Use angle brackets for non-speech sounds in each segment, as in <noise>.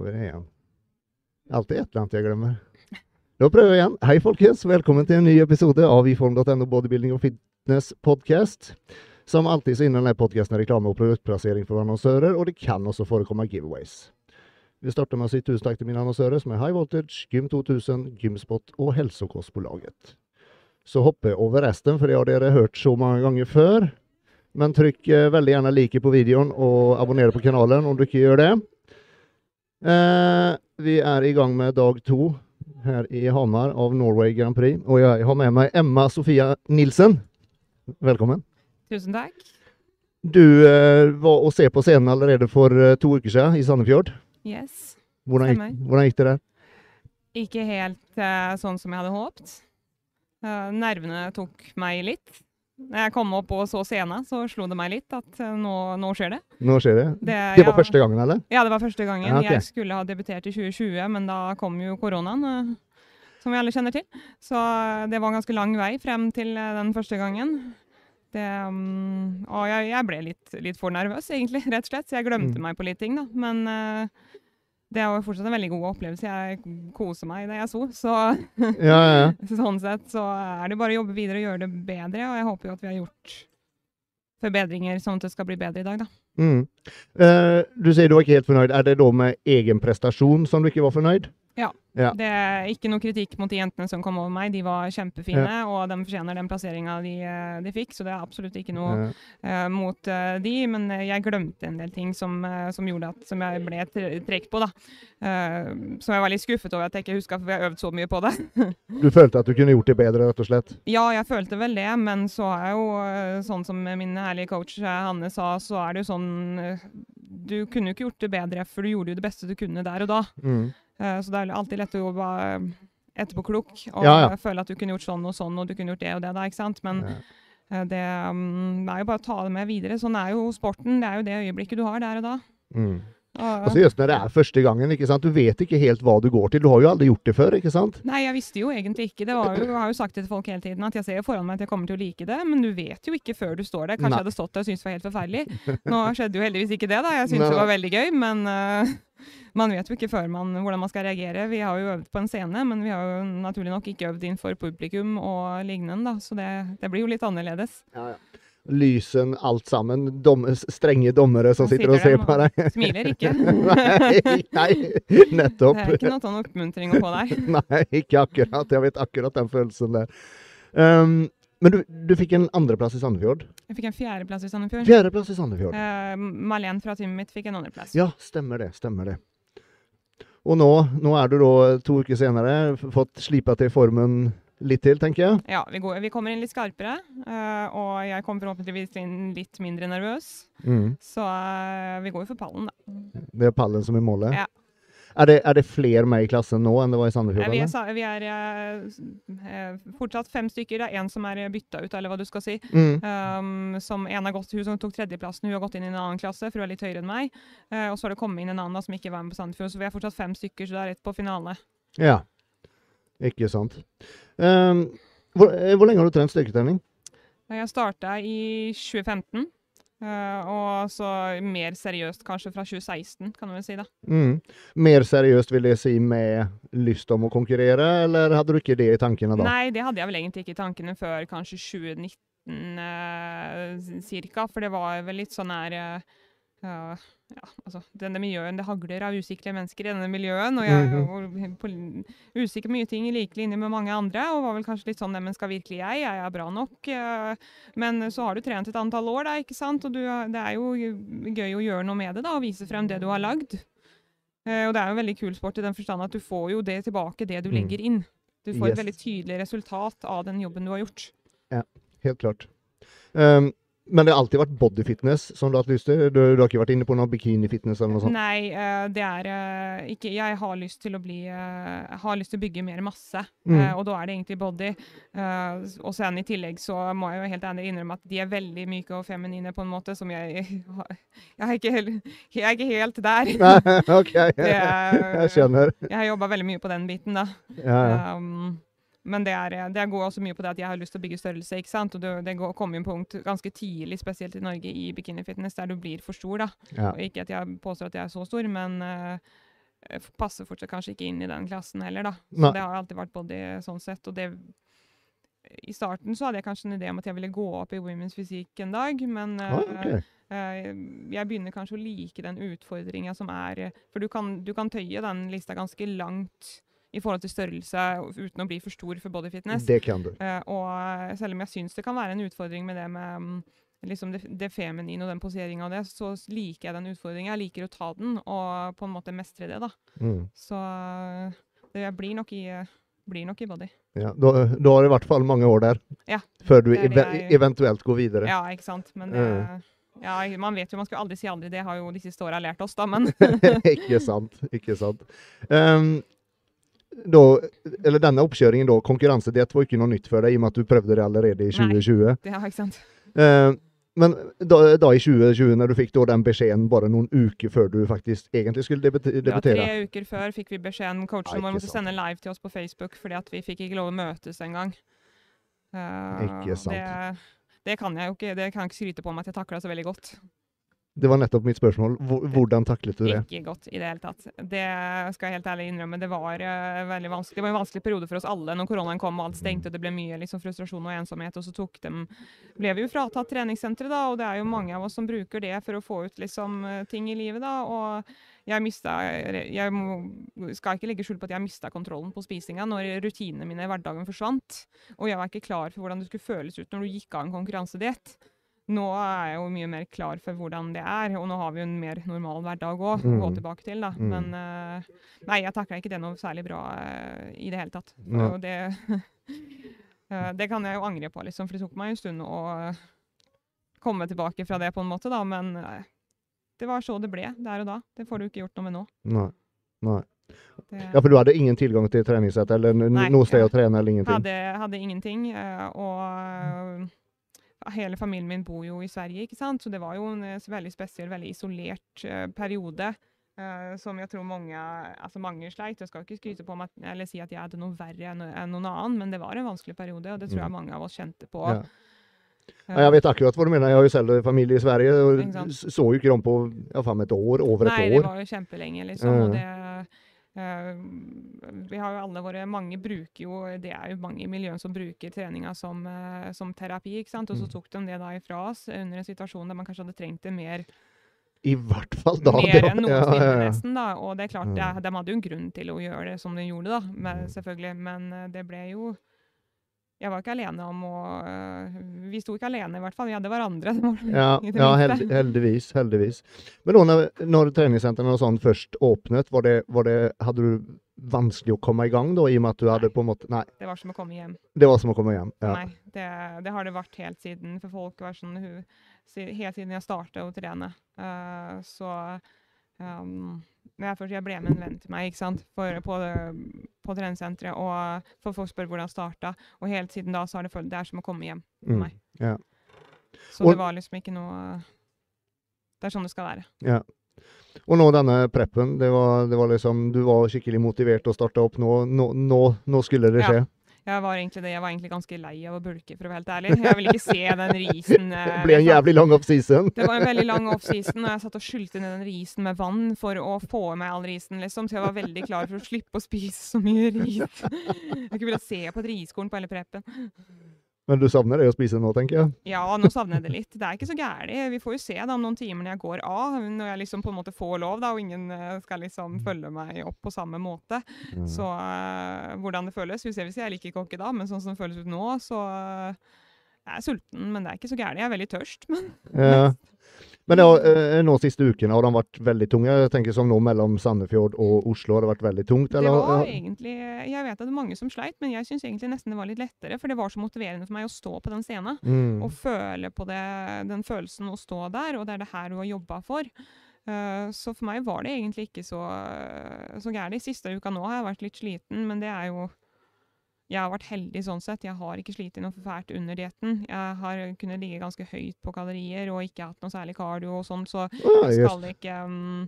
Vi det igjen. Alltid et eller annet jeg glemmer. Da prøver jeg igjen. Hei, folkens. Velkommen til en ny episode av iform.no bodybuilding og fitness podcast. Som alltid så innan denne podcasten er reklame og produktplassering for annonsører, og det kan også forekomme giveaways. Vi starter med å si tusen takk til mine annonsører, som er High Voltage, Gym 2000, Gymspot og Hälsokostbolaget. Så hopper jeg over resten, for det har dere hørt så mange ganger før. Men trykk eh, veldig gjerne like på videoen og abonner på kanalen om du ikke gjør det. Eh, vi er i gang med dag to her i Hamar av Norway Grand Prix. Og jeg har med meg Emma Sofia Nilsen. Velkommen. Tusen takk. Du eh, var å se på scenen allerede for eh, to uker siden i Sandefjord. Yes. Hvordan gikk, hvordan gikk det der? Ikke helt eh, sånn som jeg hadde håpet. Eh, nervene tok meg litt. Når jeg kom opp og så scenen, så slo det meg litt at eh, nå, nå skjer det. Nå skjer det. Det, Det var første gangen, eller? Ja, det var første gangen. Ja, okay. Jeg skulle ha debutert i 2020, men da kom jo koronaen, eh, som vi alle kjenner til. Så eh, det var en ganske lang vei frem til den første gangen. Det, mm, og jeg, jeg ble litt, litt for nervøs, egentlig, rett og slett. Så jeg glemte Mm. meg på litt ting, da. Men eh, det er jo fortsatt en veldig god opplevelse. Jeg koser meg det jeg så. Så <laughs> Ja, ja, ja. <laughs> sånn sett så er det bare å jobbe videre og gjøre det bedre. Og jeg håper jo at vi har gjort forbedringer sånn at det skal bli bedre i dag, da. Mm. Eh, du sier du var ikke helt fornøyd. Er det da med egen prestasjon som du ikke var fornøyd? Ja. Det er ikke noe kritikk mot de jentene som kom over meg. De var kjempefine, og de fortjener den plasseringa de, eh, de fikk. Så det er absolutt ikke noe ja. uh, mot uh, de, men jeg glemte en del ting som, uh, som gjorde at som jeg ble trekt trukket på. da. Som jeg var litt skuffet over at jeg ikke huska, for vi har øvd så mye på det. <laughs> du følte at du kunne gjort det bedre, rett og slett? Ja, jeg følte vel det, men så er jo sånn som min herlige coach Hanne sa, så er det jo sånn Du kunne jo ikke gjort det bedre, for du gjorde jo det beste du kunne der og da. Mm. Uh, Så det er alltid lett å være etterpåklok og Ja, ja. føle at du kunne gjort sånn og sånn, og du kunne gjort det og det, da, ikke sant. Men Ja. uh, det mm, er jo bare å ta det med videre. Sånn er jo sporten. Det er jo det øyeblikket du har der og da. Mm. Og, Altså just når det er første gangen, ikke sant? du vet ikke helt hva du går til. Du har jo aldri gjort det før, ikke sant? Nei, jeg visste jo egentlig ikke. Det var jo, jeg har jo sagt det til folk hele tiden, at jeg ser foran meg at jeg kommer til å like det, men du vet jo ikke før du står der. Kanskje Nei. jeg hadde stått der og syntes det var helt forferdelig. Nå skjedde jo heldigvis ikke det, da. Jeg syntes det var veldig gøy, men uh man vet jo ikke før man, hvordan man skal reagere. Vi har jo øvd på en scene, men vi har jo naturlig nok ikke øvd innenfor publikum og lignende, da. Så det, det blir jo litt annerledes. Lysen, alt sammen. Dom, strenge dommere som sitter, sitter og ser på deg. Smiler ikke. <laughs> nei, nei, Det er ikke noe sånn oppmuntring å få der. <laughs> Nei, ikke akkurat. Jeg vet akkurat den følelsen der. Um, men du, du fikk en andreplass i Sandefjord. Jeg fikk en fjerdeplass i Sandefjord. Fjerdeplass i Sandefjord. Uh, Malene fra teamet mitt fikk en andreplass. Ja, stemmer det. Stemmer det. Og nå, nå er du da to uker senere fått slipa til formen litt til, tenker jeg. Ja, vi, går, vi kommer inn litt skarpere, eh, og jeg kommer forhåpentligvis inn litt mindre nervøs. Mm. Så eh, vi går jo for pallen, da. Det er pallen som er målet. Ja. Er, det, er det flere med i klassen nå enn det var i Eh, Sandefjord? vi er, vi er eh, eh, fortsatt fem stykker. Det er en som er bytta ut, eller hva du skal si. Mm. Um, som en har gått, Hun som tok tredjeplassen, hun har gått inn i en annen klasse, for hun er litt høyere enn meg. Uh, og så har det kommet inn en annen som ikke var med på Sandefjord, så vi er fortsatt fem stykker, så det er rett på finale. Ja. Ikke sant. Um, hvor, eh, hvor lenge har du trent styrketrening? Jeg starta i 2015, eh, og så mer seriøst kanskje fra 2016, kan du vel si. da. Mm. Mer seriøst vil det si med lyst om å konkurrere, eller hadde du ikke det i tankene da? Nei, det hadde jeg vel egentlig ikke i tankene før kanskje 2019 eh, cirka, for det var vel litt sånn her eh, eh, ja, altså, denne miljøen, Det hagler av usikre mennesker i denne miljøen, og jeg Mhm. var usikker på mye ting i like linje med mange andre, og var vel kanskje litt sånn Neimen, skal virkelig jeg? Jeg er bra nok. eh, Men så har du trent et antall år, da, ikke sant, og du, det er jo gøy å gjøre noe med det, da, og vise frem det du har lagd. Eh, og det er jo veldig kul sport i den forstand at du får jo det tilbake, det du Mm. legger inn. Du får Yes. et veldig tydelig resultat av den jobben du har gjort. Ja, Helt klart. Um, men det har alltid vært bodyfitness som du har hatt lyst til? Du, du har ikke vært inne på noe bikinifitness eller noe sånt? Nei, eh, det er eh, ikke Jeg har lyst til å bli eh, har lyst til å bygge mer masse, Mm. og da er det egentlig body. Og sen i tillegg så må jeg jo helt ærlig innrømme at de er veldig myke og feminine på en måte som jeg <laughs> Jeg er ikke helt, jeg er ikke helt der. <laughs> Nei, OK, er- jeg skjønner. Jeg har jobba veldig mye på den biten, da. Ja, ja. Um, men det, er, det går også mye på det at jeg har lyst til å bygge størrelse. ikke sant? Og det, det går, kommer en punkt ganske tidlig, spesielt i Norge, i bikinifitness, der du blir for stor. da. ja. Og ikke at jeg påstår at jeg er så stor, men eh, passer fortsatt kanskje ikke inn i den klassen heller, da. Så Nei. det har alltid vært body sånn sett. Og det I starten så hadde jeg kanskje en idé om at jeg ville gå opp i women's fysikk en dag, men uh, okay. ok. eh, jeg begynner kanskje å like den utfordringa som er For du kan, du kan tøye den lista ganske langt i forhold til størrelse uten å bli for stor for body fitness. Det kan du. Uh, og selv om jeg syns det kan være en utfordring med det med um, liksom det, det feminine og den poseringa og det, så liker jeg den utfordringa. Jeg liker å ta den og på en måte mestre det, da. Mm. Så eh, det blir nok i, eh, blir nok i body. Ja, da, da har du i hvert fall mange år der Ja, før du eve jeg- eventuelt går videre. Ja, ikke sant. Men det Ja. ja, man vet jo, man skal aldri si aldri. Det har jo de siste åra lært oss, da. Men <laughs> ikke sant. Ikke sant. Ehm, da, eller denne oppkjøringen, da, konkurransediett var ikke noe nytt for deg, i og med at du prøvde det allerede i 2020. Nei. det er ikke sant. Eh, men da, da i 2020, når du fikk den beskjeden bare noen uker før du faktisk egentlig skulle debutere Ja, tre uker før fikk vi beskjeden. Coachen Ja, vår måtte sant. sende live til oss på Facebook fordi at vi fikk ikke lov å møtes engang. Uh, Ikke sant. Det, det kan jeg jo ikke. Det kan jeg ikke skryte på meg at jeg takla så veldig godt. Det var nettopp mitt spørsmål. Hvordan taklet du det? Ikke godt i det hele tatt. Det skal jeg helt ærlig innrømme. Det var uh, veldig vanskelig. Det var en vanskelig periode for oss alle når koronaen kom og alt stengte og det ble mye liksom, frustrasjon og ensomhet. Og så tok dem, ble vi jo fratatt treningssenteret, da, og det er jo mange av oss som bruker det for å få ut liksom, eh, ting i livet. da, og jeg mista Jeg skal ikke legge skjul på at jeg mista kontrollen på spisinga når rutinene mine i hverdagen forsvant. Og jeg var ikke klar for hvordan det skulle føles ut når du gikk av en konkurransediett. Nå er jeg jo mye mer klar for hvordan det er, og nå har vi jo en mer normal hverdag òg å gå Mm. tilbake til. da. Mm. Men uh, nei, jeg takla ikke det noe særlig bra uh, i det hele tatt. Og det, uh, <laughs> det kan jeg jo angre på, liksom, for det tok meg en stund å komme tilbake fra det, på en måte, da. Men det var så det ble der og da. Det får du ikke gjort noe med nå. Nei. Nei. Det, Ja, for du hadde ingen tilgang til treningssett eller noe sted å trene eller ingenting? Hadde, hadde ingenting. og eh, hele familien min bor jo i Sverige, ikke sant? så det var jo en eh, veldig spesiell, veldig isolert uh, periode. Uh, som jeg tror mange, altså mange sleit. Jeg skal ikke skryte på meg eller si at jeg hadde noe verre enn enn noen annen, men det var en vanskelig periode, og det tror jeg Mm. mange av oss kjente på. Ja. Ja, jeg vet akkurat hva du mener. Jeg har jo selv familie i Sverige, og så jo ikke dem på ja, faen, et år, over et Nei, et det var jo kjempelenge, liksom. Og det Vi har jo alle våre Mange bruker jo Det er jo mange i miljøet som bruker treninga som, eh, som terapi, ikke sant. Og så Mm. tok de det da ifra oss under en situasjon der man kanskje hadde trengt det mer, I hvert fall da. mer enn noensinne, ja, ja. nesten. da. Og det er klart, Mm. de hadde jo en grunn til å gjøre det som de gjorde, da. Men, Mm. selvfølgelig. Men eh, det ble jo Jeg var ikke alene om å eh, Vi sto ikke alene, i hvert fall. Vi hadde hverandre. <laughs> Ja, ja held, heldigvis. heldigvis. Men da når, når treningssentrene og sånn først åpnet, var det, var det, hadde du vanskelig å komme i gang da, i og med at du hadde på en måte Nei, Det var som å komme hjem. det var som å komme hjem. Ja. Nei, det, det har det vært helt siden. For folk var sånn Helt siden jeg startet å trene. Uh, så um, når jeg, jeg ble med en venn til meg? For, på, på treningssenteret, og for folk spør hvordan det starta. Og helt siden da så har det følt det er som å komme hjem for Mm, meg. ja. Så Og- det var liksom ikke noe Det er sånn det skal være. Ja. Og nå denne preppen, det var, det var liksom Du var skikkelig motivert å starte opp. Nå, nå, nå, nå skulle det Ja. Jeg var egentlig det. Jeg var egentlig ganske lei av å bulke, for å være helt ærlig. Jeg ville ikke se den risen. <laughs> eh, Det ble en liksom. jævlig lang offseason. Det var en veldig lang <laughs> offseason, og jeg satt og skylte ned den risen med vann for å få i meg all risen, liksom. Så jeg var veldig klar for å slippe å spise så mye ris. <laughs> Jeg ikke ville se på et riskorn på hele preppen. Men du savner det å spise nå, tenker jeg. Ja, nå savner jeg det litt. Det er ikke så gærent. Vi får jo se da om noen timer når jeg går av, når jeg liksom på en måte får lov, da, og ingen eh, skal liksom følge meg opp på samme måte. Mm. Så uh, hvordan det føles, vi ser hvis jeg liker ikke hockey da, men sånn som det føles ut nå, så uh, jeg er sulten, men det er ikke så gærent. Jeg er veldig tørst, men Ja. <laughs> Men det har, eh, nå siste ukene har de vært veldig tunge. Jeg tenker som nå mellom Sandefjord og Oslo har det vært veldig tungt. Det var egentlig Jeg vet at det er mange som sleit, men jeg syns egentlig nesten det var litt lettere. For det var så motiverende for meg å stå på den scenen mm. og føle på det, den følelsen å stå der, og det er det her du har jobba for. Eh, så for meg var det egentlig ikke så, så gærent. Siste uka nå har jeg vært litt sliten, men det er jo Jeg har vært heldig sånn sett. Jeg har ikke slitt noe fælt under dietten. Jeg har kunnet ligge ganske høyt på kalorier og ikke hatt noe særlig kardio og sånn, så jeg skal ikke um,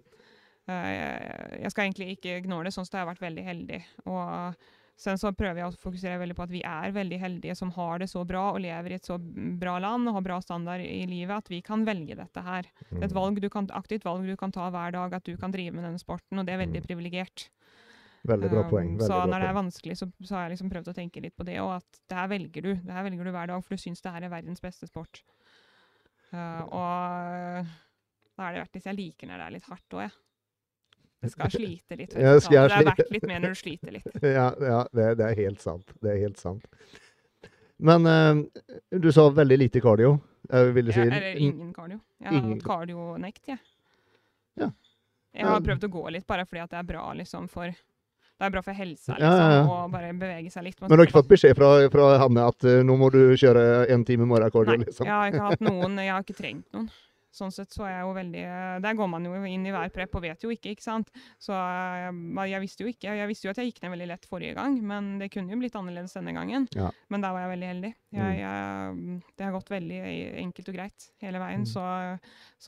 Jeg skal egentlig ikke ignore det, sånn sett har jeg vært veldig heldig. Og Sen så prøver jeg å fokusere veldig på at vi er veldig heldige som har det så bra og lever i et så bra land og har bra standard i livet at vi kan velge dette her. Det er et valg du kan, aktivt valg du kan ta hver dag, at du kan drive med denne sporten, og det er veldig Mm. privilegert. Veldig bra poeng. Um, Veldig så bra når det er vanskelig, så, så har jeg liksom prøvd å tenke litt på det, og at det her velger du. Det her velger du hver dag, for du syns det her er verdens beste sport. Uh, og da er det verdt hvis jeg liker når det er litt hardt òg, jeg. Det skal slite litt. <laughs> jeg det er verdt litt mer når du sliter litt. <laughs> Ja, ja det, det er helt sant. Det er helt sant. Men uh, du sa veldig lite kardio. Jeg ville si ja, eller ingen kardio. Jeg har hatt kardionekt, jeg. Ja. Jeg har prøvd å gå litt, bare fordi at det er bra liksom for det er bra for helsa, liksom, ja, ja. å bare bevege seg litt. Man Men du har ikke fått beskjed fra, fra Hanne at uh, nå må du kjøre en time morgenkål? Liksom? jeg har ikke hatt noen, jeg har ikke trengt noen. Sånn sett så er jeg jo veldig Der går man jo inn i hver prep og vet jo ikke, ikke sant. Så jeg, jeg visste jo ikke. Jeg visste jo at jeg gikk ned veldig lett forrige gang, men det kunne jo blitt annerledes denne gangen. Ja. Men der var jeg veldig heldig. Jeg, jeg, det har gått veldig enkelt og greit hele veien. Mm. Så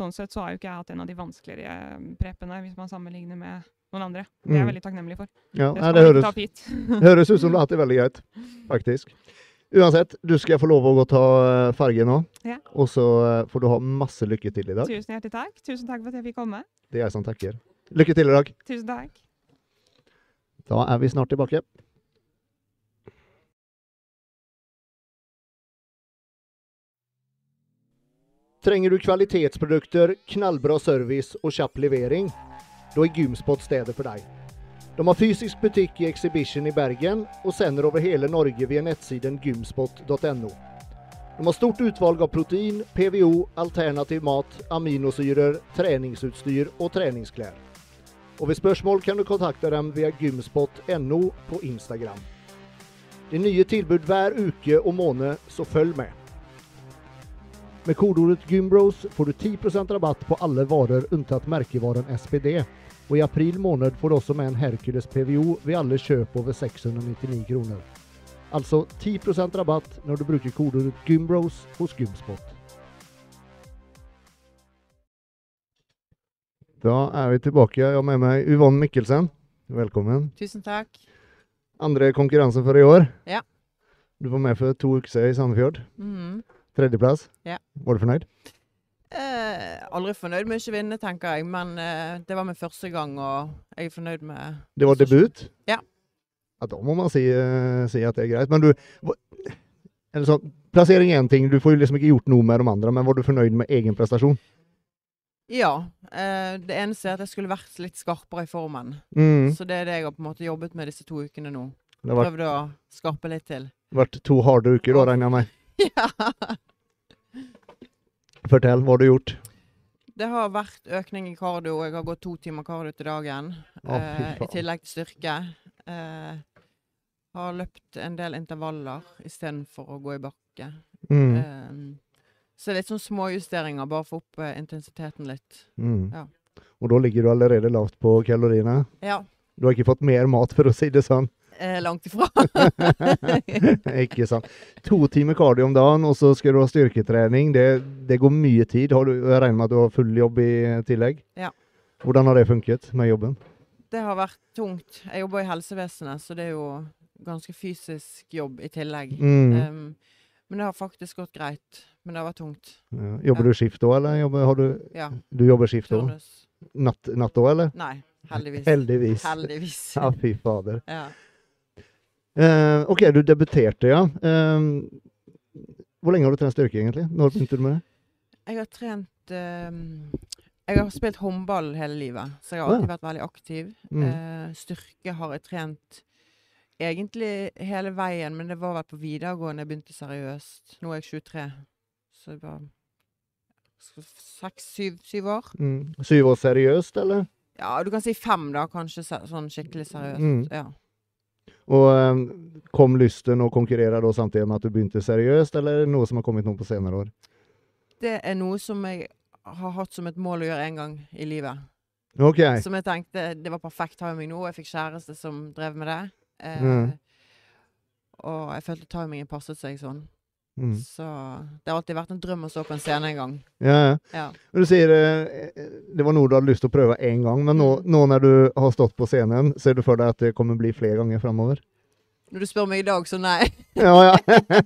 sånn sett så har jo ikke jeg hatt en av de vanskeligere prepene, hvis man sammenligner med noen andre. Det er jeg Mm. veldig takknemlig for. Ja, Det nei, det høres, <laughs> høres ut som du har hatt det veldig greit, faktisk. Uansett, du skal få lov å gå og ta ferge nå. Ja. Og så eh, får du ha masse lykke til i dag. Tusen hjertelig takk. Tusen takk for at jeg fikk komme. Det er jeg som takker. Lykke til i dag. Tusen takk. Da er vi snart tilbake. Trenger du kvalitetsprodukter, knallbra service og kjapp levering? Da er Gymspot stedet for deg. De har fysisk butikk i Exhibition i Bergen og sender over hele Norge via nettsiden gymspot.no. De har stort utvalg av protein, PVO, alternativ mat, aminosyrer, treningsutstyr og treningsklær. Og ved spørsmål kan du kontakte dem via gymspot.no på Instagram. Det er nye tilbud hver uke og måned, så følg med. Med kodeordet GYMBROS får du 10% rabatt på alle varer unntatt merkevaren SPD. Og i april måned får du også med en Hercules PVO ved alle kjøp over 699 kroner. Altså 10% rabatt når du bruker kodeordet GYMBROS hos Gymspot. Da er vi tilbake. Jeg har med meg Yvonne Mikkelsen. Velkommen. Tusen takk. Andre konkurranse for i år. Ja. Du var med for to uker siden i Sandefjord. Mm. Tredjeplass. Ja. Var du fornøyd? Eh, aldri fornøyd med ikke vinne, tenker jeg, men eh, det var min første gang, og jeg er fornøyd med Det var debut? Ja. ja da må man si, eh, si at det er greit. Men du eller sånn, Plassering er én ting, du får jo liksom ikke gjort noe med de andre, men var du fornøyd med egen prestasjon? Ja. Eh, det eneste er at jeg skulle vært litt skarpere i formen. Mm. Så det er det jeg har på en måte jobbet med disse to ukene nå. Det har Prøvd å skarpe litt til. Det vært to harde uker, da, regner jeg med. <laughs> ja. Fortell, hva har du gjort? Det har vært økning i kardio. Jeg har gått to timer kardio til dagen. Oh, eh, I tillegg til styrke. Eh, har løpt en del intervaller istedenfor å gå i bakke. Mm. Eh, så litt sånn småjusteringer, bare for opp eh, intensiteten litt. Mm. ja. Og da ligger du allerede lavt på kaloriene? Ja, Du har ikke fått mer mat, for å si det sånn? Eh, langt ifra. <laughs> ikke sant. To timer cardio om dagen, og så skal du ha styrketrening. Det, det går mye tid. Har du, jeg regner med at du har full jobb i tillegg? Ja. Hvordan har det funket med jobben? Det har vært tungt. Jeg jobber i helsevesenet, så det er jo ganske fysisk jobb i tillegg. Mm. Um, men det har faktisk gått greit. Men det har vært tungt. Ja. Jobber ja. du skift òg, eller jobber, har du, Ja. du jobber skift òg? Natt òg, eller? Nei, heldigvis. Heldigvis. Heldigvis. <laughs> Ja, fy fader. Ja. Eh, OK, du debuterte, ja. Eh, hvor lenge har du trent styrke, egentlig? Når begynte du med det? Jeg har trent em, Jeg har spilt håndball hele livet, så jeg har alltid vært veldig aktiv. Mm. Eh, styrke har jeg trent egentlig hele veien, men det var vel på videregående jeg begynte seriøst. Nå er jeg 23, så det var seks, syv, syv år. Mm. Syv år seriøst, eller? Ja, du kan si fem, da, kanskje sånn skikkelig seriøst. Mm. Ja. Og eh, kom lysten å konkurrere da samtidig med at du begynte seriøst, eller er det noe som har kommet nå på senere år? Det er noe som jeg har hatt som et mål å gjøre en gang i livet. Okay. Som jeg tenkte det var perfekt timing nå. Jeg fikk kjæreste som drev med det. Eh, Mm. Og jeg følte timingen passet seg sånn. Mm. Så det har alltid vært en drøm å stå på en scene en gang. Ja, ja. Ja. Du sier eh, det var noe du hadde lyst til å prøve én gang, men nå, Mm. nå når du har stått på scenen, ser du for deg at det kommer bli flere ganger framover? Når du spør meg i dag, så nei. <laughs> Ja, ja.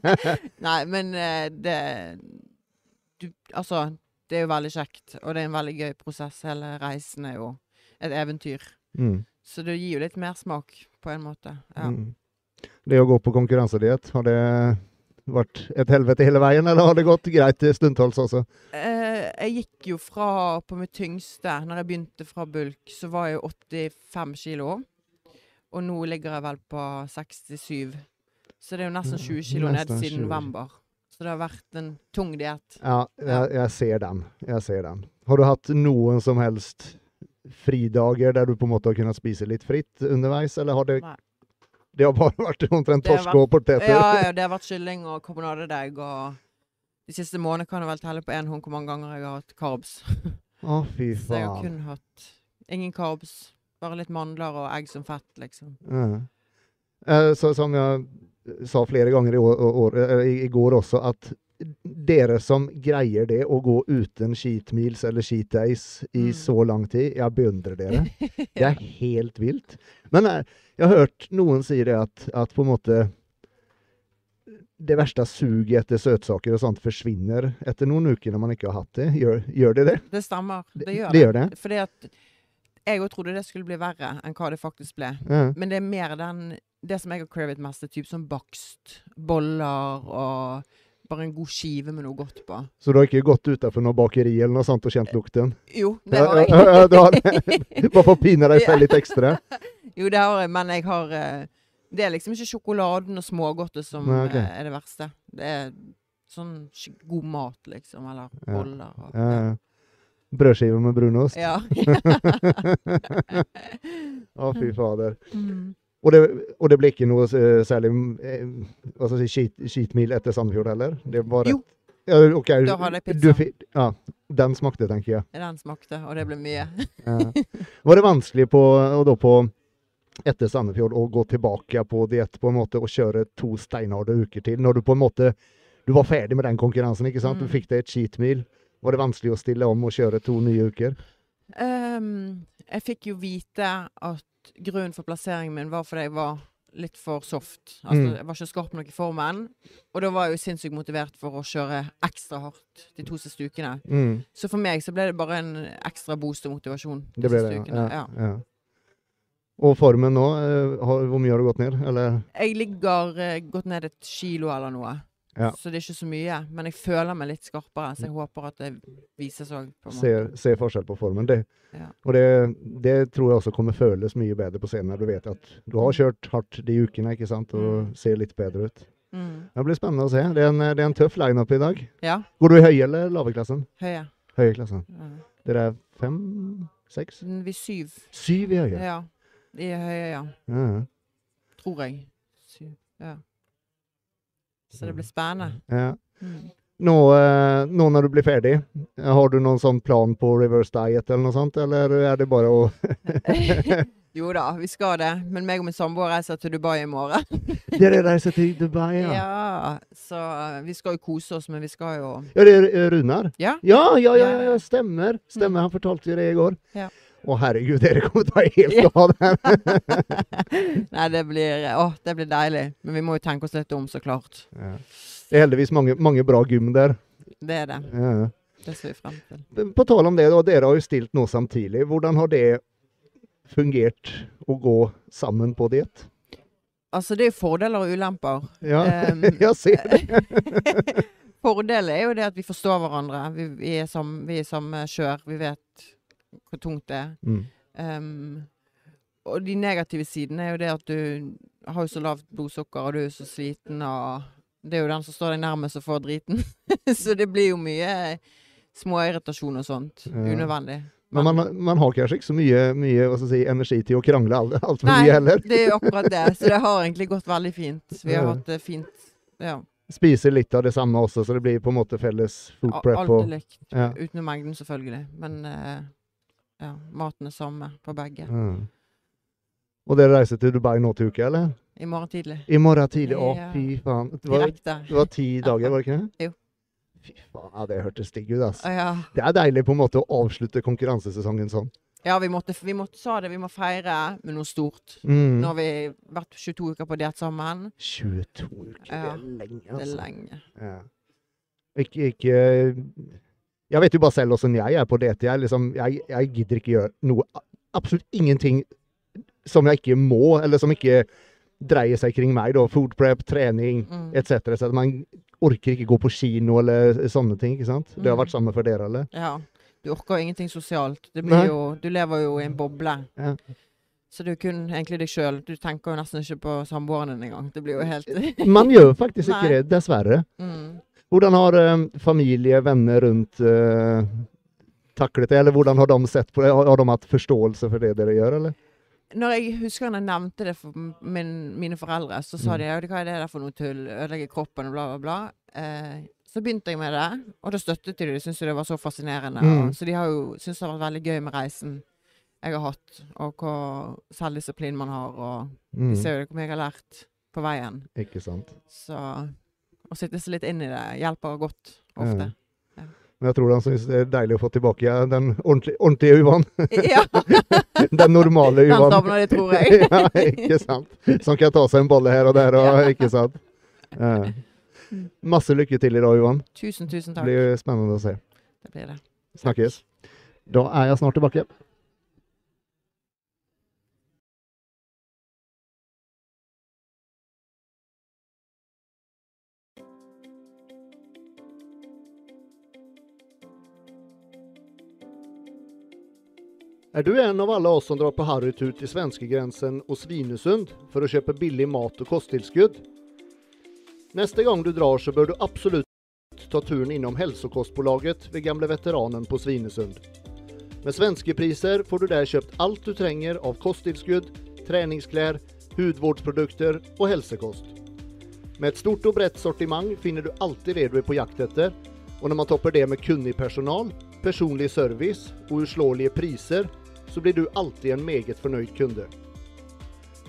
<laughs> Nei, men eh, det du, Altså, det er jo veldig kjekt, og det er en veldig gøy prosess. Hele reisen er jo et eventyr. Mm. Så det gir jo litt mersmak, på en måte. Ja. Mm. Det å gå på konkurransediett, har det vært et helvete hele veien, eller har det gått greit stundtals også? Eh, jeg gikk jo fra på mitt tyngste, når jeg begynte fra bulk, så var jeg jo 85 kilo. Og nå ligger jeg vel på 67. Så det er jo nesten 20 kilo ned Nesten siden 20. november. Så det har vært en tung diett. Ja, jeg, jeg ser den. Jeg ser den. Har du hatt noen som helst fridager der du på en måte har kunnet spise litt fritt underveis, eller har det, Nei. Det har bare vært omtrent torsk og poteter? Ja, ja, <laughs> det har vært kylling og karbonadedeig og De siste månedene kan jeg vel telle på én hånd hvor mange ganger jeg har hatt carbs. Å, fy faen. <laughs> Så jeg har kun hatt ingen carbs. Bare litt mandler og egg som fett, liksom. Ja. Eh, Så, som jeg sa flere ganger i, år, år, eh, i, i går også, at dere som greier det å gå uten cheat meals eller cheat days i Mm. så lang tid, jeg beundrer dere. <laughs> Det er helt vilt. Men eh, jeg har hørt noen si det at, at på en måte det verste suget etter søtsaker og sånt forsvinner etter noen uker når man ikke har hatt det. Gjør, gjør det det? Det stemmer. Det gjør det det. gjør det? Fordi at jeg òg trodde det skulle bli verre enn hva det faktisk ble. Ja. Men det er mer den Det som jeg har cravet mest, er typ som bakst. Boller og bare en god skive med noe godt på. Så du har ikke gått utafor noe bakeri eller noe sånt og kjent lukten? Jo, det har jeg. <laughs> <laughs> Bare for å pine deg selv litt ekstra? <laughs> Jo, det har jeg, men jeg har eh, Det er liksom ikke sjokoladen og smågodtet som Nei, ok. eh, er det verste. Det er sånn god mat, liksom. Eller Ja. Og, Ja, ja. Brødskive med brunost? ja. Å, fy fader. Mm. Og det, og det ble ikke noe særlig hva skal jeg si, cheat etter Sandefjord heller? Det var Jo. Ja, okay. Da hadde jeg pizza. Du, ja, den smakte, tenker jeg. Den smakte, og det ble mye. <laughs> Ja. Var det vanskelig på, og da på etter Sandefjord å gå tilbake på diett på en måte og kjøre to steinharde uker til? Når du på en måte du var ferdig med den konkurransen, ikke sant? Mm. Du fikk deg et cheat meal. Var det vanskelig å stille om og kjøre to nye uker? Ehm, jeg fikk jo vite at grunnen for plasseringen min var fordi jeg var litt for soft. Altså, Mm. Jeg var ikke skarp nok i formen. Og da var jeg jo sinnssykt motivert for å kjøre ekstra hardt de to siste ukene. Mm. Så for meg så ble det bare en ekstra boost og motivasjon de Det ble det, ja. Ja. ja. Og formen nå, eh, hvor mye har du gått ned? Eller? Jeg ligger eh, gått ned et kilo eller noe. Ja. Så det er ikke så mye. Men jeg føler meg litt skarpere, så jeg håper at det vises òg. Ser, ser forskjell på formen. Det, Ja. Og det, det tror jeg også kommer føles mye bedre på scenen når du vet at du har kjørt hardt de ukene ikke sant? og Mm. ser litt bedre ut. Mm. Det blir spennende å se. Det er en, det er en tøff lineup i dag. Ja. Går du i høye eller lave klassen? Høye. Høye klassen. Mm. Dere er fem? Seks? Vi er syv. Syv i høye? Ja. Er høye, ja. Ja. ja. Tror jeg. Syv. Ja. Så det blir spennende. ja. Mm. Nå, eh, nå når du blir ferdig, har du noen sånn plan på reverse diet eller noe sånt, eller er det bare å <laughs> jo da, vi skal det. Men meg og min samboer reiser til Dubai i morgen. <laughs> Dere reiser til Dubai, Ja. ja? Så eh, vi skal jo kose oss, men vi skal jo Ja, det er eh, Runar? Ja. Ja, ja, ja, Ja, ja, ja. stemmer. Stemmer, han fortalte jo det i går. Ja. Å herregud, dere kommer til å ta helt av der. <laughs> Nei, det blir Å, det blir deilig. Men vi må jo tenke oss litt om, så klart. Ja. Det er heldigvis mange, mange bra gym der. Det er det. Ja. Det ser vi frem til. På tale om det, da, dere har jo stilt nå samtidig. Hvordan har det fungert å gå sammen på diett? Altså, det er jo fordeler og ulemper. Ja, Um, jeg ser det. Fordelen er jo det at vi forstår hverandre. Vi, vi, er, sam, vi er samme kjør. Vi vet hvor tungt det er. Mm. Um, og de negative sidene er jo det at du har jo så lavt blodsukker, og du er så sliten, og det er jo den som står deg nærmest som får driten. <laughs> så det blir jo mye småirritasjon og sånt. Ja. Unødvendig. Men man, man har kanskje ikke så mye, mye si, energi til å krangle altfor alt for Nei, mye heller. det er jo akkurat det. Så det har egentlig gått veldig fint. <laughs> Vi har Ja. hatt det fint. Ja. Spiser litt av det samme også, så det blir på en måte felles food prep. Alt er likt. ja. Utenom mengden, selvfølgelig. Men eh, ja, maten er samme på begge. Mm. Og dere reiser til Dubai nå til uke, eller? I morgen tidlig. I morgen tidlig? Å, Ja. fy faen. Det var, det var ti dager, var det ikke det? Jo. Fy faen, ja, det hørtes digg ut, altså. Ja. Det er deilig på en måte å avslutte konkurransesesongen sånn. Ja, vi måtte, vi måtte sa det, vi må feire med noe stort. Mm. Nå har vi vært 22 uker på diett sammen. 22 uker, Ja, det er lenge, altså. Det er altså. lenge. Ja. Ikke, ikke Jeg vet jo bare selv åssen jeg er på DT. Jeg, liksom, jeg, jeg gidder ikke gjøre noe Absolutt ingenting som jeg ikke må, eller som ikke dreier seg kring meg. da. Food prep, trening Mm. etc. Så man orker ikke gå på kino eller sånne ting. ikke sant? Det har Mm. vært samme for dere, eller? Ja. Du orker jo ingenting sosialt. Det blir jo, du lever jo i en boble. Ja. Så det er jo kun egentlig deg sjøl. Du tenker jo nesten ikke på samboeren din engang. Det blir jo helt Man gjør faktisk ikke det, dessverre. mm. Hvordan har eh, familie, venner rundt eh, taklet det, eller hvordan har de sett på det? Har, de hatt forståelse for det dere gjør, eller? Når jeg husker han nevnte det for min, mine foreldre, så sa Mm. de ja, hva er det der for noe tull? Ødelegge kroppen og bla, bla, bla. Eh, så begynte jeg med det, og da støttet de det. De syntes det var så fascinerende. Mm. Og, så de har jo syntes det har vært veldig gøy med reisen jeg har hatt, og hvor selvdisiplin man har. Og Mm. de ser jo hvor mye jeg har lært på veien. Ikke sant. Så å sitte seg litt inn i det hjelper godt ofte. Men jeg tror han syns det er deilig å få tilbake ja, den ordentlige, ordentlige Yvan. <laughs> Ja, <laughs> Den normale den Yvan. savner de, tror jeg. <laughs> ja, ikke sant. Som kan ta seg en bolle her og der, og, ikke sant. Ja. Masse lykke til i dag, Yvan. Tusen, tusen takk. Det blir spennende å se. Det blir det. Snakkes. Da er jeg snart tilbake. Er du en av alle oss som drar på harrytur til svenskegrensen og Svinesund for å kjøpe billig mat og kosttilskudd? Neste gang du drar, så bør du absolutt ta turen innom Hälsokostbolaget ved Gamle Veteranen på Svinesund. Med svenske priser får du der kjøpt alt du trenger av kosttilskudd, treningsklær, hudvårdsprodukter og helsekost. Med et stort og bredt sortiment finner du alltid det du er på jakt etter, og når man topper det med kunnig personal, personlig service og uslåelige priser, så blir du alltid en meget fornøyd kunde.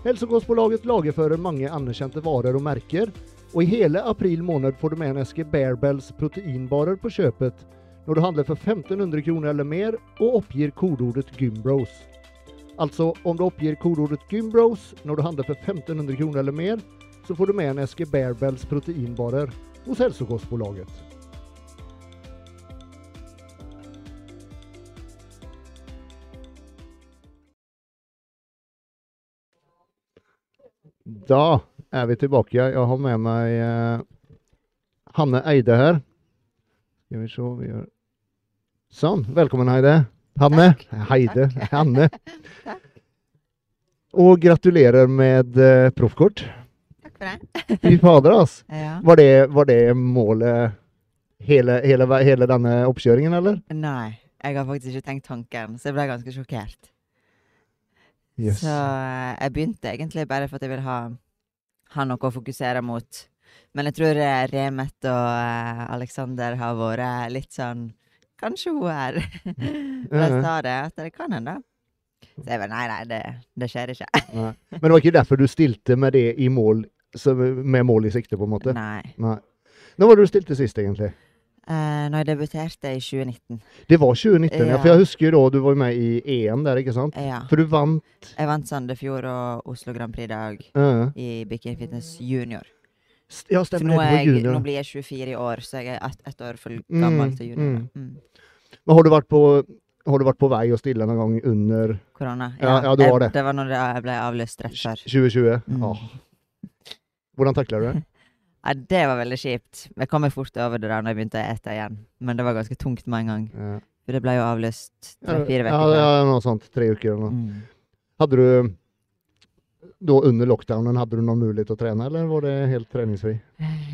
Hälsokostbolaget lagerfører mange anerkjente varer og merker, og i hele april måned får du med en eske Bearbells proteinbarer på kjøpet når du handler for 1500 kroner eller mer og oppgir kodeordet Gymbros. Altså, om du oppgir kodeordet Gymbros når du handler for 1500 kroner eller mer, så får du med en eske Bearbells proteinbarer hos Hälsokostbolaget. Da er vi tilbake. Jeg har med meg eh, Hanne Eide her. Skal vi se vi gjør... Sånn. Velkommen, Heide. Hanne. Heide. Takk. Hanne. <laughs> Takk. Og gratulerer med eh, proffkort. Takk for det. Fy fader, altså. <laughs> Ja. Var det, var det målet hele, hele, hele denne oppkjøringen, eller? Nei, jeg har faktisk ikke tenkt tanken, så jeg ble ganske sjokkert. Yes. Så eh, jeg begynte egentlig bare for at jeg ville ha, ha noe å fokusere mot. Men jeg tror eh, Remet og eh, Alexander har vært litt sånn Kanskje hun er <laughs> La oss ta det. At det kan hende. Så jeg bare Nei, nei, det, det skjer ikke. Nei. Men det var ikke derfor du stilte med det i mål, med mål i sikte, på en måte? Nei. Nei. Når var det du stilte sist, egentlig? Eh, når jeg debuterte i 2019. Det var 2019, ja. Ja. For jeg husker jo da du var med i EM der, ikke sant? Ja. For du vant Jeg vant Sandefjord og Oslo Grand Prix i dag eh, i Bikini Fitness Junior. Ja, Så stemmer nå, er var jeg, junior. nå blir jeg 24 i år, så jeg er ett et år for Mm, gammel til junior. mm. Mm. Men har du vært på har du vært på vei å stille noen gang under Korona. Ja, ja, du jeg, var det. Det var når jeg ble avlyst rett før. 2020? Mm. Hvordan takler du det? Nei, det var veldig kjipt. Jeg kom meg fort over det der når jeg begynte å ete igjen. Men det var ganske tungt med en gang. Ja. For det ble jo avlyst tre-fire ja, uker ja, noe sånt. Tre uker eller noe. Mm. Hadde du da under lockdownen hadde du noen mulighet til å trene, eller var det helt treningsfri?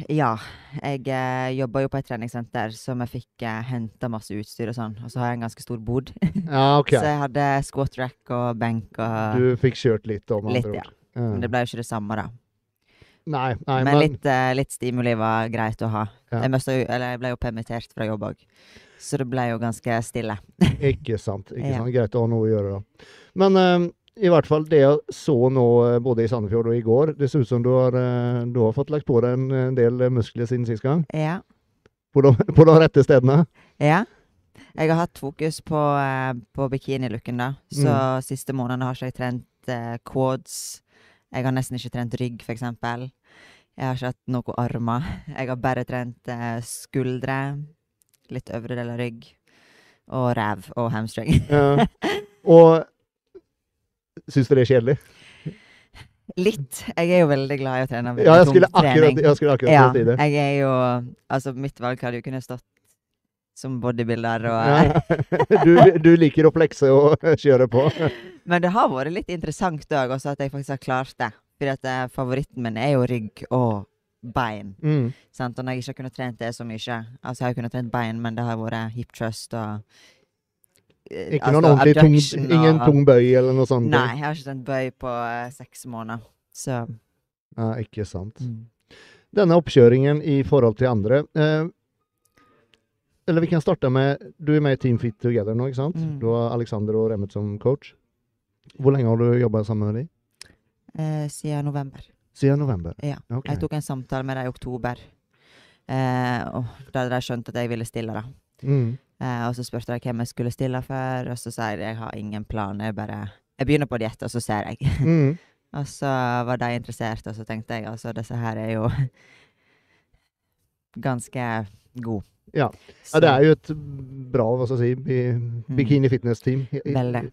Ja. Jeg eh, jobba jo på et treningssenter, så vi fikk eh, henta masse utstyr og sånn. Og så har jeg en ganske stor bod. <laughs> Ja, OK. Så jeg hadde squat rack og benk og Du fikk kjørt litt, da, med Litt, andre ja. ord. Ja. Men det ble jo ikke det samme, da. Nei, nei, Men men, litt, eh, litt stimuli var greit å ha. Ja. Jeg, eller jeg ble jo permittert fra jobb òg, så det ble jo ganske stille. <laughs> Ikke sant. ikke sant. Greit å ha noe å gjøre, da. Men uh, i hvert fall det jeg så nå eh, både i Sandefjord og i går, det ser ut som du har, uh, du har fått lagt på deg en, del muskler siden sist gang. Ja. På de, på de rette stedene. ja. Jeg har hatt fokus på, uh, på bikinilooken, da. Så Mm. siste månedene har ikke jeg trent quads. Jeg har nesten ikke trent rygg, for eksempel. Jeg har ikke hatt noen armer. <laughs> Jeg har bare trent eh, skuldre, litt øvre del av rygg, og ræv og hamstring. Ja. <laughs> Og syns du det er kjedelig? Litt. Jeg er jo veldig glad i å trene. Ja, jeg skulle akkurat, jeg skulle akkurat Ja, si det. jeg er jo Altså, mitt valg hadde jo kunnet stått som bodybuilder og <laughs> Du, du liker å flekse og <laughs> kjøre på. <laughs> Men det har vært litt interessant òg, også at jeg faktisk har klart det. At eh, favoritten min er jo rygg og bein. Mm. Sant? Og når jeg ikke har kunnet trent det så mye Altså, jeg har kunnet trent bein, men det har vært hip trust og eh, Ikke altså, noen ordentlig tung, ingen tung bøy eller noe sånt? Nei, jeg har ikke trent bøy på uh, seks måneder. Så Ja, ikke sant. mm. Denne oppkjøringen i forhold til andre eh, Eller vi kan starte med Du er med i Team Fit Together nå, ikke sant? Mm. Du har Alexander og Remmet som coach. Hvor lenge har du jobba sammen med dem? eh, Siden november. Siden november? Ja. Okay. Jeg tok en samtale med dem i oktober. Eh, og da hadde de skjønt at jeg ville stille, da. Mm. Eh, og så spurte de hvem jeg skulle stille for, og så sa jeg jeg har ingen plan. Jeg bare Jeg begynner på diett, og så ser jeg. <laughs> Mm. <laughs> og så var de interessert, og så tenkte jeg altså disse her er jo <laughs> ganske gode. Ja. Ja, det er jo et bra hva skal jeg si, bikini fitness-team.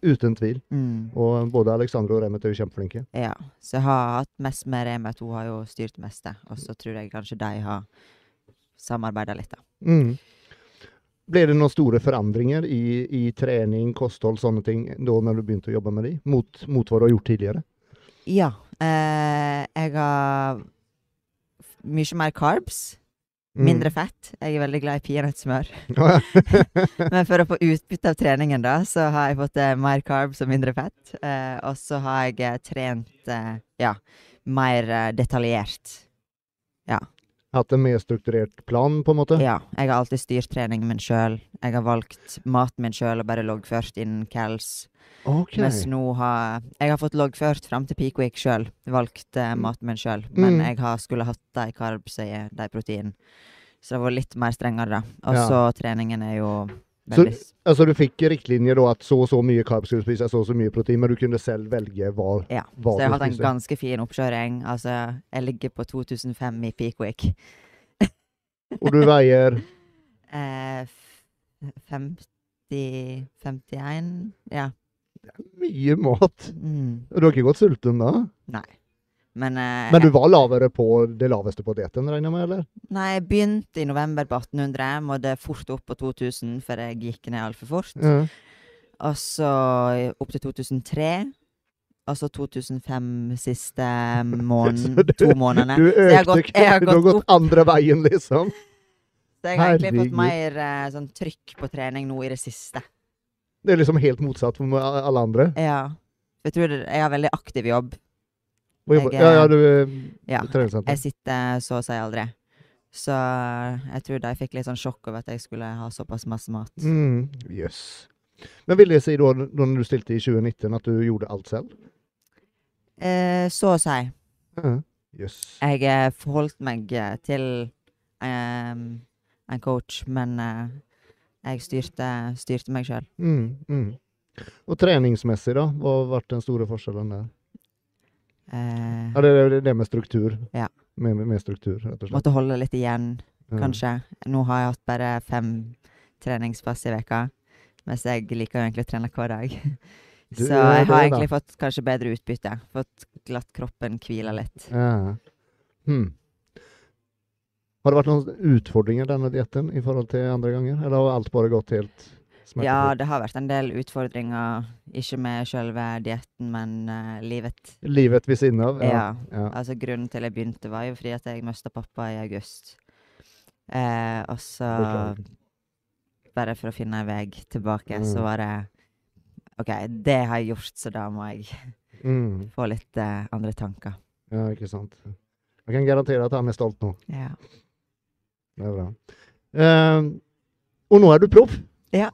Uten tvil. mm, Og både Alexandra og Remet er jo kjempeflinke. Ja. Så jeg har hatt mest med Remet. Hun har jo styrt meste. Og så tror jeg kanskje de har samarbeida litt, da. Mm. Ble det noen store forandringer i, i trening, kosthold, sånne ting, da når du begynte å jobbe med dem, mot, mot hva du har gjort tidligere? Ja. Eh, jeg har mye mer carbs. Mm. Mindre fett. Jeg er veldig glad i peanøttsmør. <laughs> <laughs> Men for å få utbytte av treningen, da, så har jeg fått eh, mer carbs og mindre fett. Eh, og så har jeg eh, trent eh, ja, mer eh, detaljert. Hatt en mer strukturert plan, på en måte? Ja. Jeg har alltid styrt treningen min sjøl. Jeg har valgt maten min sjøl og bare loggført innen Cals. Okay. Mens nå har Jeg har fått loggført fram til peak week sjøl. Valgt uh, maten min sjøl. Men Mm. jeg har skulle hatt de carbs og de protein. Så det var litt mer strengere, da. Og Ja. så treningen er jo Så- Altså du fikk riktlinjer da at så og så mye karb skulle du spise, så og så mye protein, men du kunne selv velge hva, Ja. hva Så jeg har hatt en ganske fin oppkjøring. Altså, jeg ligger på 2005 i peak week. <laughs> Og du veier Eh, 50 51 Ja. mye mat. Mm. Du har ikke gått sulten da? Nei. Men, eh, Men du var lavere på det laveste på dietten, regner jeg med, eller? Nei, jeg begynte i november på 1800. Måtte fort opp på 2000, for jeg gikk ned altfor fort. Mm. Og så opp til 2003. Og så 2005 siste <laughs> måneden. Du- to månedene. Du Så jeg har gått- jeg har Du har gått gått andre veien, liksom. <laughs> Så jeg har egentlig fått mer eh, sånn trykk på trening nå i det siste. Det er liksom helt motsatt for alle andre. Ja. Jeg tror jeg har veldig aktiv jobb. Jeg, ja, ja, eh, du er Ja. Jeg sitter så å si aldri. Så jeg tror de fikk litt sånn sjokk over at jeg skulle ha såpass masse mat. Mm, yes. Men vil det si da, da du stilte i 2019, at du gjorde alt selv? Eh, så å si. Ja. yes. Jeg eh, forholdt meg eh, til um, en coach, men uh, jeg styrte, styrte meg sjøl. Mm, mm. Og treningsmessig, da? Hva har vært den store forskjellen der? Eh, Ja, det er det med struktur. Ja. Med, med, struktur, rett og slett. måtte holde litt igjen, Ja. kanskje. Nå har jeg hatt bare fem treningspass i veka, mens jeg liker jo egentlig å trene hver dag. Du Så jeg har da. egentlig fått kanskje bedre utbytte. Fått latt kroppen hvile litt. Ja. Hmm. Har det vært noen utfordringer denne dietten i forhold til andre ganger, eller har alt bare gått helt Ja, det har vært en del utfordringer. Ikke med selve dietten, men uh, livet. Livet ved siden av? Ja. ja. Altså Grunnen til jeg begynte, var jo fordi at jeg mista pappa i august. Eh, og så Bare for å finne en vei tilbake, Mm. så var det OK, det har jeg gjort, så da må jeg Mm. få litt eh, andre tanker. ja, ikke sant. Jeg kan garantere at han er stolt nå. Ja. Det er bra. Eh, og nå er du proff! Ja.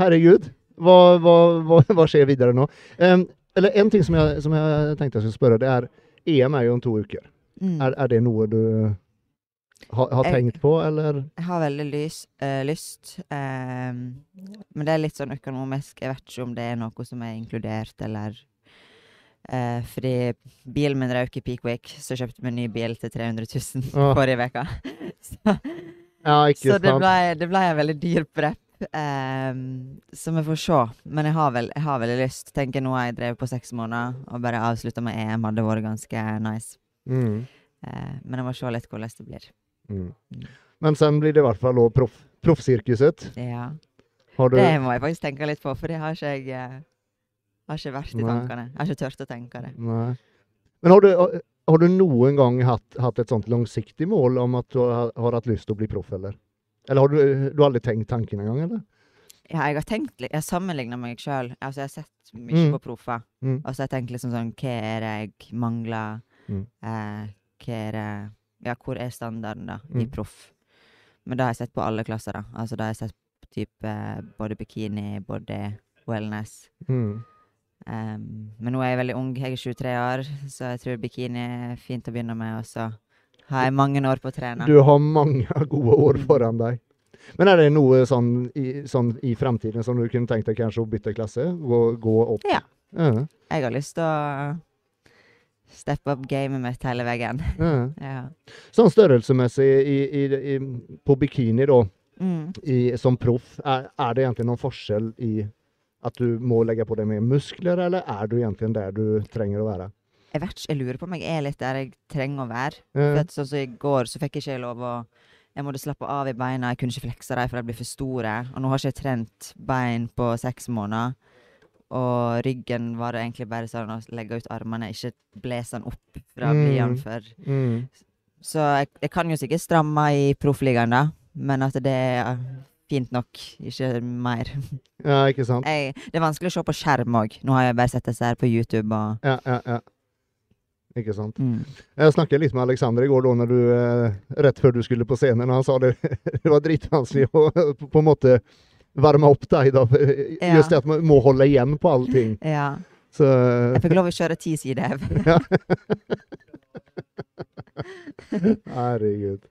Herregud. Hva, hva, hva, hva skjer videre nå? Um, eller en ting som jeg, som jeg tenkte jeg skulle spørre, det er EM er jo om to uker. Mm. Er, er det noe du ha, har Jeg- tenkt på, eller? Jeg har veldig lys, eh, lyst, Um, men det er litt sånn økonomisk. Jeg vet ikke om det er noe som er inkludert, eller uh, Fordi bilen min røk i Peak Week, så kjøpte vi en ny bil til 300 000 ah. forrige uke. <laughs> så Ja, så det ble, det ble en veldig dyr prep. Ehm, så vi får se. Men jeg har, vel, jeg har veldig lyst. Tenker nå har jeg drevet på seks måneder, og bare avslutta med EM hadde vært ganske nice. Mm. Uh, men jeg må se litt hvordan det blir. Mm. Mm. Men sen blir det i hvert fall òg proff, proffsirkuset. Ja. Har du Det må jeg faktisk tenke litt på, for det har ikke jeg uh, har ikke vært i Nei. tankene. Jeg har ikke turt å tenke det. Nei. Men har du, har du noen gang hatt, hatt et sånt langsiktig mål om at du har, har hatt lyst til å bli proff, eller? Eller har du, du har aldri tenkt tanken engang, eller? Ja, jeg har tenkt jeg sammenligner meg sjøl. Altså, jeg har sett mye Mm. på proffer. Mm. Og så har jeg tenkt liksom sånn Hva er det jeg mangler? Mm. Eh, hva er det Ja, hvor er standarden, da, i Mm. proff? Men da har jeg sett på alle klasser, da. Altså da har jeg sett type både bikini, body, wellness. Mm. Em, men nå er jeg veldig ung, jeg er 23 år, så jeg tror bikini er fint å begynne med. Og så har jeg mange år på å trene. Du har mange <laughs> gode år foran deg. Men er det noe sånn i, sånn i fremtiden som du kunne tenkt deg kanskje å bytte klasse? Gå, gå opp? Ja. Ja, Jeg har lyst til å steppe opp gamet mitt hele veien. ja. <laughs> ja. Sånn størrelsesmessig i, i, i, på bikini, da, Mm. i, som proff, er, er det egentlig noen forskjell i at du må legge på deg mer muskler, eller er du egentlig der du trenger å være? Jeg vet ikke, jeg lurer på om jeg er litt der jeg trenger å være. Mm. Sånn som I går så fikk jeg ikke lov å Jeg måtte slappe av i beina. Jeg kunne ikke flekse dem, for de blir for store. Og nå har ikke jeg trent bein på seks måneder. Og ryggen var det egentlig bare sånn å legge ut armene, ikke blåse den opp fra Mm. før. mm, Så jeg, jeg kan jo sikkert stramme i proffligaen, da. Men at det er fint nok, ikke mer. ja, ikke sant? Jeg, det er vanskelig å se på skjerm òg. Nå har jeg bare sett disse her på YouTube og Ja, ja, ja. Ikke sant? mm. Jeg snakket litt med Alexander i går, da, du, eh, rett før du skulle på scenen. og Han sa det, <laughs> det var dritvanskelig å på en måte varme opp deg. da. Ja. Just det at man må holde igjen på allting. Ja. Så, Jeg fikk lov å kjøre ti sidehev. <laughs> herregud.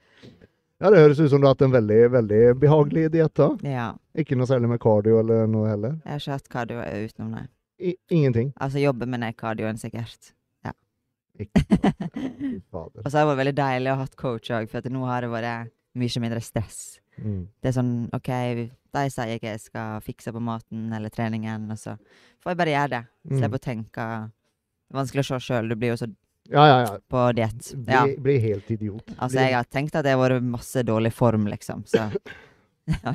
Ja, Det høres ut som du har hatt en veldig veldig behagelig diett. Ja. Ikke noe særlig med kardio eller noe heller? Jeg har ikke hatt kardio utenom nei. I, ingenting? Altså jobben med er kardioen, sikkert. Og så har det vært veldig deilig å ha hatt coach òg, for nå har det vært mye mindre stress. Mm. Det er sånn OK, de sier ikke jeg skal fikse på maten eller treningen, og så får jeg bare gjøre det. Mm. Å tenke Det er vanskelig å se sjøl, du blir jo så Ja, ja, ja. på diett. Ja. Blir, bli helt idiot. Altså, jeg har tenkt at jeg har vært masse dårlig form, liksom, så <laughs> ja.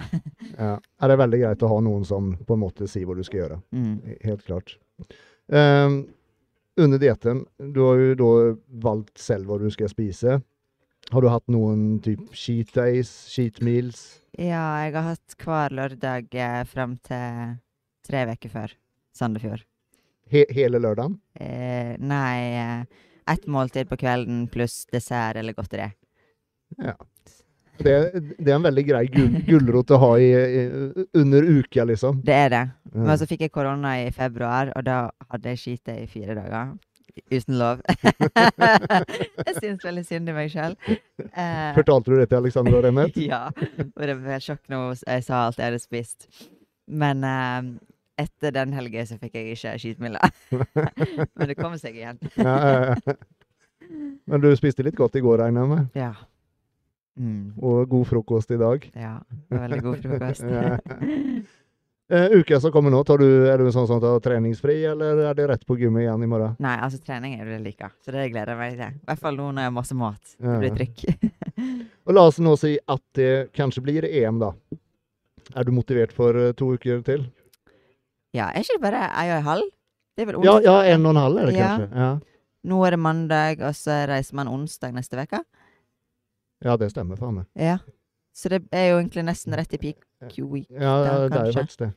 ja. Er det veldig greit å ha noen som på en måte sier hva du skal gjøre? mm. Helt klart. Ehm, under dietten, du har jo da valgt selv hva du skal spise. Har du hatt noen type cheat days, cheat meals? Ja, jeg har hatt hver lørdag eh, frem til tre uker før Sandefjord. He hele lørdagen? Eh, nei, eh, ett måltid på kvelden pluss dessert eller godteri. Det, det er en veldig grei gul gulrot å ha i, i, under uka, liksom. Det er det. Men så fikk jeg korona i februar, og da hadde jeg skite i fire dager. Uten lov. <laughs> jeg syns veldig synd i meg sjøl. Eh, Fortalte du det til Alexander og Remet? <laughs> ja. Og det ble helt sjokk når jeg sa alt jeg hadde spist. Men eh, etter den helga så fikk jeg ikke skitmilla. <laughs> Men det kommer seg igjen. Men du spiste litt godt i går, regner jeg med? Ja. Mm. Og god frokost i dag? Ja. Veldig god frokost. <laughs> Ja. Eh, uka som kommer nå, tar du, er du sånn som tar treningsfri, eller er det rett på gymmet igjen i morgen? Nei, altså trening er det like, så det gleder jeg meg til. I hvert fall nå når jeg har masse mat. Det blir trykk. <laughs> Og la oss nå si at det kanskje blir EM, da. Er du motivert for eh, to uker til? ja, er ikke det bare ei og en halv? Ja, ja, en og en halv er det Ja. kanskje. Ja, Nå er det mandag, og så reiser man onsdag neste uke. Ja det stemmer faen meg. Ja. Så det er jo egentlig nesten rett i peak week. Ja, Da, det er jo faktisk det.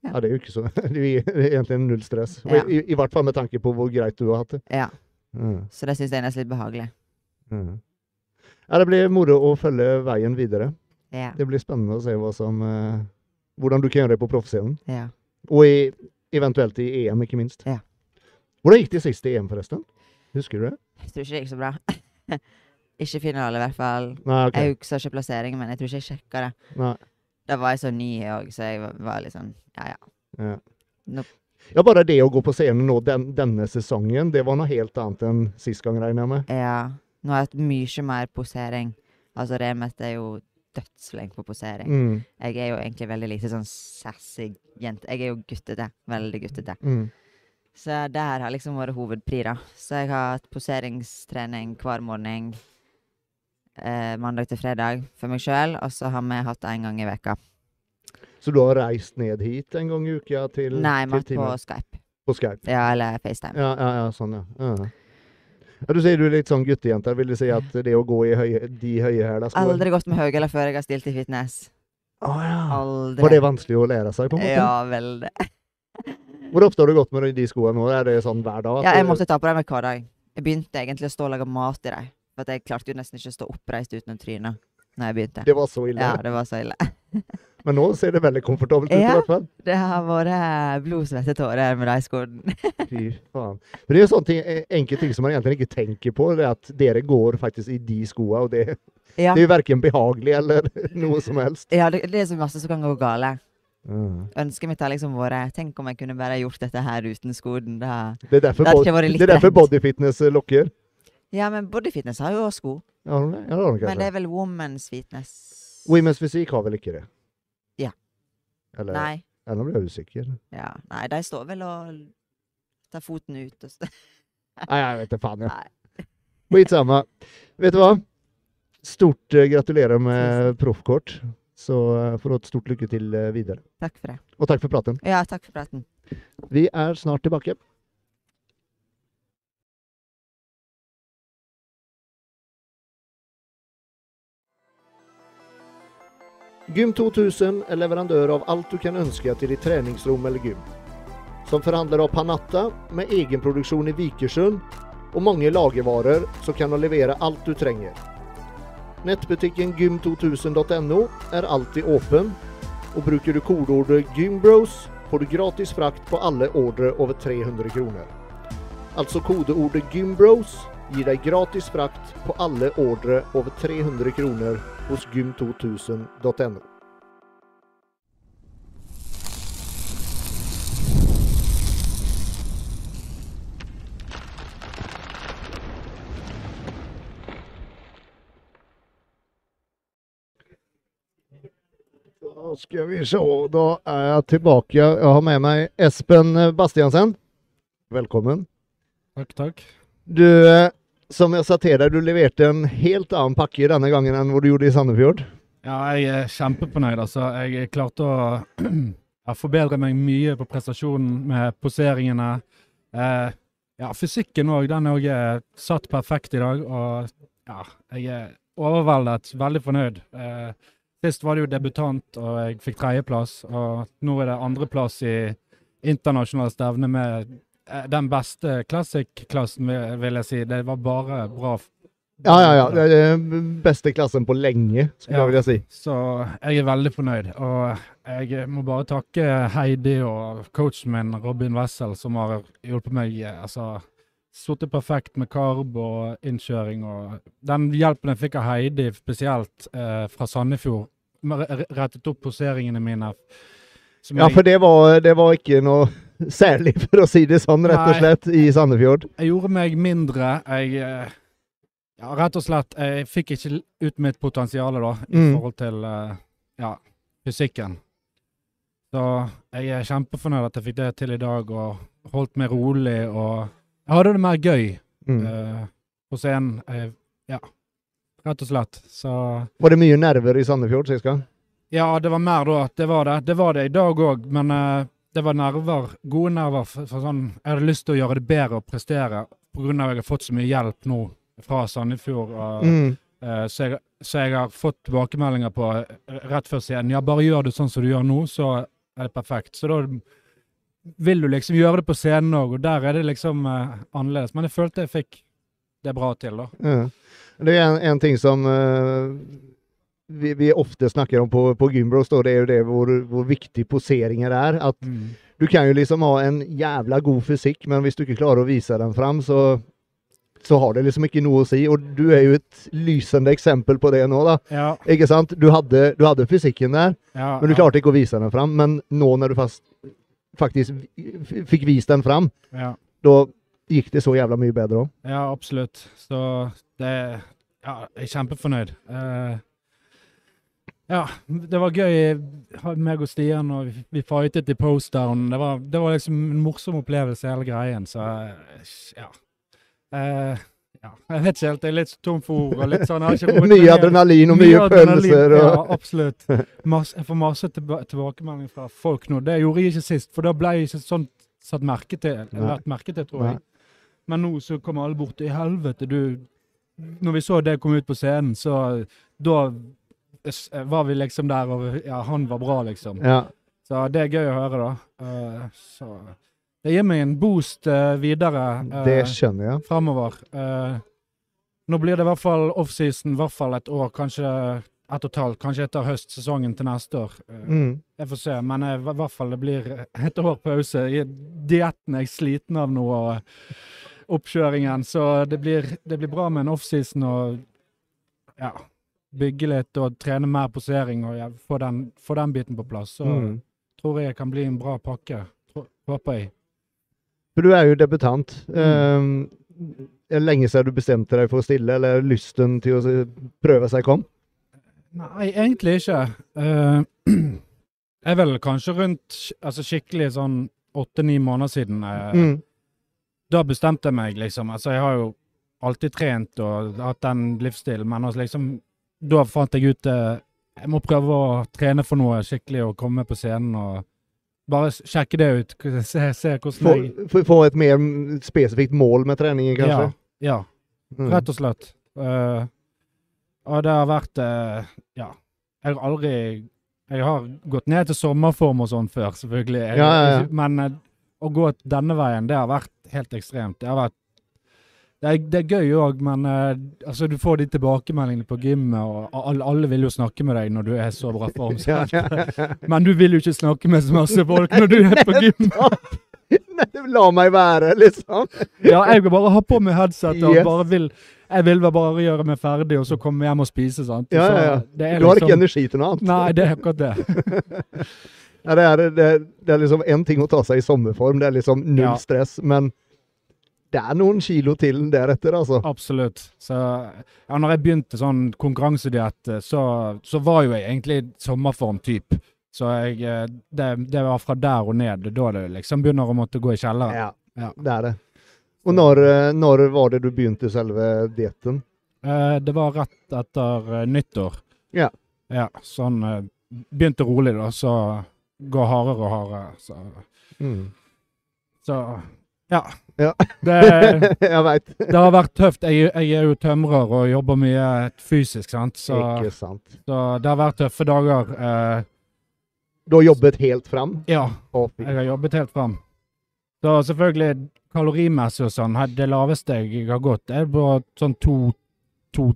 Ja. Ja, det er jo ikke så <laughs> Det er egentlig null stress. Ja. I, i, hvert fall med tanke på hvor greit du har hatt det. Ja. Mm. Så det syns jeg er nesten litt behagelig. Ja. Ja, det blir moro å følge veien videre. Ja. Det blir spennende å se hva som, uh, hvordan du kan gjøre det på proffscenen. ja. Og i, eventuelt i EM, ikke minst. Ja. Hvordan gikk det sist i EM, forresten? Husker du det? Jeg tror ikke det gikk så bra. <laughs> Ikke finale, i hvert fall. Nei, okay. Jeg husker ikke plasseringen, men jeg tror ikke jeg sjekka det. Nei. Da var jeg så ny òg, så jeg var, var litt sånn Ja, ja. Ja. Nope. ja, bare det å gå på scenen nå den, denne sesongen, det var noe helt annet enn sist gang, regner jeg med. ja. Nå har jeg hatt mye mer posering. Altså, Remet er jo dødsflink på posering. Mm, Jeg er jo egentlig veldig lite sånn sassy jente. Jeg er jo guttete. Veldig guttete. mm. Så det her har liksom vært hovedpri, da. Så jeg har hatt poseringstrening hver morgen eh, mandag til fredag for meg sjøl, og så har vi hatt det en gang i veka. Så du har reist ned hit en gang i uka til, Nei, vi har vært på Skype. På Skype? Ja, eller FaceTime. Ja, ja, ja, sånn, ja. ja. ja. Du sier du er litt sånn guttejente. Vil du si at det å gå i høye, de høye hæla skoene Aldri gått med høyhæler før jeg har stilt i fitness. Å ja. Aldri. Var det vanskelig å lære seg, på en måte? Ja, veldig. Hvor ofte har du gått med de skoene nå? Er det sånn hver dag? Ja, jeg måtte ta på dem hver dag. Jeg begynte egentlig å stå og lage mat i dem. For jeg klarte jo nesten ikke å stå oppreist uten å tryne når jeg begynte. Det var så ille? Ja, det var så ille. <laughs> Men nå ser det veldig komfortabelt ut, i hvert fall. Det har vært blod, svette, tårer med de skoene. <laughs> Fy faen. Men det er sånne ting, enkelte ting som man egentlig ikke tenker på, det er at dere går faktisk i de skoene, og det, Ja, det er verken behagelig eller <laughs> noe som helst. ja det, det er så masse som kan gå gale. Mm. Ønsket mitt har liksom vært Tenk om jeg kunne bare gjort dette her uten skoen. Da. Det er derfor, Det bod- det er derfor bodyfitness eh, lokker. Ja, men bodyfitness har jo også sko. Ja, det har de Men det er vel women's fitness? Women's fysikk har vel ikke det? Ja. Eller, Nei. eller blir jeg usikker. Ja. Nei, de står vel og tar foten ut og. <laughs> Nei, jeg vet ikke faen. Ja. Nei. Skitsamma. Vet du hva? Stort uh, gratulerer med proffkort. Så uh, får du et stort lykke til uh, videre. Takk for det. Og takk for praten. Ja, takk for praten. Vi er snart tilbake. Gym 2000 er leverandør av alt du kan ønske til ditt treningsrom eller gym. Som forhandler av Panatta med egenproduksjon i Vikersund og mange lagervarer, som kan levere alt du trenger. Nettbutikken gym2000.no er alltid åpen, og bruker du kodeordet GYMBROS får du gratis frakt på alle ordre over 300 kroner. Altså kodeordet GYMBROS gir deg gratis frakt på alle ordre over 300 kroner hos gym2000.no. Da skal vi se, da er jeg tilbake. Jeg har med meg Espen Bastiansen. Velkommen. Takk, takk. Du, eh, som jeg sa til deg, du leverte en helt annen pakke denne gangen enn hvor du gjorde i Sandefjord. Ja, jeg er kjempefornøyd, altså. Jeg klarte å <clears throat> jeg forbedre meg mye på prestasjonen med poseringene. Eh, ja, fysikken òg, den er òg satt perfekt i dag. Og ja, jeg er overveldet, veldig fornøyd. Eh, sist var det jo debutant, og jeg fikk tredjeplass. Og nå er det andreplass i internasjonale stevne med den beste classic-klassen, vil, jeg si. Det var bare bra. Ja, ja, ja. Det er den beste klassen på lenge, skulle Ja. jeg vil si. Så jeg er veldig fornøyd. Og jeg må bare takke Heidi og coachen min, Robin Wessel, som har hjulpet meg. eh, altså, Sittet perfekt med karb og innkjøring. og Den hjelpen jeg fikk av Heidi, spesielt eh, fra Sandefjord, rettet opp poseringene mine. Ja, for det var, det var ikke noe <laughs> særlig, for å si det sånn, rett og Nei. slett, i Sandefjord. Jeg gjorde meg mindre. Jeg eh, Ja, rett og slett. Jeg fikk ikke ut mitt potensial da, i Mm. forhold til eh, ja, fysikken. Så jeg er kjempefornøyd at jeg fikk det til i dag, og holdt meg rolig og Jeg hadde det mer gøy Mm. eh, på scenen. Jeg, ja, rett og slett. Så Var det mye nerver i Sandefjord sist gang? ja, det var mer da. Det var det. Det var det i dag òg, men eh, det var nerver. Gode nerver. For, for sånn, jeg hadde lyst til å gjøre det bedre og prestere pga. at jeg har fått så mye hjelp nå fra Sandefjord. Og, Mm. uh, så, jeg, så jeg har fått tilbakemeldinger på eh, rett før scenen. Ja, bare gjør det sånn som du gjør nå, så er det perfekt. Så da vil du liksom gjøre det på scenen òg, og der er det liksom uh, annerledes. Men jeg følte jeg fikk det bra til, da. Ja. Det er en, en ting som eh, vi, vi ofte snakker om på, på Gymbros, det er jo det hvor, hvor viktig poseringer er. At du kan jo liksom ha en jævla god fysikk, men hvis du ikke klarer å vise den fram, så så har det liksom ikke noe å si. Og du er jo et lysende eksempel på det nå, da. Ja, Ikke sant? Du hadde, du hadde fysikken der, ja, men du klarte ikke å vise den fram. Men nå når du fast, faktisk fikk vist den fram, ja, da gikk det så jævla mye bedre òg. ja, absolutt. Så det Ja, jeg er kjempefornøyd. Eh, ja, det var gøy, ha- meg og Stian, og vi, fightet i postdown. Det var, det var liksom en morsom opplevelse, hele greien, så eh, ja. Eh, ja. Jeg vet ikke helt, jeg er litt tom for ord. og litt sånn, jeg har ikke <laughs> Mye adrenalin og mye, mye følelser. Ja, absolutt. Mas, jeg får masse tilba tilbakemelding fra folk nå. Det gjorde jeg ikke sist, for da ble jeg ikke sånn satt merke til. Nei. Vært merke til, tror Nei. jeg. Men nå så kommer alle bort. I helvete, du Når vi så det kom ut på scenen, så da var vi liksom der, og ja, han var bra, liksom. ja. Så det er gøy å høre, da. Uh, så det gir meg en boost uh, videre. uh, Det skjønner jeg. fremover. Uh, nå blir det i hvert fall offseason, i hvert fall et år, kanskje ett og et halvt, kanskje etter høstsesongen til neste år. Eh, Mm. Jeg får se, men eh, i hvert fall det blir et år pause. I Dietten er jeg sliten av nå, og oppkjøringen, så det blir, det blir bra med en offseason og ja, bygge litt og trene mer posering og ja, få, den, få den biten på plass. Så Mm. tror jeg kan bli en bra pakke. Håper jeg. For du er jo debutant. Mm. Um, lenge siden du bestemte deg for å stille, eller lysten til å prøve seg kom? Nei, egentlig ikke. Uh, <clears throat> jeg er vel kanskje rundt altså skikkelig sånn åtte-ni måneder siden. Uh, Mm. Da bestemte jeg meg, liksom. Altså, jeg har jo alltid trent og hatt den livsstilen, men altså, liksom Da fant jeg ut eh, Jeg må prøve å trene for noe skikkelig og komme på scenen og bare sjekke det ut. <laughs> Se, se hvordan Få, jeg få- et mer spesifikt mål med treningen, kanskje? Ja, ja, Mm. rett og slett. Uh, og det har vært uh, Ja. Jeg har aldri Jeg har gått ned til sommerform og sånn før, selvfølgelig. Jeg, Ja, ja, ja. Men uh, å gå denne veien, det har vært helt ekstremt. Det har vært det er, det er gøy òg, men eh, altså, du får de tilbakemeldingene på gymmet, og alle, alle vil jo snakke med deg når du er så bra form. <laughs> Men du vil jo ikke snakke med så masse folk når du er på gymmet. Nei, la meg være, liksom. Ja, jeg vil bare ha på meg headset og Yes. bare vil Jeg vil bare gjøre meg ferdig, og så komme hjem og spise, sant. Ja, ja, ja. Det er Du har ikke liksom- energi til noe annet. Nei, det er akkurat det. <laughs> Ja, det, er, det, det er liksom én ting å ta seg i sommerform, det er liksom null stress, men det er noen kilo til deretter, altså. Absolutt. Så ja, når jeg begynte sånn konkurransediett, så, så var jo jeg egentlig sommerform-typ. Så jeg, eh, det, det var fra der og ned. Da det liksom begynner å måtte gå i kjelleren. Ja, Ja. det er det. Og når, eh, når var det du begynte selve dietten? Eh, det var rett etter eh, nyttår. Ja. Ja, sånn eh, Begynte rolig, da, så gå hardere og hardere. Så, Mm. så ja. Ja. Det, <laughs> jeg veit. det har vært tøft. Jeg, jeg er jo tømrer og jobber mye fysisk, sant. Så, Ikke sant. så det har vært tøffe dager. Eh, Du har jobbet helt fram? ja, jeg har jobbet helt fram. Så selvfølgelig, kalorimessig og sånn, det laveste jeg har gått, er på sånn to, to,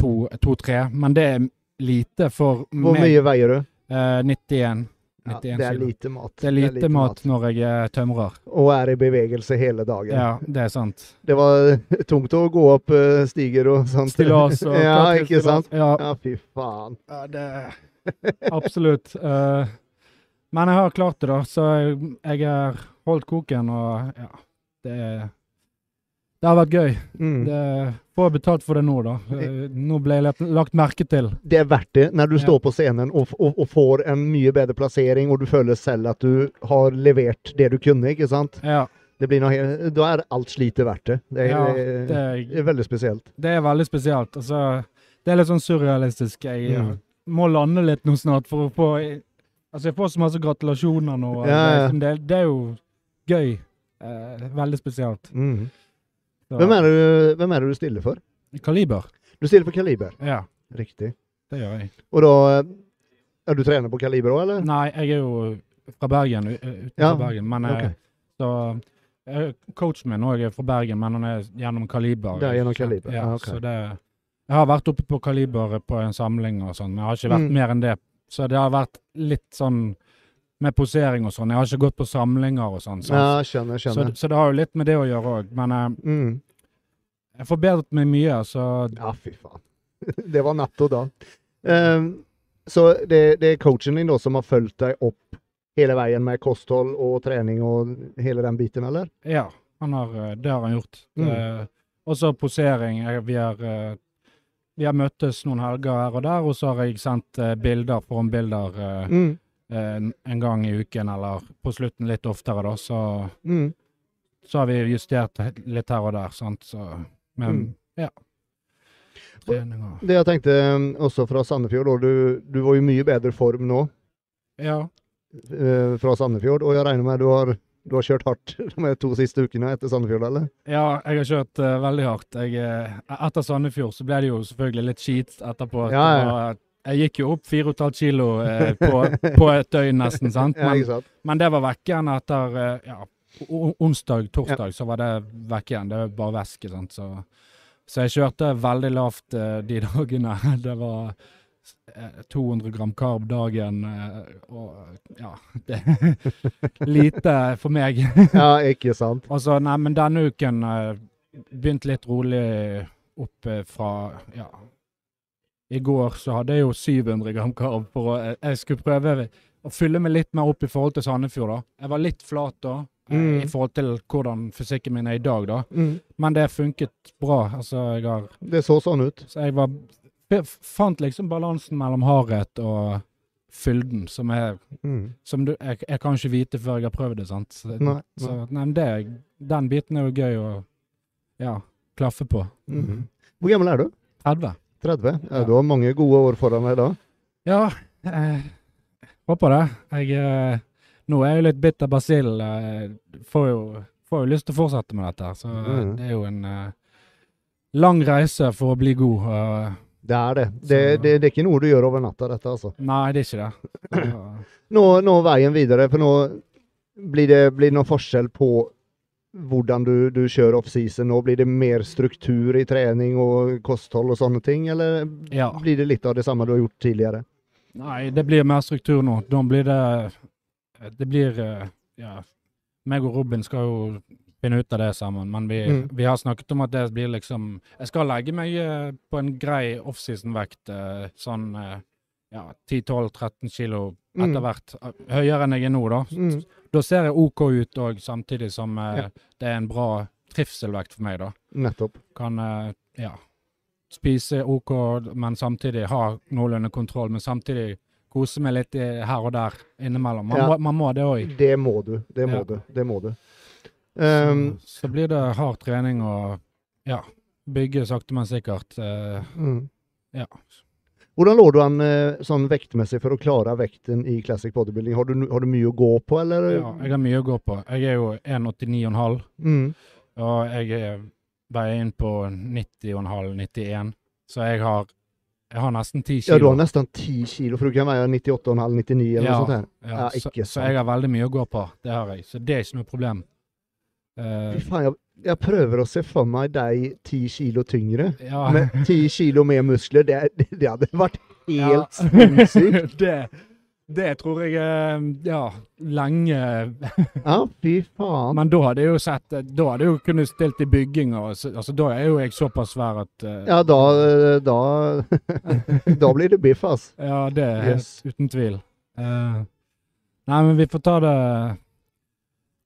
to, to, tre. Men det er lite for Hvor meg. mye veier du? Eh, 91. Ja, 91 det er lite mat. Det er lite mat når jeg er tømrer. Og er i bevegelse hele dagen. Ja, det er sant. Det var <laughs> tungt å gå opp eh, stiger og sånt. Stillas og <laughs> Ja, ikke sant? Ja, Ja, fy faen. ja det Absolutt. Uh, men jeg har klart det, da. Så jeg, jeg har holdt koken, og ja Det, det har vært gøy. Mm. Det får betalt for det nå, da. Eh, Nå ble jeg lagt, merke til. Det er verdt det når du Ja. står på scenen og, og, og får en mye bedre plassering, og du føler selv at du har levert det du kunne, ikke sant? Ja, Det blir noe, da er alt slitet verdt det. Det er, Ja, det det, er veldig spesielt. det er veldig spesielt. Altså, det er litt sånn surrealistisk. Jeg Mm. må lande litt nå snart for å få Altså, jeg får så masse gratulasjoner nå. Ja, ja. Det, det er jo gøy. Eh, veldig spesielt. Mm. Så- Hvem, er du- hvem er det du stiller for? Kaliber. Du stiller for Kaliber, Ja, riktig. det gjør jeg. Og da Er du trener på Kaliber òg, eller? Nei, jeg er jo fra Bergen, utenfor Ja, Bergen. Men eh, så eh, Coachen min òg er fra Bergen, men han er gjennom Kaliber. Det er gjennom Kaliber, Ja, ah, ok. så det Jeg har vært oppe på Kaliber på en samling og sånn, men jeg har ikke vært Mm. mer enn det. Så det har vært litt sånn med posering og sånn. Jeg har ikke gått på samlinger og sånn. Ja, skjønner, så, skjønner. så det har jo litt med det å gjøre òg. Men eh, Mm. jeg har forbedret meg mye, så Ja, fy faen. <laughs> Det var natt og dag. Ehm, så det, det er coachen din da som har fulgt deg opp hele veien med kosthold og trening og hele den biten, eller? ja. Han har, eh, det har han gjort. Mm. Eh, også posering. Vi, har, uh, vi har møttes noen helger her og der, og så har jeg sendt uh, bilder, formbilder, uh, Mm. Eh, en gang i uken, eller på slutten litt oftere, da. Så, Mm. så har vi justert litt her og der, sant. Så, men Mm. ja. Treninger. Det jeg tenkte um, også fra Sandefjord, du, du var i mye bedre form nå Ja. eh, fra Sandefjord, og jeg regner med du har, du har kjørt hardt <laughs> de to siste ukene etter Sandefjord, eller? Ja, jeg har kjørt uh, veldig hardt. Jeg, etter Sandefjord så ble det jo selvfølgelig litt skit etterpå. Ja, ja. Jeg gikk jo opp 4,5 kilo eh, på, på et døgn nesten, sant. Men, ja, sant? men det var vekk igjen etter eh, ja, onsdag, torsdag, så var det vekk igjen. Det var bare væske, sant. Så, så jeg kjørte veldig lavt eh, de <laughs> dagene. Det var eh, 200 gram karb dagen, eh, og ja <laughs> det, Lite for meg. Ja, ikke sant? Altså, nei, men denne uken begynte litt rolig opp eh, fra ja. I går så hadde jeg jo 700 gram karv. for å eh, Jeg skulle prøve å fylle meg litt mer opp i forhold til Sandefjord, da. Jeg var litt flat da, eh, Mm. i forhold til hvordan fysikken min er i dag, da. Mm. Men det funket bra. Altså, jeg har Det så sånn ut. Så jeg var Fant liksom balansen mellom hardhet og fylden, som er Mm. som du, jeg, jeg kan ikke vite før jeg har prøvd det, sant. Så, Nei, så nei. nei, men det, den biten er jo gøy å ja, klaffe på. Mhm. Hvor gammel er du? 30. 30? Ja, Ja. du har mange gode år foran deg da. Ja, eh, håper det. Jeg, eh, nå er jeg jo litt bitter basil. Eh, får, jo, får jo lyst til å fortsette med dette. Så Mhm. det er jo en eh, lang reise for å bli god. eh. Det er det. Det, det. det er ikke noe du gjør over natta, dette, altså. nei, det er ikke det. <clears throat> Så, Nå, nå veien videre, for nå blir det, blir noen forskjell på hvordan du, du kjører off-season. Nå blir det mer struktur i trening og kosthold og sånne ting, eller ja. blir det litt av det samme du har gjort tidligere? Nei, det blir mer struktur nå. Da blir det Det blir eh, Ja. Meg og Robin skal jo finne ut av det sammen, men vi, Mm. vi har snakket om at det blir liksom Jeg skal legge meg eh, på en grei offseason-vekt, eh, sånn ja, 10-12-13 kilo Mm. etter hvert. Høyere enn jeg er nå, da. Mm. Da ser jeg OK ut òg, samtidig som eh, Ja. det er en bra trivselvekt for meg, da. Nettopp. Kan eh, ja, spise OK, men samtidig ha noenlunde kontroll. Men samtidig kose meg litt her og der innimellom. Man, Ja. må, man må det òg. Det må du. Det må Ja. du. Det må du. Um, så, så blir det hard trening og ja, bygge sakte, men sikkert. Uh, mm. ja. Hvordan lå du an eh, sånn vektmessig for å klare vekten i classic bodybuilding? Har du, har du mye å gå på, eller? ja, jeg har mye å gå på. Jeg er jo 1,89,5, Mm. og jeg er veier inn på 90,5-91. Så jeg har, jeg har nesten 10 kilo. Ja, du har nesten 10 kilo, for du kan veie 98,5-99 eller Ja, noe sånt. her. Ja, Ja, så, så jeg har veldig mye å gå på. Det har jeg. Så det er ikke noe problem. Eh, Fy faen, jeg, jeg prøver å se for meg deg 10 kilo tyngre, ja. med 10 kilo mer muskler. Det, det, det hadde vært Ja. helt <laughs> sinnssykt. det, det tror jeg eh, Ja, lenge Ja, fy faen. Men da hadde jeg jo sett Da hadde jeg jo kunnet stilt i bygging og Altså, da er jo jeg såpass svær at uh, Ja, da Da, <laughs> da blir det biff, ass. Ja, det Yes. uten tvil. Uh, nei, men vi får ta det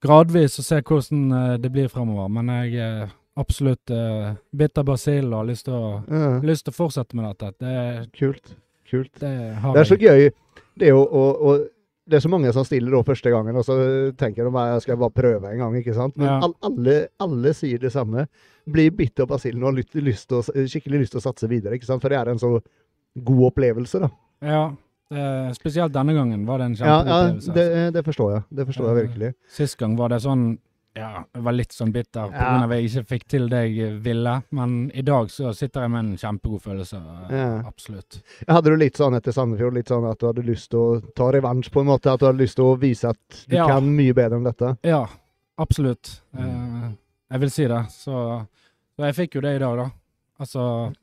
gradvis og se hvordan eh, det blir fremover. Men jeg er absolutt uh, bitter basil og har lyst til å, Ja, lyst til å fortsette med dette. Det, kult. Kult. det har Det er så gøy. Det er jo å- det er så mange som stiller da første gangen, og så tenker de bare jeg skal bare prøve en gang. ikke sant? Men Ja. alle, alle sier det samme. Blir bitt av basillen og har lyst, lyst å, skikkelig lyst til å satse videre. ikke sant? For det er en så god opplevelse, da. Ja, det, spesielt denne gangen var det en Ja, ja det, det forstår jeg. Det forstår jeg virkelig. Sist gang var det sånn Ja, jeg var litt sånn bitter på Ja. at jeg ikke fikk til det jeg ville. Men i dag så sitter jeg med en kjempegod følelse. Ja. Absolutt. Hadde du litt sånn etter Sandefjord, litt sånn at du hadde lyst til å ta revansj på en måte? At du hadde lyst til å vise at du Ja. kan mye bedre enn dette? Ja, absolutt. Mm. Eh, jeg vil si det. Så, så jeg fikk jo det i dag, da. Altså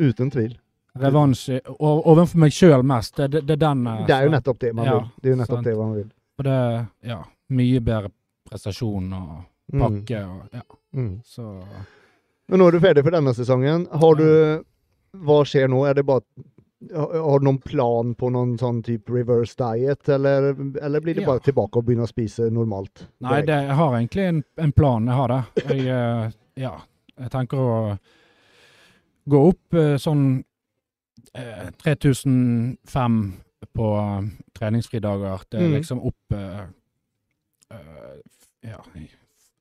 Uten tvil. Revansj overfor meg sjøl mest. Det, det, det er den eh, Det er jo nettopp det man Ja, vil. Det er jo nettopp sant. det man vil. Og det Ja, mye bedre prestasjon og Mm. pakke og Ja, Mm. så Men nå er du ferdig for denne sesongen. Har du Hva skjer nå? Er det bare har du noen plan på noen sånn type reverse diet, eller, eller blir det Ja. bare tilbake og begynne å spise normalt? Nei, det, jeg har egentlig en, en plan. Jeg har det. Jeg, eh, ja, jeg tenker å gå opp eh, sånn 3005 på eh, treningsfridager. Det er Mm. liksom opp eh, eh, ja,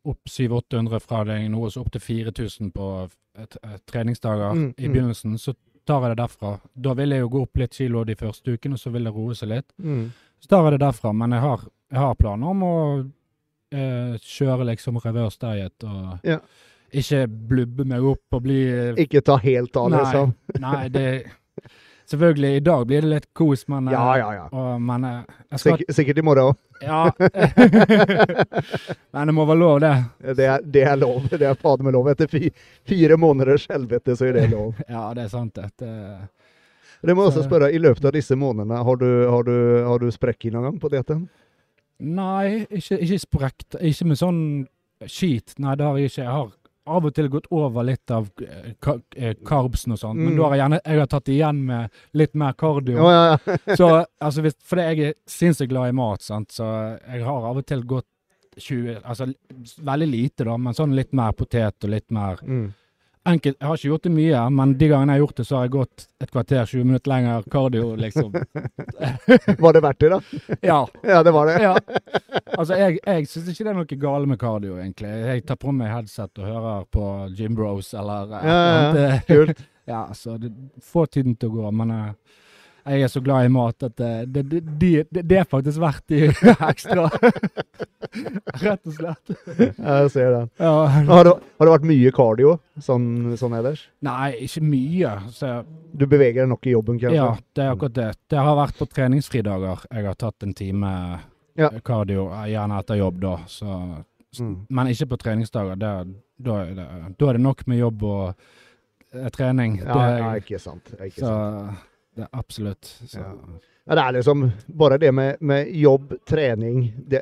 opp 700-800 fra deg, noe så opp til 4000 på treningsdager Mm, i mm. begynnelsen. Så tar jeg det derfra. Da vil jeg jo gå opp litt kilo de første ukene, så vil det roe seg litt. Mm. Så tar jeg det derfra, men jeg har, jeg har planer om å eh, kjøre liksom reverse diet og Ja. ikke blubbe meg opp og bli Ikke ta helt av, Nei. liksom? Nei, det <laughs> Selvfølgelig, i dag blir det litt kos, men, eh, Ja, ja, ja. Og, men eh, skal Sikkert, sikkert i morgen òg. Ja. <laughs> men det må være lov, det. Det, er- det er lov. Det er fader meg lov. Etter fi, fire måneders helvete, så er det lov. <laughs> Ja, det er sant. Det, det må jeg også spørre, I løpet av disse månedene, har du, har du, har du sprekk noen gang på dietten? Nei, ikke, ikke sprekt. Ikke med sånn skit. Nei, det har jeg ikke. Jeg har av og til gått over litt av karbsen eh, og sånt, men Mm. da har jeg gjerne jeg har tatt igjen med litt mer kardio. Oh, ja, ja. <laughs> Så, altså, hvis, fordi jeg er sinnssykt glad i mat, sant? så jeg har av og til gått 20 Altså veldig lite, da, men sånn litt mer potet og litt mer Mm. Enkelt. Jeg har ikke gjort det mye, men de gangene jeg har gjort det, så har jeg gått et kvarter, 20 minutter lenger kardio, liksom. <laughs> Var det verdt det, da? <laughs> Ja. Ja, det var det. ja. Altså, jeg, jeg syns ikke det er noe gale med kardio, egentlig. Jeg tar på meg headset og hører på Jim Bros eller Ja, ja, annet. Kult. <laughs> Ja, så det får tiden til å gå, men eh, jeg er så glad i mat at eh, det, det, det, det, det er faktisk verdt de <laughs> ekstra. <laughs> Rett og slett. Ja, Jeg ser den. Ja. Har det, har det vært mye cardio sånn, sånn ellers? Nei, ikke mye. Så, Du beveger deg nok i jobben, kanskje? ja, det er akkurat det. Det har vært på treningsfridager. Jeg har tatt en time Ja. kardio, eh, gjerne etter jobb da. Så, Mm. Men ikke på treningsdager. Da, er det, er det nok med jobb og eh, trening. Ja, det, ja, ikke sant. Ikke så sant. Det er absolutt. Ja. Ja, det er liksom bare det med, med jobb, trening det,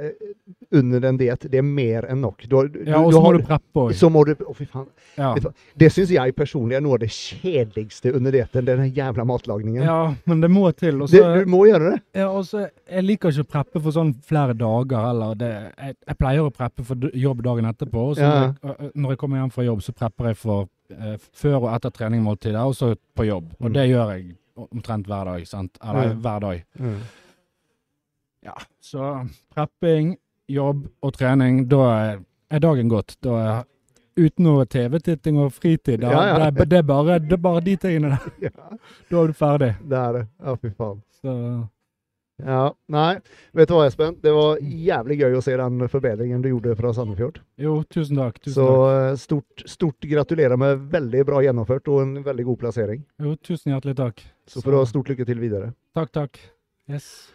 under en diett, det er mer enn nok. Du, du, Ja, og så må du preppe òg. Så må du Å, fy faen. Ja. Det syns jeg personlig er noe av det kjedeligste under dietten, den jævla matlagningen. ja, men det må til. Også, det, du må gjøre det. ja, og så- jeg liker ikke å preppe for sånn flere dager heller. Det, jeg, jeg pleier å preppe for jobb dagen etterpå. Og så når, jeg, når jeg kommer hjem fra jobb, så prepper jeg for eh, før og etter treningmåltider, og så på jobb. Og Mm. det gjør jeg omtrent hver dag. sant? Eller mm. hver dag. Mm. Ja, så prepping, jobb og trening, da er, dagen gått. Da er uten noe TV-titting og fritid. Da, Ja, ja. Det, er, det, er bare, det er bare de tingene der. <laughs> Ja, Da er du ferdig. det er det. Ja, fy faen. Så Ja, nei. Vet du hva, Espen? Det var jævlig gøy å se den forbedringen du gjorde fra Sandefjord. jo, tusen takk. Tusen Så takk. eh, stort, stort gratulerer med veldig bra gjennomført og en veldig god plassering. Jo, tusen hjertelig takk. Så får du ha stort lykke til videre. Takk, takk. Yes.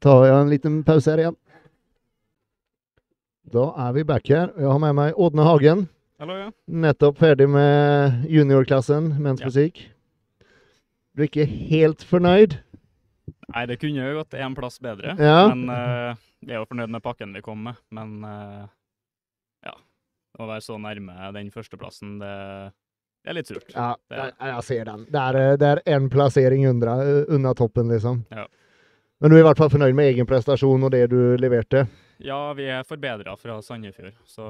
tar jeg en liten pause her igjen. Da er vi back her. Jeg har med meg Ådne Hagen. Hallo, ja. Nettopp ferdig med juniorklassen menns Ja. Du er ikke helt fornøyd? Nei, det kunne jo gått én plass bedre. Ja. Men uh, jeg er jo fornøyd med pakken vi kom med. Men uh, ja. Å være så nærme den førsteplassen, det, det er litt surt. Ja, Det- jeg, ser den. Det er, én en plassering unna, unna toppen, liksom. Ja. Men du er i hvert fall fornøyd med egen prestasjon og det du leverte? Ja, vi er forbedra fra Sandefjord, så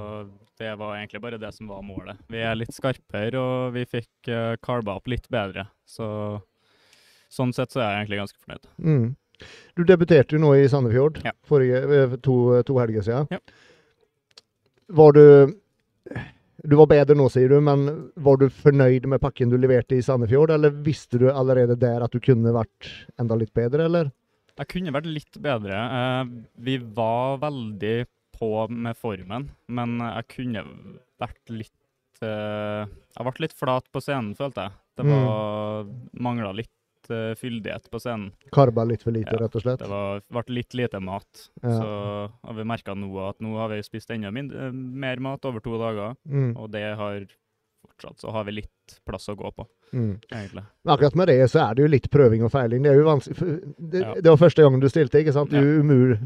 det var egentlig bare det som var målet. Vi er litt skarpere, og vi fikk uh, opp litt bedre. Så sånn sett så er jeg egentlig ganske fornøyd. Mm. Du debuterte jo nå i Sandefjord Ja. forrige, eh, to, to helger siden. Ja. Var du Du var bedre nå, sier du, men var du fornøyd med pakken du leverte i Sandefjord, eller visste du allerede der at du kunne vært enda litt bedre, eller? Jeg kunne vært litt bedre. Eh, vi var veldig på med formen, men jeg kunne vært litt eh, Jeg ble litt flat på scenen, følte jeg. Det Mm. mangla litt eh, fyldighet på scenen. Karba litt for lite, Ja, rett og slett? Det var, ble litt lite mat. Ja. Så har vi merka nå at nå har vi spist enda mindre, mer mat over to dager, Mm. og det har fortsatt så har vi litt plass å gå på, Mm. egentlig. Akkurat med det så er det jo litt prøving og feiling. Det er jo vanskelig det, Ja. det var første gangen du stilte, ikke sant? Det er jo umul,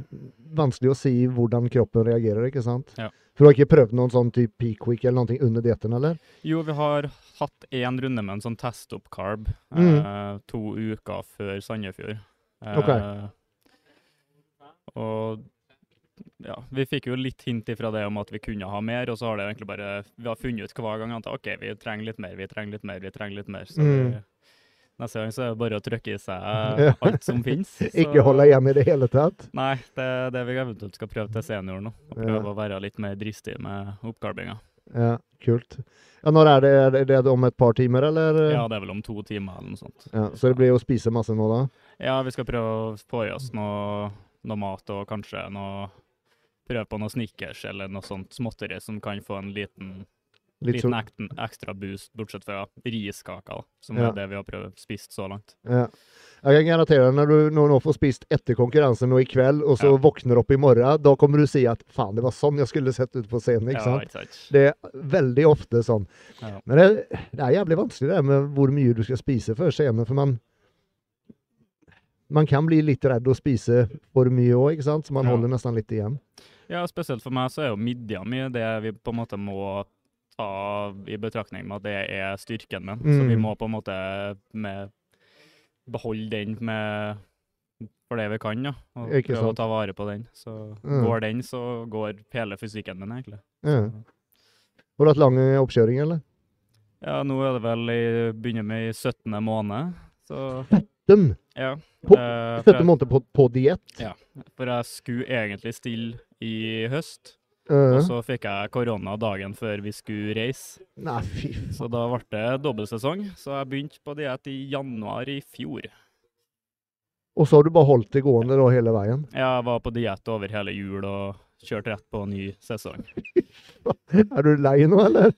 vanskelig å si hvordan kroppen reagerer, ikke sant? Ja. For du har ikke prøvd noen sånn type peak week eller noe under dietten, eller? Jo, vi har hatt én runde med en sånn test-opp-carb Mm. eh, to uker før Sandefjord. Eh, okay. Og ja, vi fikk jo litt hint ifra det om at vi kunne ha mer, og så har det egentlig bare Vi har funnet ut hver gang at OK, vi trenger litt mer, vi trenger litt mer, vi trenger litt mer. Så Mm. vi, neste gang så er det bare å trykke i seg <laughs> alt som finnes. Ikke holde igjen i det hele tatt? Nei, det er det vi eventuelt skal prøve til senior nå. Prøve Ja. å være litt mer dristig med oppgarbinga. Ja, kult. Ja, når er det? Er det om et par timer, eller? Ja, det er vel om to timer eller noe sånt. Ja, så det blir å spise masse nå, da? Ja, vi skal prøve å få i oss noe, noe mat og kanskje noe Prøve på noe Snickers eller noe sånt småtteri som kan få en liten, Litt liten så, ekten, ekstra boost, bortsett fra riskaker, som Ja. er det vi har prøvd spist så langt. ja. Jeg kan garantere deg, når du nå får spist etter konkurransen nå i kveld, og så Ja. våkner opp i morgen, da kommer du si at faen, det var sånn jeg skulle sett ut på scenen, ikke sant? ikke sant? Det er veldig ofte sånn. Men det, det er jævlig vanskelig det med hvor mye du skal spise før scenen, for man man kan bli litt redd å spise for mye òg, ikke sant? Så man holder nesten litt igjen. Ja, spesielt for meg så er jo midja mi det vi på en måte må ta i betraktning med at det er styrken min. Så vi Mm. må på en måte med, beholde den med for det vi kan, ja. Og Ikke prøve sant. å ta vare på den. Så Mm. går den, så går hele fysikken min, egentlig. Ja. Har du hatt lang oppkjøring, eller? Ja, nå er det vel i begynner med i 17. måned, så 17? ja. På- Eh, 17 måneder på, på diett. Ja. for jeg skulle egentlig stille i høst, Eh, og så fikk jeg korona dagen før vi skulle reise. Nei, fy faen. Så da ble det dobbeltsesong, så jeg begynte på diett i januar i fjor. Og så har du bare holdt det gående da hele veien. Ja, Jeg var på diett over hele jul og kjørte rett på ny sesong. <laughs> Er du lei nå, eller?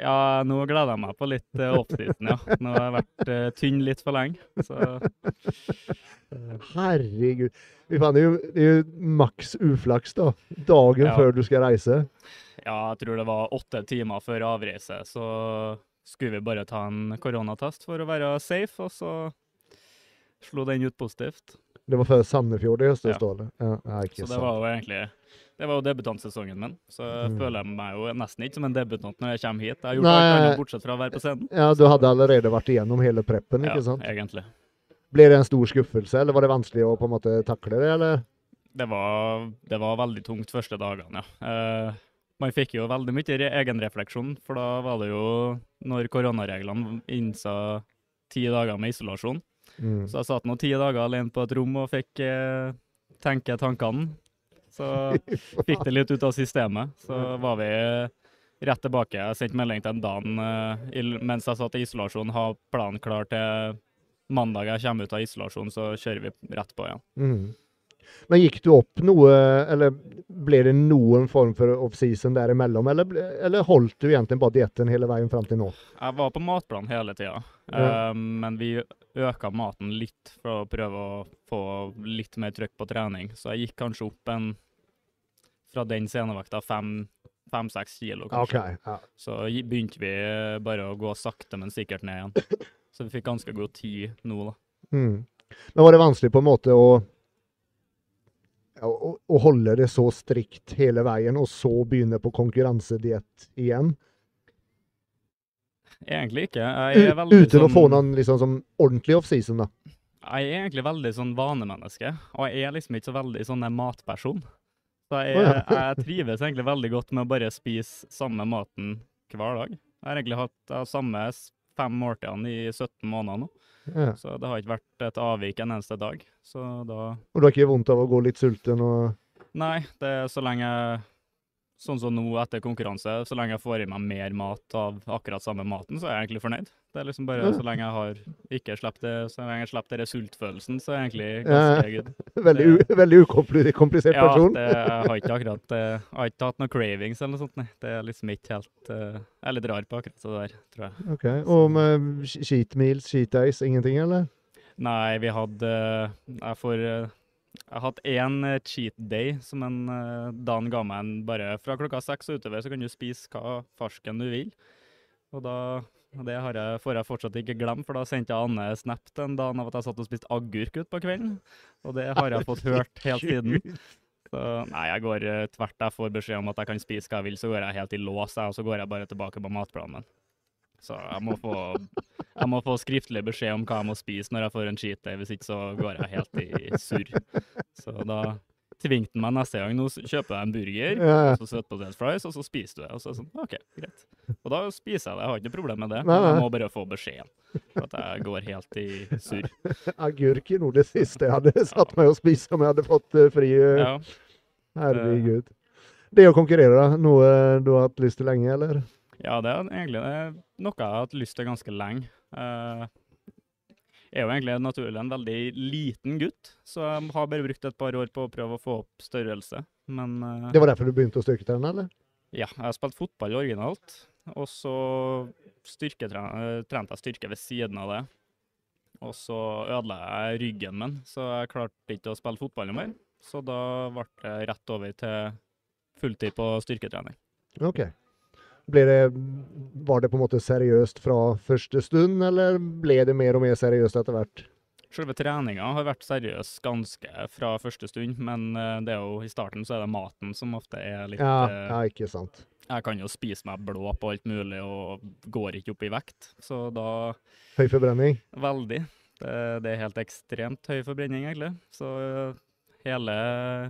Ja, nå gleder jeg meg på litt uh, offseason, ja. Nå har jeg vært uh, tynn litt for lenge. Så Herregud. vi fant det er jo, det er jo maks uflaks, da. Dagen Ja. før du skal reise. ja, jeg tror det var åtte timer før avreise, så skulle vi bare ta en koronatest for å være safe, og så slo den ut positivt. Det var før Sandefjord i høst, Ja. det. Ja, Så det sant. var jo egentlig det var jo debutantsesongen min, så jeg Mm. føler meg jo nesten ikke som en debutant når jeg kommer hit. Jeg har gjort Nei. alt annet bortsett fra å være på scenen. Ja, du hadde allerede vært igjennom hele preppen, Ja, ikke sant? egentlig. Blir det en stor skuffelse, eller var det vanskelig å på en måte takle det, eller? Det var, det var veldig tungt første dagene, ja. Uh, man fikk jo veldig mye egenrefleksjon, for da var det jo når koronareglene innsa ti dager med isolasjon. Mm. Så jeg satt nå ti dager alene på et rom og fikk eh, tenke tankene. Så fikk det litt ut av systemet. Så var vi rett tilbake. Jeg sendte melding til en Dan eh, mens jeg satt i isolasjon, ha planen klar til mandag jeg kommer ut av isolasjon, så kjører vi rett på igjen. Mm. Men gikk du opp noe, eller ble det noen form for off-season derimellom, eller, eller holdt du egentlig bare dietten hele veien fram til nå? Jeg var på matplan hele tida, Ja. men vi øka maten litt for å prøve å få litt mer trøkk på trening. Så jeg gikk kanskje opp en fra den scenevakta fem-seks kilo, kanskje. Okay, Ja. Så begynte vi bare å gå sakte, men sikkert ned igjen. <coughs> Så vi fikk ganske god tid nå, da. Mm. Men var det vanskelig på en måte å, ja, å, å holde det så strikt hele veien, og så begynne på konkurransediett igjen? Egentlig ikke. Uten å sånn, få noen liksom sånn ordentlig off-season, da. Jeg er egentlig veldig sånn vanemenneske, og jeg er liksom ikke så veldig sånn matperson. Så jeg, Å, ja. jeg trives egentlig veldig godt med å bare spise samme maten hver dag. Jeg har egentlig hatt de samme fem måltidene i 17 måneder nå, Ja. så det har ikke vært et avvik en eneste dag. Så da Og du har ikke vondt av å gå litt sulten og Nei, det er så lenge Sånn som nå etter konkurranse, så lenge jeg får i meg mer mat av akkurat samme maten, så er jeg egentlig fornøyd. Det er liksom bare så lenge jeg har ikke sluppet det, så lenge jeg slipper den sultfølelsen, så er jeg egentlig Ja. good. <laughs> Veldig, veldig ukomplisert Ja, person. Ja, jeg har ikke akkurat <laughs> eh, Jeg har ikke hatt noen cravings eller noe sånt, nei. Det er liksom ikke helt eh, Jeg er litt rar på akkurat det der, tror jeg. Ok, Og med sh- cheat meals, cheat days, ingenting, eller? Nei, vi hadde Jeg får eh, Jeg har hatt én eh, cheat day som en eh, Dan ga meg en bare fra klokka seks og utover, så kan du spise hva farsken du vil. Og da det har jeg, får jeg fortsatt ikke glemme, for da sendte jeg Anne snap den dagen av at jeg satt og spiste agurk utpå kvelden. Og det har jeg fått hørt helt siden. Så nei, jeg går eh, tvert. Jeg får beskjed om at jeg kan spise hva jeg vil, så går jeg helt i lås, og så går jeg bare tilbake på matplanen. Så jeg må få, jeg må få skriftlig beskjed om hva jeg må spise når jeg får en cheat day, hvis ikke så går jeg helt i surr. Så da tvingte han meg neste gang. Nå kjøper jeg en burger, Ja, og så søtpotet fries, og så spiser du det. Og så er det sånn, OK, greit. Og da spiser jeg det, jeg har ikke noe problem med det. Nei, Men jeg må bare få beskjeden. At jeg går helt i surr. <laughs> Agurk er noe det siste jeg hadde satt meg og spist om jeg hadde fått eh, fri. eh, Ja. Herregud. Det å konkurrere. Noe du har hatt lyst til lenge, eller? Ja, det er egentlig noe jeg har hatt lyst til ganske lenge. Eh, jeg er jo egentlig naturlig en veldig liten gutt, så jeg har bare brukt et par år på å prøve å få opp størrelse. Men eh, Det var derfor du begynte å styrketrene, eller? ja, jeg har spilt fotball originalt, og så trente jeg styrke ved siden av det. Og så ødela jeg ryggen min, så jeg klarte ikke å spille fotball noe mer. Så da ble det rett over til fulltid på styrketrening. OK. Det, var det på en måte seriøst fra første stund, eller ble det mer og mer seriøst etter hvert? Selve treninga har vært seriøs ganske fra første stund, men eh, det er jo, i starten så er det maten som ofte er litt Ja, eh, ja, ikke sant. Jeg kan jo spise meg blå på alt mulig og går ikke opp i vekt, så da Høy forbrenning. Veldig. Det, det er helt ekstremt høy forbrenning, egentlig. Så eh, hele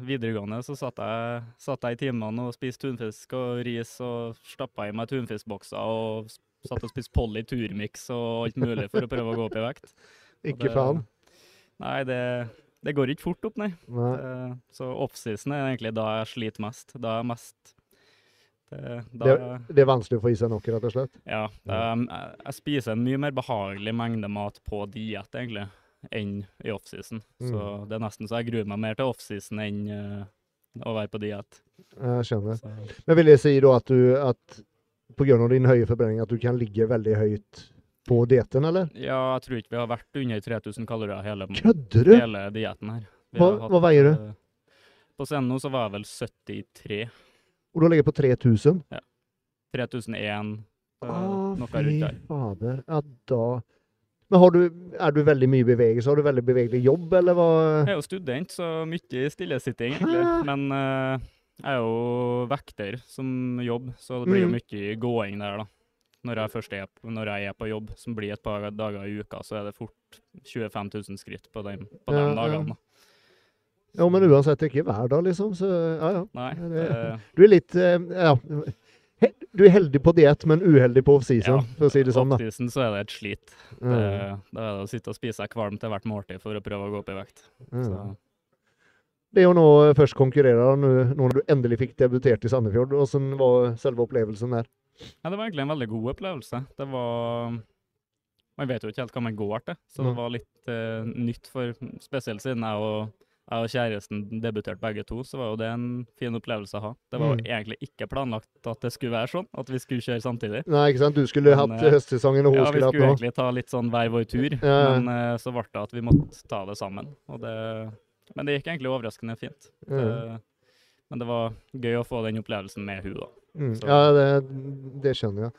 videregående så satt jeg, satt jeg i timene og spiste tunfisk og ris og stappa i meg tunfiskbokser og satt og spiste Polly turmix og alt mulig for å prøve å gå opp i vekt. <laughs> Ikke faen. Nei, det, det går ikke fort opp, nei. Nei. Det, Så offseason er egentlig da jeg sliter mest. Da er jeg mest det, da, Det, det er vanskelig å få i seg nok, rett og slett. Ja. er- jeg, jeg spiser en mye mer behagelig mengde mat på diett, egentlig, enn i offseason. Så Mm. det er nesten så jeg gruer meg mer til offseason enn uh, å være på diett. Jeg skjønner. Så, Men vil det si da at du at av din høye forbrenning at du kan ligge veldig høyt på dietten, eller? ja, jeg tror ikke vi har vært under 3000 kalorier hele, Kødder du? hele dietten her. Hva- hatt, hva veier du? eh, På scenen nå så var jeg vel 73. Og du har ligget på 3000? Ja. 3001. eh, Å, noe fy rundt der. fader. Ja, da Men har du, er du veldig mye i bevegelse? Har du veldig bevegelig jobb, eller hva? Jeg er jo student, så mye stillesitting, egentlig. Men uh, jeg er jo vekter som jobb, så det blir jo Mm. mye gåing der, da. Når jeg først er, når jeg er på jobb, som blir et par dager i uka, så er det fort 25 000 skritt på de, på de Ja, ja. dagene. da. Ja, men uansett ikke hver dag, liksom. Så ja, ja. Nei, det, det- Du er litt eh, Ja. Du er heldig på diett, men uheldig på offseason, Ja, for å si det sånn. da. off-season så er det et slit. Det, da er det å sitte og spise seg kvalm til hvert måltid for å prøve å gå opp i vekt. Mm. Så, Det å nå eh, først konkurrere, da, nå nå når du endelig fikk debutert i Sandefjord, hvordan var selve opplevelsen der? Ja, det var egentlig en veldig god opplevelse. Det var Man vet jo ikke helt hva man går til, så det var litt uh, nytt for Spesielt siden jeg og, jeg og kjæresten debuterte begge to, så var jo det en fin opplevelse å ha. Det var Mm. egentlig ikke planlagt at det skulle være sånn, at vi skulle kjøre samtidig. Nei, ikke sant? Du skulle Men, hatt eh, høstsesongen, og hun Ja, vi skulle hatt skulle egentlig ta litt sånn hver vår tur, Ja. men uh, så ble det at vi måtte ta det sammen. Det, men det gikk egentlig overraskende fint. Mm. Det, men det var gøy å få den opplevelsen med hun da. Mm. Ja, det, det skjønner jeg.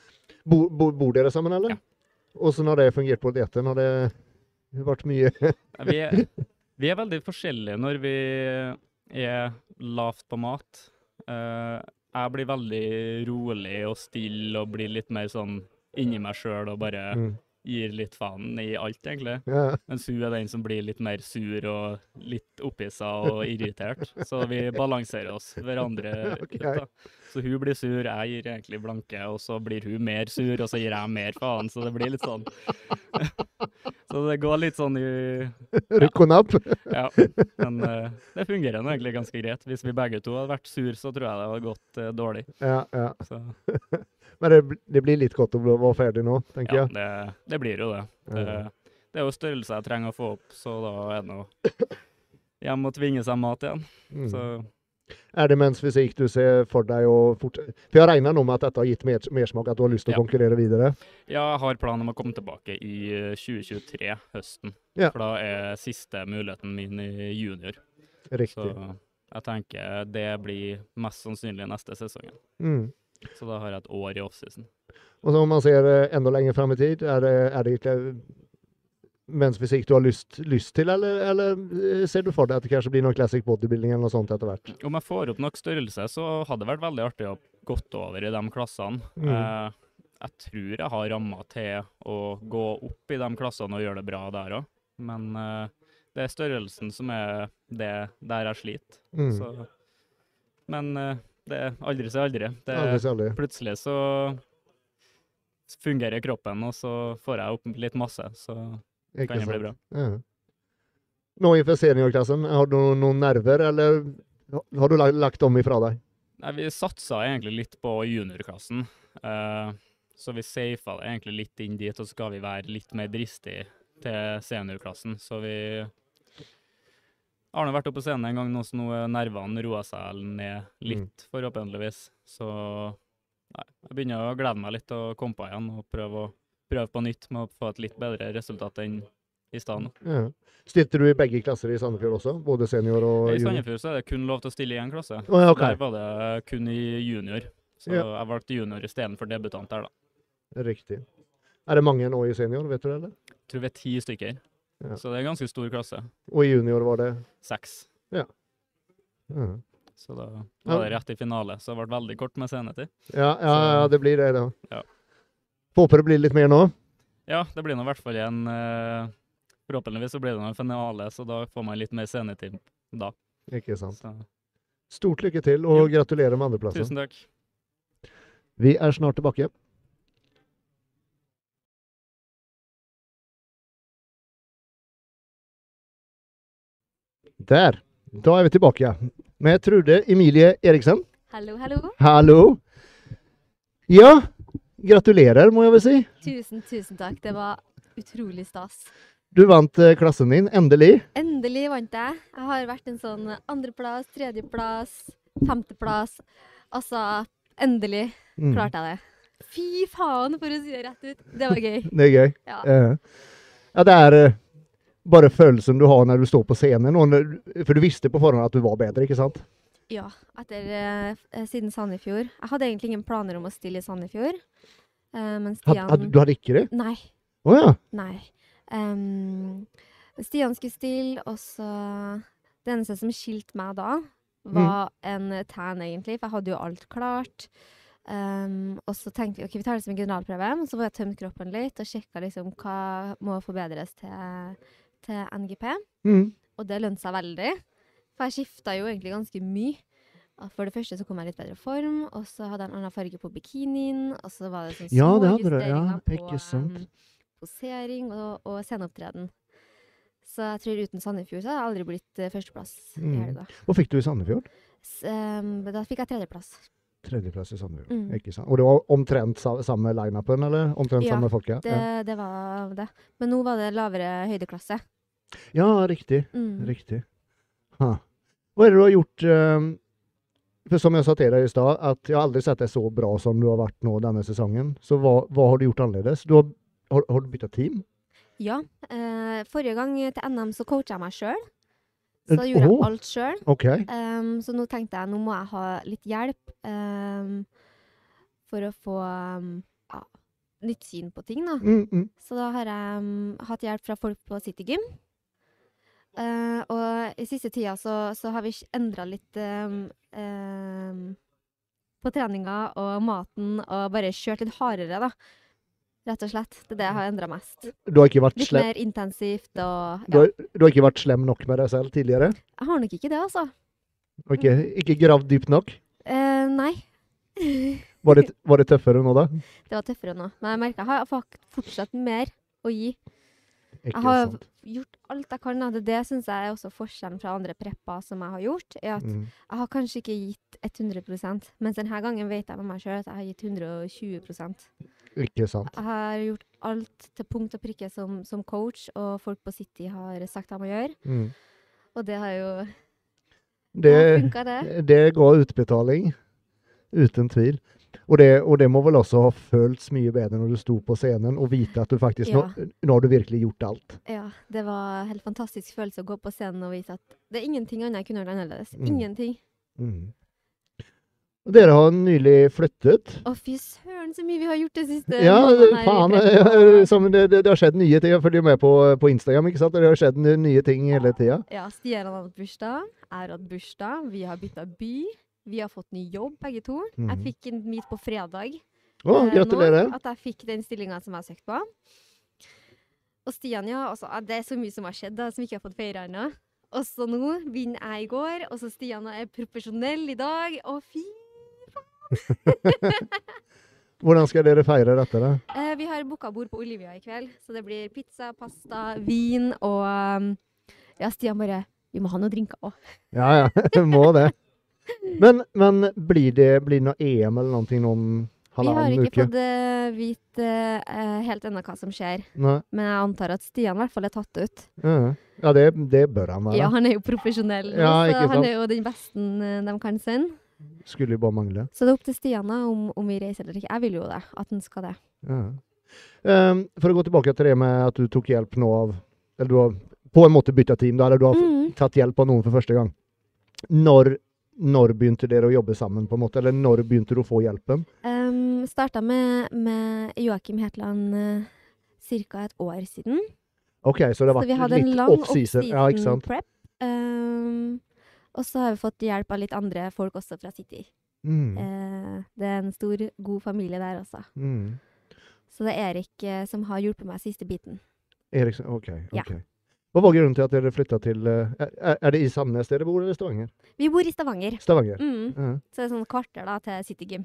Bo, bo, bor dere sammen, eller? Ja. Åssen har det fungert på dietten? Har det vært mye Vi er, <laughs> vi er veldig forskjellige når vi er lavt på mat. Uh, jeg blir veldig rolig og stille og blir litt mer sånn inni meg sjøl og bare mm. Gir litt faen i alt, egentlig. ja. Mens hun er den som blir litt mer sur og litt opphissa og irritert. Så vi balanserer oss hverandre <laughs> okay. ut, da. Så hun blir sur, jeg gir egentlig blanke, og så blir hun mer sur, og så gir jeg mer faen. Så det blir litt sånn <laughs> Så det går litt sånn i <laughs> Rykk og napp? Ja. Men uh, det fungerer nå egentlig ganske greit. Hvis vi begge to hadde vært sur, så tror jeg det hadde gått uh, dårlig. Ja, ja. Så Men det, det blir litt godt å være ferdig nå, tenker ja, jeg. det, det blir jo det. det. Det er jo størrelse jeg trenger å få opp, så da er det nå hjem og tvinge seg mat igjen. Mm. Så Er det mens fysikk du ser for deg å fortsette For jeg regner nå med at dette har gitt mer, mersmak, at du har lyst til å konkurrere videre? ja, jeg har planen om å komme tilbake i eh, 2023, høsten. Ja. For da er siste muligheten min i junior. Så jeg tenker det blir mest sannsynlig neste sesongen. Mm. Så da har jeg et år i offseason. Og så om man ser eh, enda lenger fram i tid, er det, er det ikke mens fysikk du har lyst, lyst til, eller, eller eh, ser du for deg at det kanskje blir noe classic bodybuilding eller noe sånt etter hvert? Om jeg får opp nok størrelse, så hadde det vært veldig artig å gått over i de klassene. Mm. Eh, jeg tror jeg har ramma til å gå opp i de klassene og gjøre det bra der òg. Men eh, det er størrelsen som er det der jeg sliter. Mm. Så, men eh, det er aldri si aldri. Aldri plutselig så fungerer kroppen, og så får jeg opp litt masse. Så Ikke kan det bli bra. Ja. Nå inför seniorklassen, har du noen nerver, eller har du lagt, om ifra deg? Nei, vi satsa egentlig litt på juniorklassen. Uh, så vi safa det egentlig litt inn dit, og så skal vi være litt mer dristige til seniorklassen. Så vi har vært oppe på scenen en gang nå, så nå er nervene roa seg ned litt, forhåpentligvis. Så nei, jeg begynner å glede meg litt til å komme på igjen og prøve, å, prøve på nytt med å få et litt bedre resultat enn i stad. nå. Ja. Stilte du i begge klasser i Sandefjord også? Både senior og junior? I? Sandefjord så er det kun lov til å stille i én klasse. Oh, ja, okay. Der var det kun i junior. Så Ja. jeg valgte junior istedenfor debutant der, da. Riktig. Er det mange nå i senior, vet du det? eller? tror vi er ti stykker. Ja. Så det er en ganske stor klasse. Og i junior var det Seks. ja. Så da var det rett i finale, så det ble veldig kort med senetid. Ja, ja, ja, det blir det, da. Ja. Håper det blir litt mer nå. Ja, det blir nå i hvert fall en eh, Forhåpentligvis så blir det en finale, så da får man litt mer senetid da. Ikke sant. Så Stort lykke til, og gratulerer med andreplassen. tusen takk. Vi er snart tilbake. Der. Da er vi tilbake med Trude Emilie Eriksen. Hallo, hallo. Hallo. Ja, gratulerer, må jeg vel si. Tusen, tusen takk. Det var utrolig stas. Du vant eh, klassen din, endelig. Endelig vant jeg. Jeg har vært en sånn andreplass, tredjeplass, femteplass. Altså, endelig Mm. klarte jeg det. Fy faen, for å si det rett ut. Det var gøy. <laughs> Det er gøy. Ja. Ja, det er eh, bare følelsen du har når du står på scenen. Når, for du visste på forhånd at du var bedre, ikke sant? Ja, etter eh, siden Sandefjord. Jeg hadde egentlig ingen planer om å stille i Sandefjord. Eh, men Stian had, du hadde ikke det? Nei. Å ja. Nei. Um, Stian skulle stille, og så Det eneste som skilte meg da, var en tan, egentlig, for jeg hadde jo alt klart. Um, og så tenkte vi ok, vi tar det som en generalprøve. Og så var jeg tømt kroppen litt og sjekka liksom hva må forbedres til, til NGP. Mm. Og det lønte seg veldig. For jeg skifta jo egentlig ganske mye. For det første så kom jeg i litt bedre form, og så hadde jeg en annen farge på bikinien. Og så var det sånn Ja, små det hadde du, ja, justeringer på em, posering og, og sceneopptreden. Så jeg tror uten Sandefjord så hadde jeg aldri blitt førsteplass førsteplass i Mm. helga. Hva fikk du i Sandefjord? S- em, da fikk jeg tredjeplass. Tredjeplass i Sandefjord. Mm. Ikke sant? Og det var omtrent sa samme lineupen, eller? Omtrent Ja, samme folka? Det, Ja. det var det. Men nå var det lavere høydeklasse. Ja, riktig. Mm. Riktig. Ha. Hva er det du har gjort eh, For som jeg sa til deg i stad, at jeg har aldri sett deg så bra som du har vært nå denne sesongen. Så hva, hva har du gjort annerledes? Du har, har, har du bytta team? Ja. Eh, forrige gang til NM så coacha jeg meg sjøl. Eh, Så da gjorde jeg alt sjøl. Okay. Um, så nå tenkte jeg nå må jeg ha litt hjelp um, for å få um, ja, nytt syn på ting. da. Mm, mm. Så da har jeg hatt hjelp fra folk på City Gym. Uh, og i siste tida så, så har vi endra litt um, um, på treninga og maten, og bare kjørt litt hardere, da. Rett og slett. Det er det jeg har endra mest. Du har ikke vært Litt slem mer intensivt og du har, du har ikke vært slem nok med deg selv tidligere? Jeg har nok ikke det, altså. Ok, Ikke, gravd dypt nok? Uh, nei. Var det, var det tøffere nå, da? <laughs> Det var tøffere nå. Men jeg merker jeg har fortsatt mer å gi. Jeg har sant. gjort alt jeg kan. Det, det syns jeg er også forskjellen fra andre prepper som jeg har gjort. er at Mm. Jeg har kanskje ikke gitt 100 mens denne gangen vet jeg med meg sjøl at jeg har gitt 120 Ikke sant. Jeg har gjort alt til punkt og prikke som, som coach og folk på City har sagt jeg må gjøre. Mm. Og det har jo Det, det. det ga utbetaling. Uten tvil. Og det, og det må vel også ha føltes mye bedre når du sto på scenen og vite at du faktisk Ja. nå, nå har du virkelig gjort alt. Ja, det var en helt fantastisk følelse å gå på scenen og vite at det er ingenting annet jeg kunne gjort annerledes. Mm. Ingenting. Mm. Dere har nylig flyttet. Å, fy søren, så mye vi har gjort det siste Ja, faen. Det, det, det har skjedd nye ting. Jeg følger med på, på Instagram, ikke sant? Det har skjedd nye ting hele tida. Ja, Stian har hatt bursdag. Jeg har hatt bursdag. Vi har bytta by. Vi har fått ny jobb, begge to. Jeg Mhm. fikk en meet på fredag. Å, eh, gratulerer. Nå, at jeg fikk den stillinga som jeg har søkt på. Og Stian, ja. Også, det er så mye som har skjedd da, som vi ikke har fått feira ennå. Og så nå vinner jeg i går, og så Stian er profesjonell i dag. Å, fy faen! <laughs> Hvordan skal dere feire dette, da? Eh, vi har booka bord på Olivia i kveld, så det blir pizza, pasta, vin og um, Ja, Stian bare Vi må ha noen drinker òg. Ja, ja. <laughs> Må det. Men, men blir det blir det noe EM eller noe om Vi har ikke uke? fått uh, vite uh, helt ennå hva som skjer, Nei. men jeg antar at Stian i hvert fall er tatt ut. Ja, ja det, det bør han være. Ja, han er jo profesjonell, Ja, så han er jo den beste eh, de kan sende. Skulle jo bare mangle. Så det er opp til Stian om, om vi reiser eller ikke. Jeg vil jo det, at han skal det. Ja. Um, for å gå tilbake til det med at du tok hjelp nå av Eller du har på en måte bytta team, da, eller du har Mm. tatt hjelp av noen for første gang. Når, når begynte dere å jobbe sammen, på en måte? Eller når begynte du å få hjelpen? Um, Starta med, med Joakim Hetland uh, ca. et år siden. OK, så det har vært litt lang off-season? Ja, ikke sant? prep. Um, og så har vi fått hjelp av litt andre folk også fra City. Mm. Uh, det er en stor, god familie der også. Mm. Så det er Erik uh, som har hjulpet meg siste biten. Eriksen, OK. Ja. Hva var grunnen til at dere flytta til eh, er, det i Sandnes dere bor, eller Stavanger? Vi bor i Stavanger, Stavanger. mm. Ja, så det er sånn kvarter da til City Gym.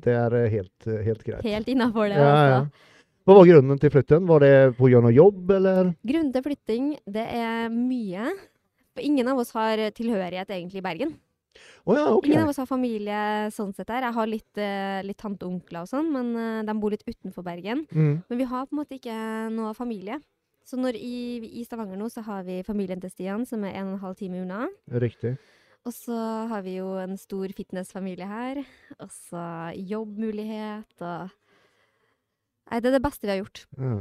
det er eh, helt, eh, helt greit. Helt innafor det. Ja, ja. altså. Hva var grunnen til flytten? Var det pga. jobb, eller? Grunnen til flytting, det er mye. For ingen av oss har tilhørighet egentlig i Bergen. Oh, ja, OK. Ingen av oss har familie sånn sett der. Jeg har litt, litt tante og onkler og sånn, men de bor litt utenfor Bergen. Mm. Men vi har på en måte ikke noe familie. Så når i, i Stavanger nå, så har vi familien til Stian, som er en og en halv time unna. Riktig. Og så har vi jo en stor fitnessfamilie her. Og så jobbmulighet og Nei, det er det beste vi har gjort. Ja.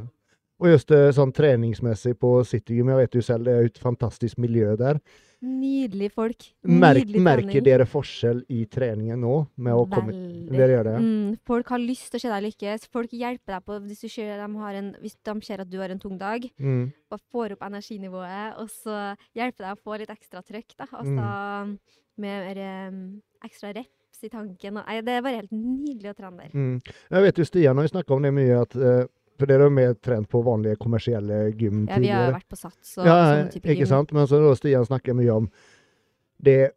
Og just eh, sånn treningsmessig på Citygym, jeg vet jo selv, det er et fantastisk miljø der. Nydelige folk. Merk, Nydelig merker dere forskjell i treningen nå? Med å komme Dere gjør det? Mm, folk har lyst til å se deg lykkes. Folk hjelper deg på hvis, ser, de har en, hvis de ser at du har en tung dag. Mm. Bare får opp energinivået, og så hjelper deg å få litt ekstra trøkk. da. Mm. Altså med um, ekstra reps i tanken. Nei, det er bare helt nydelig å trene der. Mm. Jeg vet jo Stian har snakka om det mye, at eh, for dere er jo mer trent på vanlige kommersielle gym Ja, vi har vært på Sats og Ja, sånn type ikke gym. sant? Men så Stian snakker mye om det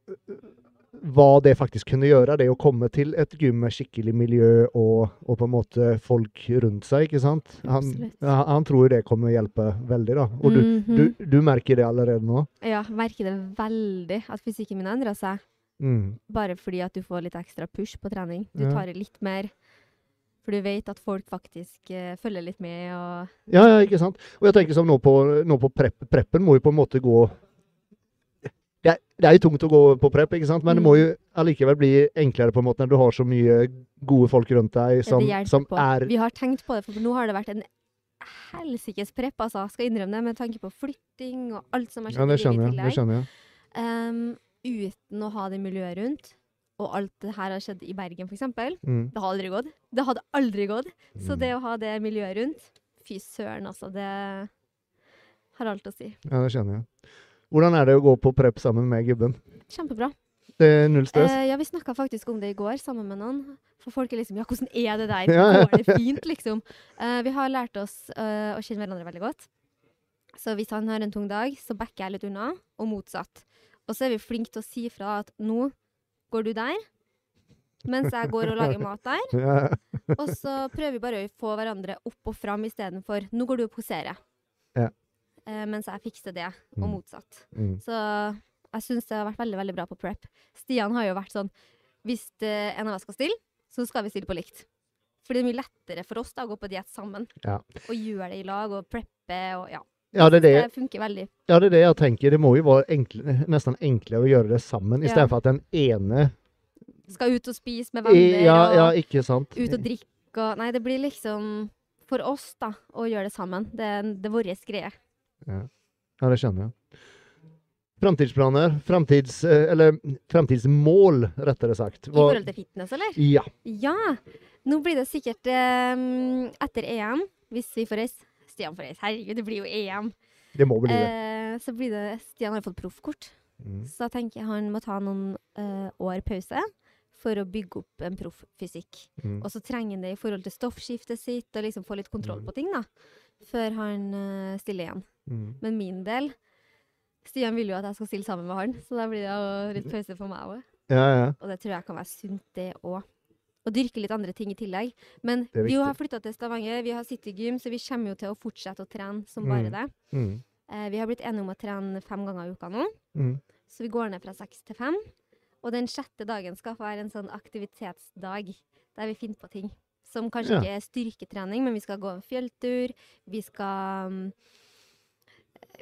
hva det faktisk kunne gjøre, det å komme til et gym med skikkelig miljø og, og på en måte folk rundt seg, ikke sant? Han, han tror det kommer hjelpe veldig, da. Og du, Mhm. du, du merker det allerede nå? Ja, merker det veldig at fysikken min endra seg. Mm. Bare fordi at du får litt ekstra push på trening. Du tar i litt mer. For du vet at folk faktisk eh, følger litt med og Ja, ja, ikke sant? Og jeg tenker som nå på, nå på prep, preppen må jo på en måte gå det er, det er jo tungt å gå på prep, ikke sant? men det må Mm. jo allikevel bli enklere på en måte når du har så mye gode folk rundt deg som, som er Vi har tenkt på det, for nå har det vært en helsikes prep, altså. Skal innrømme det, med tanke på flytting og alt som har Ja, skjedd det i livet skjønner i jeg. Det skjønner jeg. Um, uten å ha det miljøet rundt, og alt det her har skjedd i Bergen f.eks., Mm. det har aldri gått. Det hadde aldri gått. Så Mm. det å ha det miljøet rundt, fy søren, altså. Det har alt å si. Ja, det skjønner jeg. Hvordan er det å gå på prep sammen med gubben? Kjempebra. Det er null stress? Eh, ja, vi snakka faktisk om det i går sammen med noen. For folk er liksom Ja, hvordan er det der? <laughs> Går det fint, liksom? Eh, vi har lært oss eh, å kjenne hverandre veldig godt. Så hvis han har en tung dag, så backer jeg litt unna, og motsatt. Og så er vi flinke til å si fra at nå går du der, mens jeg går og lager mat der. <laughs> Ja. Og så prøver vi bare å få hverandre opp og fram istedenfor nå går du og poserer. Ja. Eh, mens jeg fikser det, og Mm. motsatt. Mm. Så jeg syns det har vært veldig veldig bra på prep. Stian har jo vært sånn Hvis eh, en av oss skal stille, så skal vi stille på likt. For det er mye lettere for oss da å gå på diett sammen. Ja. Og gjøre det i lag og preppe og ja. Ja, det er det, Det funker veldig. ja, det er det jeg tenker. Det må jo være enkle, nesten enklere å gjøre det sammen, Ja. istedenfor at den ene Skal ut og spise med venner Ja, ja, ikke sant? ut og drikke og Nei, det blir liksom for oss, da, å gjøre det sammen. Det, det er vår greie. Ja. ja, det skjønner jeg. Framtidsplaner, framtids, eh, eller framtidsmål, rettere sagt. I forhold til fitness, eller? Ja. Ja. Nå blir det sikkert eh, etter EM, hvis vi får reise. Stian får reise. Herregud, det blir jo EM. Det må bli det. Eh, så blir det Stian har fått proffkort. Mm. Så da tenker jeg han må ta noen eh, år pause for å bygge opp en profffysikk. Mm. Og så trenger han det i forhold til stoffskiftet sitt, og liksom få litt kontroll Mm. på ting, da. Før han eh, stiller igjen. Mm. Men min del Stian vil jo at jeg skal stille sammen med han, så da blir det litt pause for meg òg. Ja, ja. Og det tror jeg kan være sunt, det òg. Og dyrke litt andre ting i tillegg. Men vi har flytta til Stavanger, vi har Citygym, så vi kommer jo til å fortsette å trene som Mm. bare det. Mm. Eh, vi har blitt enige om å trene fem ganger i uka nå, Mm. så vi går ned fra seks til fem. Og den sjette dagen skal være en sånn aktivitetsdag, der vi finner på ting. Som kanskje Ja. ikke er styrketrening, men vi skal gå en fjelltur. Vi skal um,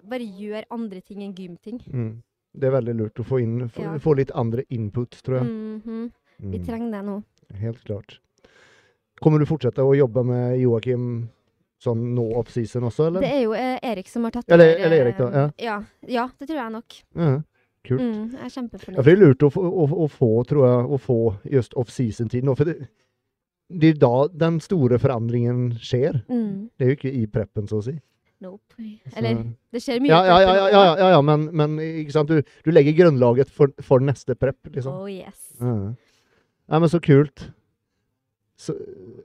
bare gjøre andre ting enn gymting. Mm. Det er veldig lurt å få, inn, få, Ja. få litt andre input, tror jeg. Mhm. Vi Mm. trenger det nå. Helt klart. Kommer du fortsette å jobbe med Joakim sånn nå off-season også, eller? Det er jo eh, Erik som har tatt Eller- over, eller Erik da, Ja. ja. ja. det tror jeg nok. Ja, kult. Mm, jeg er Ja, for det er lurt å få, å, å få, tror jeg, å få just off-season-tid nå. For det, det er da den store forandringen skjer. Mm, Det er jo ikke i preppen, så å si. nope. Eller, det skjer mye. ja, ja, ja, ja, ja, ja, ja, men, men ikke sant? Du, du legger grunnlaget for, for neste prep, liksom. Oh yes. Ja. Ja, men så kult. Så,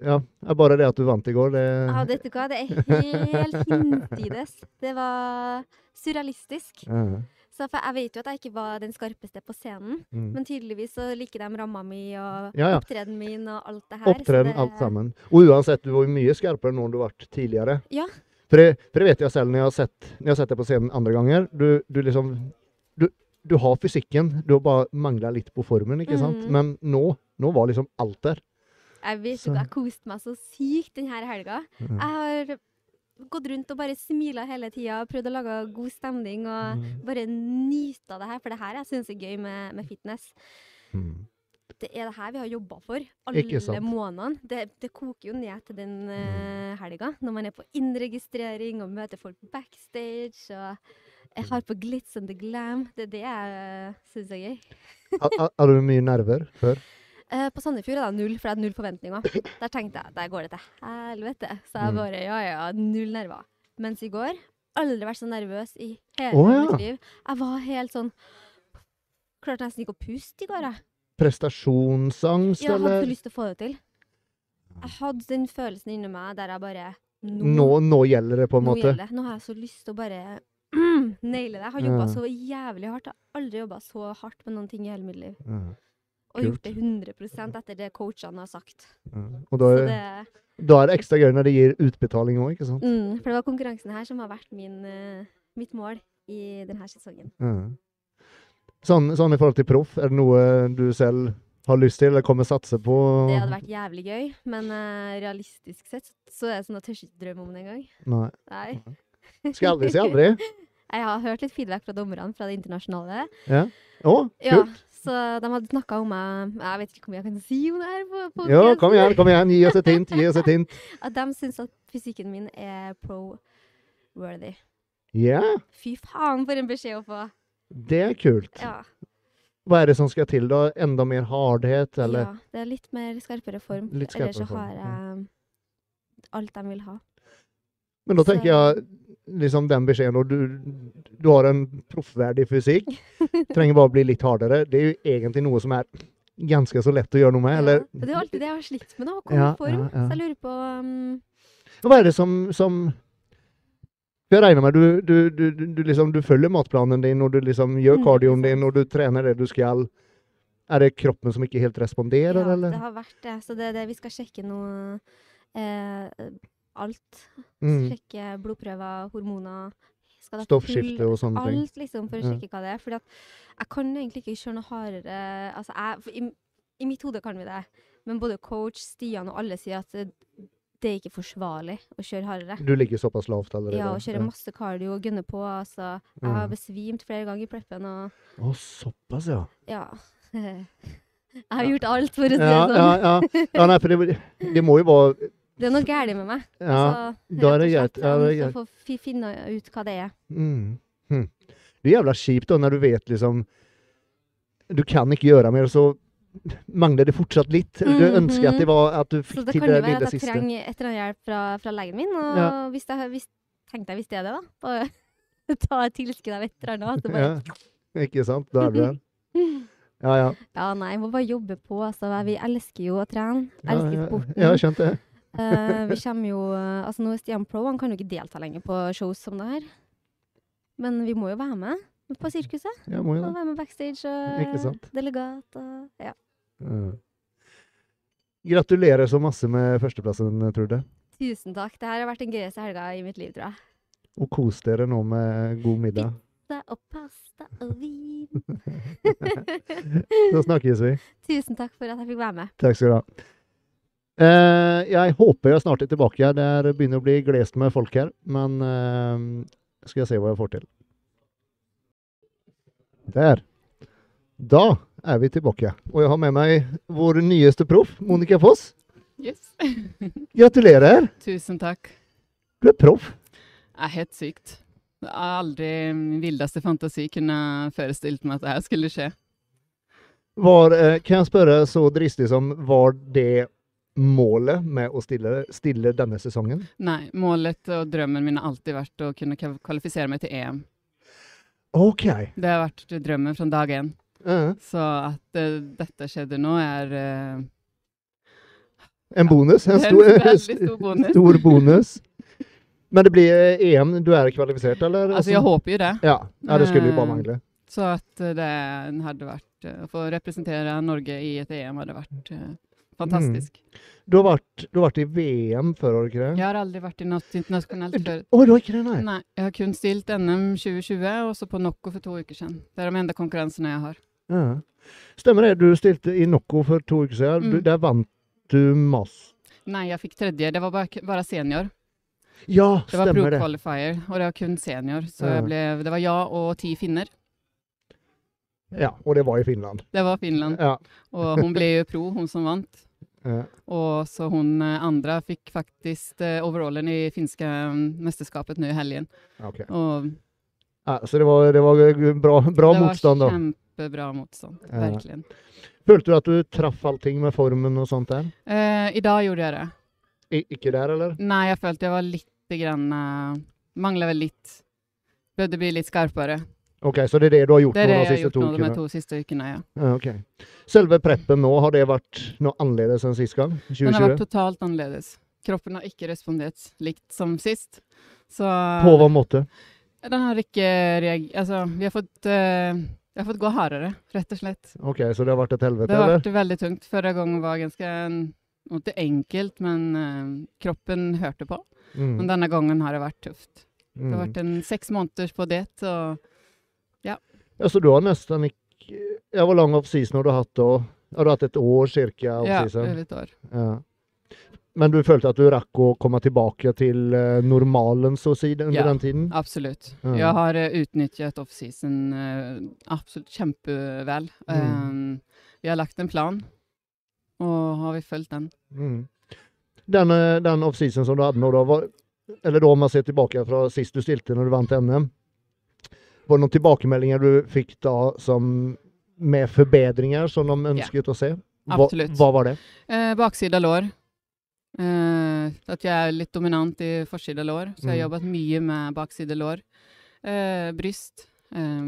ja, bare det at du vant i går, det Ja, vet du hva, det er helt hinsides. Det var surrealistisk. Ja, Så for jeg vet jo at jeg ikke var den skarpeste på scenen, mm. men tydeligvis så liker de ramma mi og Ja, ja. opptredenen min og alt det her. Opptreden, det- alt sammen. Og uansett, du var jo mye skarpere nå enn du har vært tidligere. Ja. For det, for det vet jeg selv når jeg har sett, jeg har sett deg på scenen andre ganger. Du, du liksom du, du har fysikken, du har bare mangla litt på formen, ikke sant? Mm. Men nå, nå var liksom alt der. Jeg vet ikke, jeg koste meg så sykt denne helga. Mm. Jeg har gått rundt og bare smila hele tida, prøvd å lage god stemning og Mm. bare nyta det her, for det her jeg syns er gøy med, med fitness. Mm. Det er det her vi har jobba for alle månedene. Det, det koker jo ned til den uh, helga, når man er på innregistrering og møter folk backstage. og jeg har på glitz and the glam. Det er det jeg syns er gøy. Ha- ha- Hadde du mye nerver før? Eh, på Sandefjord er det null, for det er null forventninger. Der tenkte jeg der går det til helvete. Så jeg Mm. bare ja, ja, null nerver. Mens i går aldri vært så nervøs i hele oh, ja. mitt liv. Jeg var helt sånn Klarte nesten ikke å puste i går, jeg. Prestasjonsangst, eller? Jeg hadde så lyst til å få det til. Jeg hadde den følelsen inni meg der jeg bare Nå, nå gjelder det, på en nå måte. Nå har jeg så lyst til å bare <clears throat> naile det. Jeg har jobba Ja. så jævlig hardt. Jeg har aldri jobba så hardt med noen ting i hele mitt liv. Ja, Og gjort det 100 etter det coachene har sagt. ja. Og da, er- det, da er det ekstra gøy når det gir utbetaling òg, ikke sant? mm, for det var konkurransen her som har vært min, eh, mitt mål i denne sesongen. Ja. Sånn, sånn i forhold til proff, er det noe du selv har lyst til eller kommer satse på? Det hadde vært jævlig gøy, men uh, realistisk sett så er det sånn at jeg tør ikke drømme om det engang. Nei. Nei. Skal aldri si aldri. <laughs> Jeg har hørt litt feedback fra dommerne fra det internasjonale. Ja. Å, Ja, kult. Så de hadde snakka om meg Jeg vet ikke hvor mye jeg kan si om det her. på, på Jo, kom igjen, kom igjen. Gi oss et hint. Gi oss et hint. <laughs> At de syns at fysikken min er pro-worthy. Ja, Fy faen, for en beskjed å få. det er kult. Ja, Hva er det som skal til da? Enda mer hardhet, eller? ja, det er litt mer skarpere form. Litt Ellers så skarpere har jeg alt de vil ha. Men da tenker jeg liksom den beskjeden og du, du har en proffverdig fysikk. <laughs> Trenger bare å bli litt hardere. Det er jo egentlig noe som er ganske så lett å gjøre noe med, eller? Ja, det er alltid det jeg har slitt med, da, å komme Ja, i form. ja. Så jeg lurer på um, Hva er det som, som Jeg regner med du, du, du, du, liksom, du følger matplanen din, og du liksom gjør kardioen din, og du trener det du skal. Er det kroppen som ikke helt responderer, Ja, eller? det har vært det. Så det er det vi skal sjekke nå. Eh, alt. Mm. <laughs> Sjekke blodprøver, hormoner. Skal det Stoffskifte og sånne ting. Alt, liksom, for å Ja. sjekke hva det er. For jeg kan egentlig ikke kjøre noe hardere Altså, jeg, for i, I mitt hode kan vi det, men både coach, Stian og alle sier at det, er ikke forsvarlig å kjøre hardere. Du ligger såpass lavt allerede? Ja, og kjøre masse cardio og gunner på. Altså, jeg har besvimt flere ganger i preppen og Å, såpass, ja. Ja. <laughs> Jeg har gjort alt, for å si det Ja, sånn. ja, ja. ja nei, for det, det må jo være Det er noe galt med meg. Ja, altså, da er det og greit. Ja, det er Jeg greit. må få fi- finne ut hva det er. Mm. Hm. Det er jævla kjipt da, når du vet liksom Du kan ikke gjøre mer, så mangler det fortsatt litt. Du Mhm. ønsker at det var at du fikk til det til kan jo det være at jeg trenger et eller annet hjelp fra, fra legen min. Og Ja. hvis jeg, hvis, tenkte jeg visste det da? det, da. Bare <laughs> ta et tilskudd av et eller annet. Så bare, Ja, ikke sant? Da er du her. <laughs> Ja, ja. ja, nei, jeg må bare jobbe på. Altså, vi elsker jo å trene. Ja, Elsker ja, sporten. Jeg har skjønt det. Eh, vi kommer jo eh, Altså, nå er Stian Pro, han kan jo ikke delta lenger på shows som det her. Men vi må jo være med på sirkuset. Ja, må jo det. være med backstage og delegat og ja. Uh. Gratulerer så masse med førsteplassen, Trude. Tusen takk. Det her har vært den gøyeste helga i mitt liv, tror jeg. Og kos dere nå med god middag. Pizza og pasta og vin. <laughs> Så snakkes vi. Tusen takk for at jeg fikk være med. Takk skal du ha. Eh, jeg håper jeg snart er tilbake. Det begynner å bli glest med folk her, men eh, skal jeg se hva jeg får til. Der. Da er vi tilbake. Og jeg har med meg vår nyeste proff, Monica Foss. Yes. <laughs> Gratulerer! Tusen takk. Du er proff. Det er helt sykt. Jeg har aldri min villeste fantasi kunne forestilt meg at det her skulle skje. Var, eh, kan jeg spørre så dristig som var det målet med å stille, stille denne sesongen? Nei, målet og drømmen min har alltid vært å kunne kvalifisere meg til EM. OK. Det har vært drømmen fra dag én. Eh, Så at uh, dette skjedde nå, er uh, en bonus. En <laughs> stor, en stor <laughs> bonus. stor bonus. Men det blir eh, EM. Du er kvalifisert, eller? Altså, jeg håper jo det. Ja, ja det skulle jo bare mangle. Så at det hadde vært Å få representere Norge i et EM hadde vært fantastisk. Du har vært, du har vært i VM før, har du ikke det? Jeg har aldri vært i noe internasjonalt før. du har ikke det, nei? Nei, jeg har kun stilt NM 2020, og så på Nocco for to uker siden. Det er de eneste konkurransene jeg har. Ja. Stemmer det. Du stilte i Nocco for to uker siden. Du, Mm. der vant du masse. Nei, jeg fikk tredje. Det var bare, bare senior. Ja, Det var stemmer det. pro-qualifier, og det var kun senior. Så Ja. ble, det var jeg og ti finner. Ja, og det var i Finland. Det var Finland. Ja. Og hun ble jo pro, hun som vant. Ja. Og så hun eh, andre fikk faktisk eh, overallen i finske mm, mesterskapet nå i helgen. Okay. Og Ja, så det var, det var bra, bra det motstand, da. var kjempebra motstand. Ja. Virkelig. Følte du at du traff allting med formen og sånt der? Eh, I dag gjorde jeg det. I, ikke der, eller? Nei, jeg følte jeg var litt grann uh, Mangla vel litt. Burde bli litt skarpere. Ok, så det er det du har gjort Det er nå det de jeg har gjort to nå de to siste ukene, ja. Ja, ok. Selve preppen nå, har det vært noe annerledes enn sist gang? Den har vært totalt annerledes. Kroppen har ikke respondert likt som sist. Så På hva måte? Den har ikke reagert Altså, vi har fått uh, har fått gå hardere, rett og slett. Ok, så det har vært et helvete, Det har eller? vært veldig tungt. Forrige gang var ganske Ikke enkelt, men uh, kroppen hørte på. Mm. Men denne gangen har det vært tøft. Det har Mm. vært en seks måneder på det, og Ja, så du har nesten ikke Ja, hvor lang offseason har du hatt da? Har du hatt et år cirka ja, et år. Ja. Men du følte at du rakk å komme tilbake til eh, normalen, så å si, under Ja. den tiden? Absolutt. Ja. Jeg har uh, utnyttet offseason uh, absolutt kjempevel. Mm. Um, vi har lagt en plan, og har vi fulgt den. Mm. Den, eh, den offseason som du hadde nå, da, var, eller da om man ser tilbake fra sist du stilte når du vant NM, var det noen tilbakemeldinger du fikk da som med forbedringer som de ønsket å se? Hva, Absolutt. hva var det? Eh, baksida lår. Eh, at jeg er litt dominant i forsida lår, så jeg har Mm. jobbet mye med bakside lår. Eh, bryst. Eh,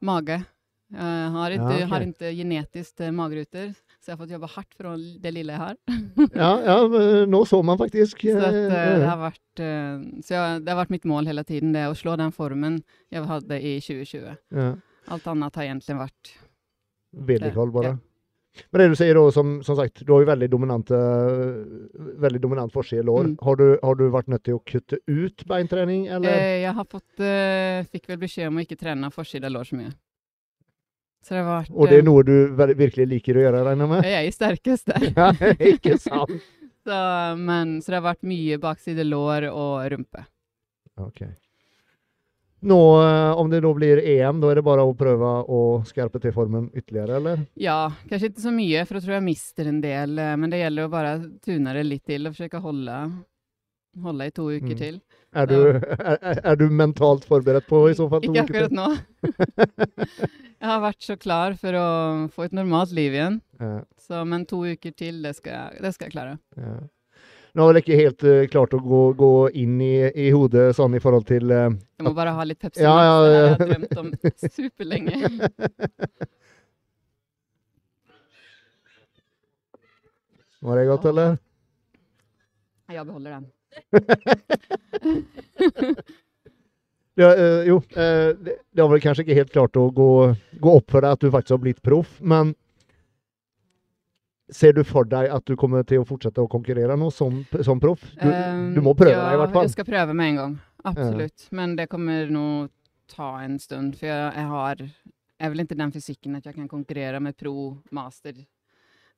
mage. Jeg har Ja, ikke, ok. har ikke genetisk eh, mageruter, så jeg har fått jobbe hardt for det lille jeg har. <laughs> Ja, ja, nå så man faktisk. Så at, eh, eh, det, har vært, eh, så ja, det har vært mitt mål hele tiden, det å slå den formen jeg hadde i 2020. ja. Alt annet har egentlig vært Vedlikehold, bare. Men det du sier da, som, som sagt, du har jo veldig veldig dominant forside lår. Mm. Har, du, har du vært nødt til å kutte ut beintrening, eller? Jeg har fått, fikk vel beskjed om å ikke trene forside lår så mye. Så det vært Og det er noe du virkelig liker å gjøre, regner jeg med? Jeg er sterkest der. <laughs> Ja, ikke sant? <laughs> Så, men, så det har vært mye bakside lår og rumpe. Ok. Nå, eh, om det da blir EM, da er det bare å prøve å skarpe til formen ytterligere, eller? Ja, kanskje ikke så mye, for jeg tror jeg mister en del. eh, Men det gjelder å bare tune det litt til og forsøke å holde holde i to uker Mm. til. Er du, <laughs> er, er- du mentalt forberedt på i så fall to Ikke uker akkurat til? nå. <laughs> jeg har vært så klar for å få et normalt liv igjen. Ja, Så, men to uker til, det skal jeg, det skal jeg klare. ja. Nå har vel ikke helt uh, klart å gå, gå inn i, i hodet sånn i forhold til uh, Jeg må bare ha litt Pepsi Ja, ja, ja, Det har jeg drømt om <laughs> superlenge. Var det godt, eller? Jeg beholder den. <laughs> Ja, eh, jo, eh, det, det var vel kanskje ikke helt klart å gå, gå opp for deg at du faktisk har blitt proff, men ser du for deg at du kommer til å fortsette å konkurrere nå som, som proff? Du, du må prøve ja, deg i hvert fall. Ja, Jeg skal prøve med en gang. Absolutt. Men det kommer nog ta en stund. For jeg, jeg har Jeg er vel ikke den fysikken at jeg kan konkurrere med pro master.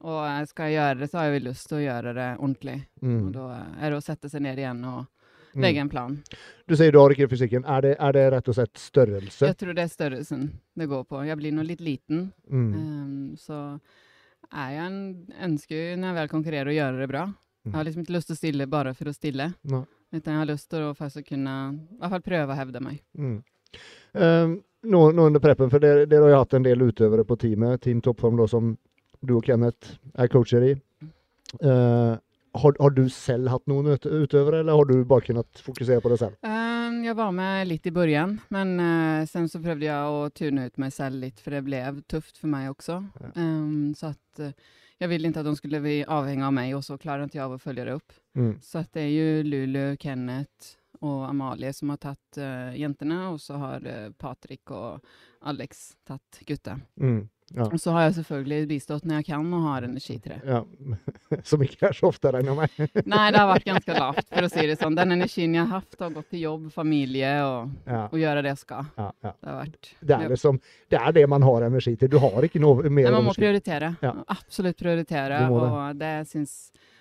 Og skal jeg gjøre det, så har jeg lyst til å gjøre det ordentlig. Og Mm. da er det å sette seg ned igjen og Mm. legge en plan. Du sier du har ikke fysikken. Er det, er det rett og slett størrelse? Jeg tror det er størrelsen det går på. Jeg blir nå litt liten. Mm. Um, så er jeg en ønsker når jeg vel konkurrerer å gjøre det bra. Jeg har liksom ikke lyst til å stille bare for å stille. Nei. Utan jeg har lyst til å faktisk kunne i hvert fall prøve å hevde meg. Mm. Um, nå, nå under preppen, for dere, dere har jo hatt en del utøvere på teamet, Team Toppform, da, som du og Kenneth er coacher i. Uh, har, har du selv hatt noen utøvere, eller har du bare kunnet fokusere på det selv? Um, jeg var med litt i början, men uh, sen så prøvde jeg å tune ut meg selv litt, for det ble tøft for meg også. Ja. Um, så at uh, jeg ville ikke at de skulle bli avhengig av meg, og så klarer ikke jeg å følge det opp. Mm. Så det er jo Lulu, Kenneth og Amalie som har tatt uh, jentene, og så har uh, Patrick og Alex tatt gutta. Mm. Ja. Og så har jeg selvfølgelig bistått når jeg kan, og har energi til det. ja. <laughs> Som ikke er så ofte, regner jeg med. <laughs> Nei, det har vært ganske <laughs> lavt, for å si det sånn. Den energien jeg har hatt, har gått til jobb, familie og, Ja, og gjøre det jeg skal. ja, ja. Det har vært Det, er liksom, det er det man har energi til. Du har ikke noe mer Nei, man må energi. prioritere. Absolutt prioritere. Det. Og det syns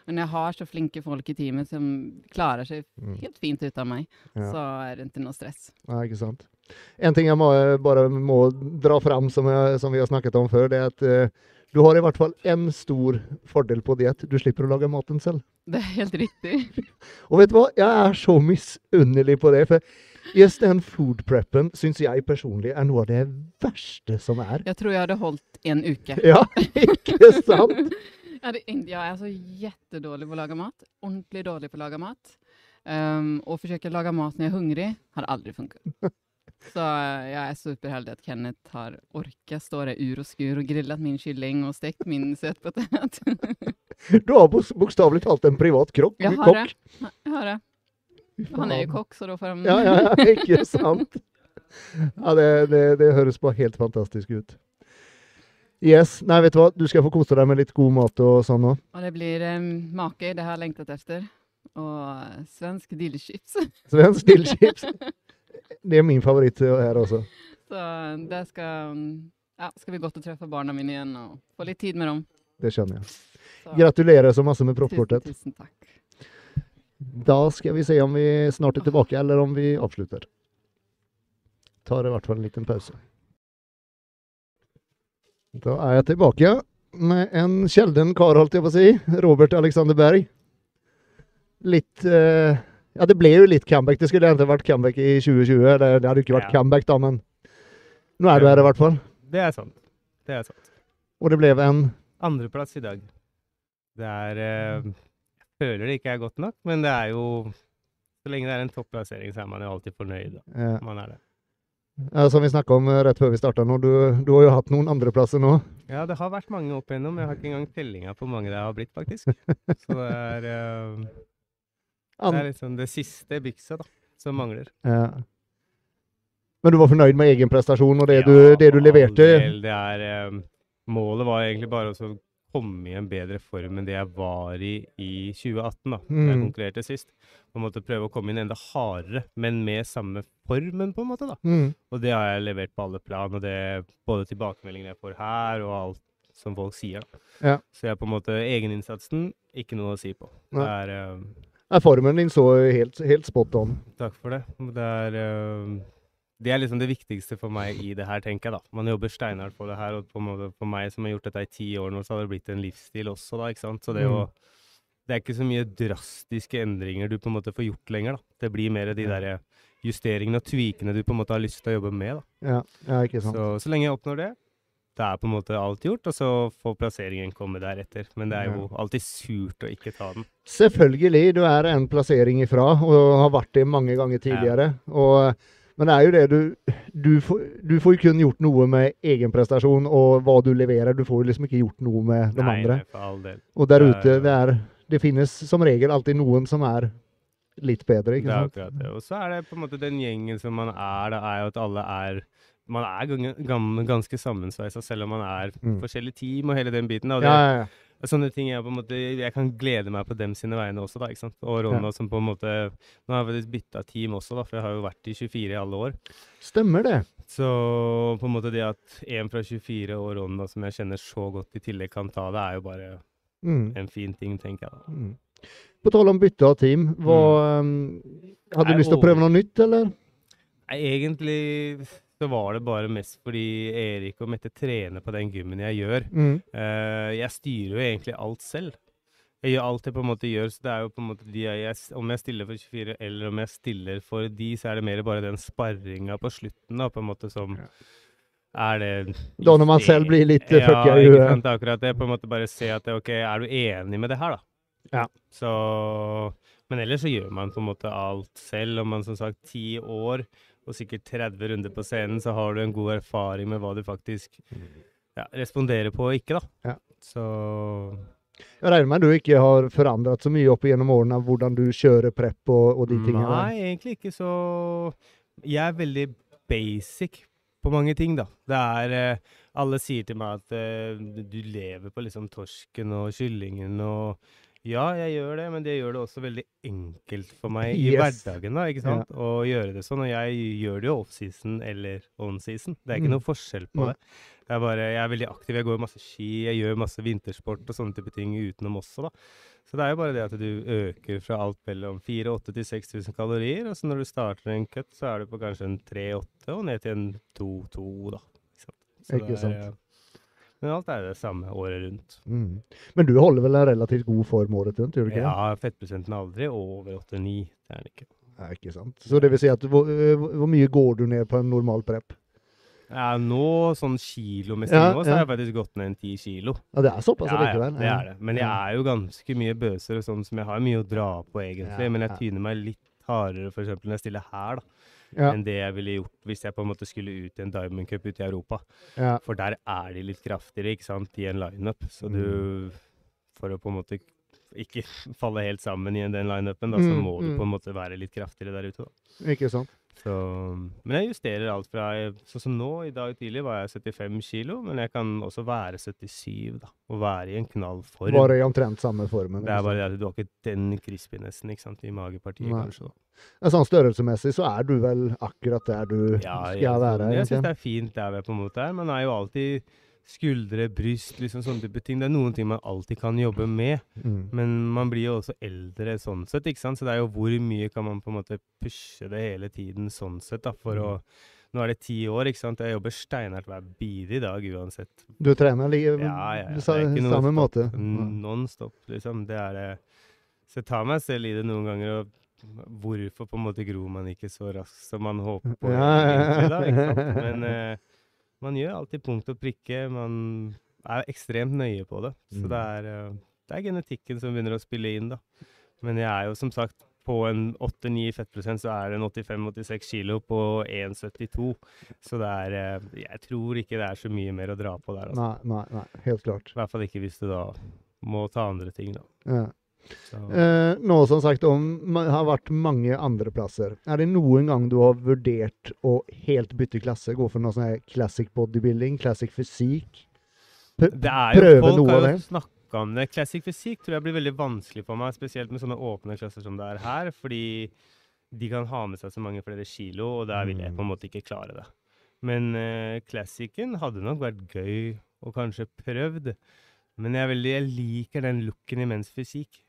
Men jeg har så flinke folk i teamet som klarer seg Mm. helt fint uten meg, Ja. så er det ikke noe stress. Nei, ikke sant. En ting jeg må, bare må dra fram, som, jeg, som vi har snakket om før, det er at uh, du har i hvert fall én stor fordel på diett. Du slipper å lage maten selv. Det er helt riktig. <laughs> Og vet du hva? Jeg er så misunnelig på det. For just den food preppen syns jeg personlig er noe av det verste som er. Jeg tror jeg hadde holdt en uke. Ja, <laughs> ikke sant? Jeg, det, in- jeg er så jättedålig på å lage mat. Ordentlig dårlig på å lage mat. Um, forsøke å lage mat når jeg er hungrig, har aldri funket. <laughs> Så eh, jeg er superheldig at Kenneth har orket stå der ur og skur og grillet min kylling og stekt min søtpotet. <laughs> Du har bok- bokstavelig talt en privat krok. Jeg har det. Jeg har det. Han er jo kokk, så da får han Ja, ja, ja, ikke sant? <laughs> Ja, det, det, det høres bare helt fantastisk ut. Yes. Nei, vet du hva? Du skal få kose deg med litt god mat og sånn òg. Og det blir um, make, det har jeg lengtet etter. Og eh, svensk dillchips. <laughs> Svensk dillchips. Det er min favoritt her også. Så det skal Ja, skal vi godt å treffe barna mine igjen og få litt tid med dem. Det skjønner jeg. Så, Gratulerer så masse med tusen, tusen takk. Da skal vi se om vi snart er tilbake, eller om vi avslutter. Tar i hvert fall en liten pause. Da er jeg tilbake med en sjelden kar, holdt jeg på å si. Robert Alexander Berg. Litt eh, Ja, det ble jo litt comeback. Det skulle egentlig vært comeback i 2020. Det, det hadde jo ikke vært Ja. comeback, da, men nå er du her i hvert fall. Det er sant. Det er sant. Og det ble en Andreplass i dag. Det er eh, Jeg føler det ikke er godt nok, men det er jo Så lenge det er en topplassering, så er man jo alltid fornøyd. Da. Ja. Man er det. Ja, Som vi snakka om eh, rett før vi starta nå, du, du har jo hatt noen andreplasser nå. Ja, det har vært mange opp igjennom. Jeg har ikke engang tellinga på hvor mange det har blitt, faktisk. <laughs> Så det er, uh, det er liksom det siste bykset da, som mangler. Ja. Men du var fornøyd med egen prestasjon og det, Ja, du, det du leverte? del. Det er, uh, målet var egentlig bare å komme i en bedre form enn det jeg var i i 2018, da da jeg Mm. konkurrerte sist. På en måte prøve å komme inn enda hardere, men med samme formen, på en måte. da. Mm. Og det har jeg levert på alle plan, og det både tilbakemeldingene jeg får her, og alt som folk sier. da. Ja. Så jeg er på en måte egeninnsatsen, ikke noe å si på. Det er, uh, er Formen din så helt, helt spot on. Takk for det. Det er, uh, det er liksom det viktigste for meg i det her, tenker jeg. da. Man jobber steinhardt på det her, og på en måte for meg som har gjort dette i ti år nå, så har det blitt en livsstil også, da. ikke sant? Så det å det er ikke så mye drastiske endringer du på en måte får gjort lenger. da. Det blir mer de der justeringene og tvikene du på en måte har lyst til å jobbe med. da. Ja, ja, ikke sant. Så, så lenge jeg oppnår det, da er på en måte alt gjort, og så får plasseringen komme deretter. Men det er jo alltid surt å ikke ta den. Selvfølgelig, du er en plassering ifra, og har vært det mange ganger tidligere. Og, men det er jo det du du får, du får jo kun gjort noe med egen prestasjon og hva du leverer. Du får jo liksom ikke gjort noe med de nei, andre. nei, for all del. Og der er ute, det er Det finnes som regel alltid noen som er litt bedre, Det ikke er sant? akkurat det. Og så er det på en måte den gjengen som man er, da er jo at alle er Man er ganske sammensveisa, selv om man er Mm. forskjellige team og hele den biten. Og det, Ja, ja, ja. Sånne ting jeg på en måte Jeg kan glede meg på dem sine vegne også, da. ikke sant? Og Ronna som på en måte Nå har jeg faktisk bytta team også, da, for jeg har jo vært i 24 i alle år. Stemmer det. Så på en måte det at en fra 24 og Ronna som jeg kjenner så godt, i tillegg kan ta det, er jo bare Mm. en fin ting, tenker jeg. Mm. På tal om bytte av team, hva, mm. hadde du Nei, lyst til å prøve noe nytt, eller? Nei, egentlig så var det bare mest fordi Erik og Mette trener på den gymmen jeg gjør. Mm. Uh, jeg styrer jo egentlig alt selv. Jeg gjør alt jeg på en måte gjør, så det er jo på en måte de jeg, Om jeg stiller for 24, eller om jeg stiller for de, så er det mer bare den sparringa på slutten, da, på en måte som er det Da når man selv blir litt eh, ja, fucka i huet. sant, akkurat det. På en måte bare se at det, OK, er du enig med det her, da? Ja. Så Men ellers så gjør man på en måte alt selv. Om man som sagt ti år og sikkert 30 runder på scenen, så har du en god erfaring med hva du faktisk ja, responderer på og ikke, da. Ja. Så Jeg regner med du ikke har forandret så mye opp gjennom årene av hvordan du kjører prep og, og de tingene? Nei, egentlig ikke så Jeg er veldig basic på mange ting, da. Det er eh, Alle sier til meg at eh, du lever på liksom torsken og kyllingen og Ja, jeg gjør det, men det gjør det også veldig enkelt for meg i Yes. hverdagen, da, ikke sant? Å gjøre det sånn. Og jeg gjør det jo off-season eller on-season. Det er ikke Mm. noe forskjell på Nei. det. Jeg er bare, jeg er veldig aktiv. Jeg går masse ski, jeg gjør masse vintersport og sånne type ting utenom også, da. Så det er jo bare det at du øker fra alt mellom 4000 til 6000 kalorier, og så når du starter en cut, så er du på kanskje en 3-8 og ned til en 2-2, da. Ikke sant? Ikke det er, sant. eh, Men alt er det samme året rundt. Mm. Men du holder vel en relativt god form året rundt, gjør du ikke? Ja, fettprosenten er aldri over 8-9. Det er den ikke. Nei, ikke sant. Så det vil si at hvor, øh, hvor mye går du ned på en normal prep? Ja, nå, sånn kilomessig Ja, nå, så ja. har jeg faktisk gått ned en 10 kilo. Ja, det er såpass Ja, ja, likevel? det er det. Men jeg er jo ganske mye bøser og sånn som jeg har mye å dra på, egentlig. Ja, men jeg ja. tyner meg litt hardere eksempel når jeg stiller her, da. Ja. Enn det jeg ville gjort hvis jeg på en måte skulle ut i en Diamond Cup ute i Europa. Ja. For der er de litt kraftigere, ikke sant, i en lineup. Så du For å på en måte ikke <laughs> falle helt sammen i den lineupen, da, så Mm, må du mm. på en måte være litt kraftigere der ute, da. Ikke sant? Så, men jeg justerer alt fra Sånn som nå, i dag tidlig var jeg 75 kilo, men jeg kan også være 77, da. Og være i en knall form. Bare i omtrent samme formen? Det er bare det at du har ikke den crispinessen ikke sant, i magepartiet, Nei. kanskje. da. Sånn størrelsesmessig så er du vel akkurat der du Ja, skal jeg, være? jeg syns det er fint der vi er på en måte er. Man er jo alltid skuldre, bryst, liksom sånne type ting. Det er noen ting man alltid kan jobbe med. Mm. Men man blir jo også eldre sånn sett, ikke sant. Så det er jo hvor mye kan man på en måte pushe det hele tiden sånn sett, da. For å Nå er det ti år, ikke sant. Jeg jobber steinhardt hver bidige dag uansett. Du trener like, Ja, ja. ja. Samme stopp. måte? Non-stop, liksom. Det er det. Så jeg tar meg selv i det noen ganger, og hvorfor på en måte gror man ikke så raskt som man håper på ja. egentlig, da, ikke sant? Men eh, man gjør alltid punkt og prikke. Man er ekstremt nøye på det. Så Mm. det er, eh, det er genetikken som begynner å spille inn, da. Men jeg er jo som sagt på en 8-9 fettprosent så er det en 85-86 kilo på 1,72. Så det er eh, Jeg tror ikke det er så mye mer å dra på der. Altså. Nei, nei, nei, helt klart. I hvert fall ikke hvis du da må ta andre ting, da. Ja. Eh, nå som sagt om har vært mange andre plasser. Er det noen gang du har vurdert å helt bytte klasse? Gå for noe sånn her classic bodybuilding, classic fysikk? Prøve noe av det? snakka om det. Classic fysikk tror jeg blir veldig vanskelig for meg, spesielt med sånne åpne klasser som det er her, fordi de kan ha med seg så mange flere kilo, og der vil jeg på en måte ikke klare det. Men uh, classicen hadde nok vært gøy og kanskje prøvd, men jeg, veldig, jeg liker den looken i menns fysikk.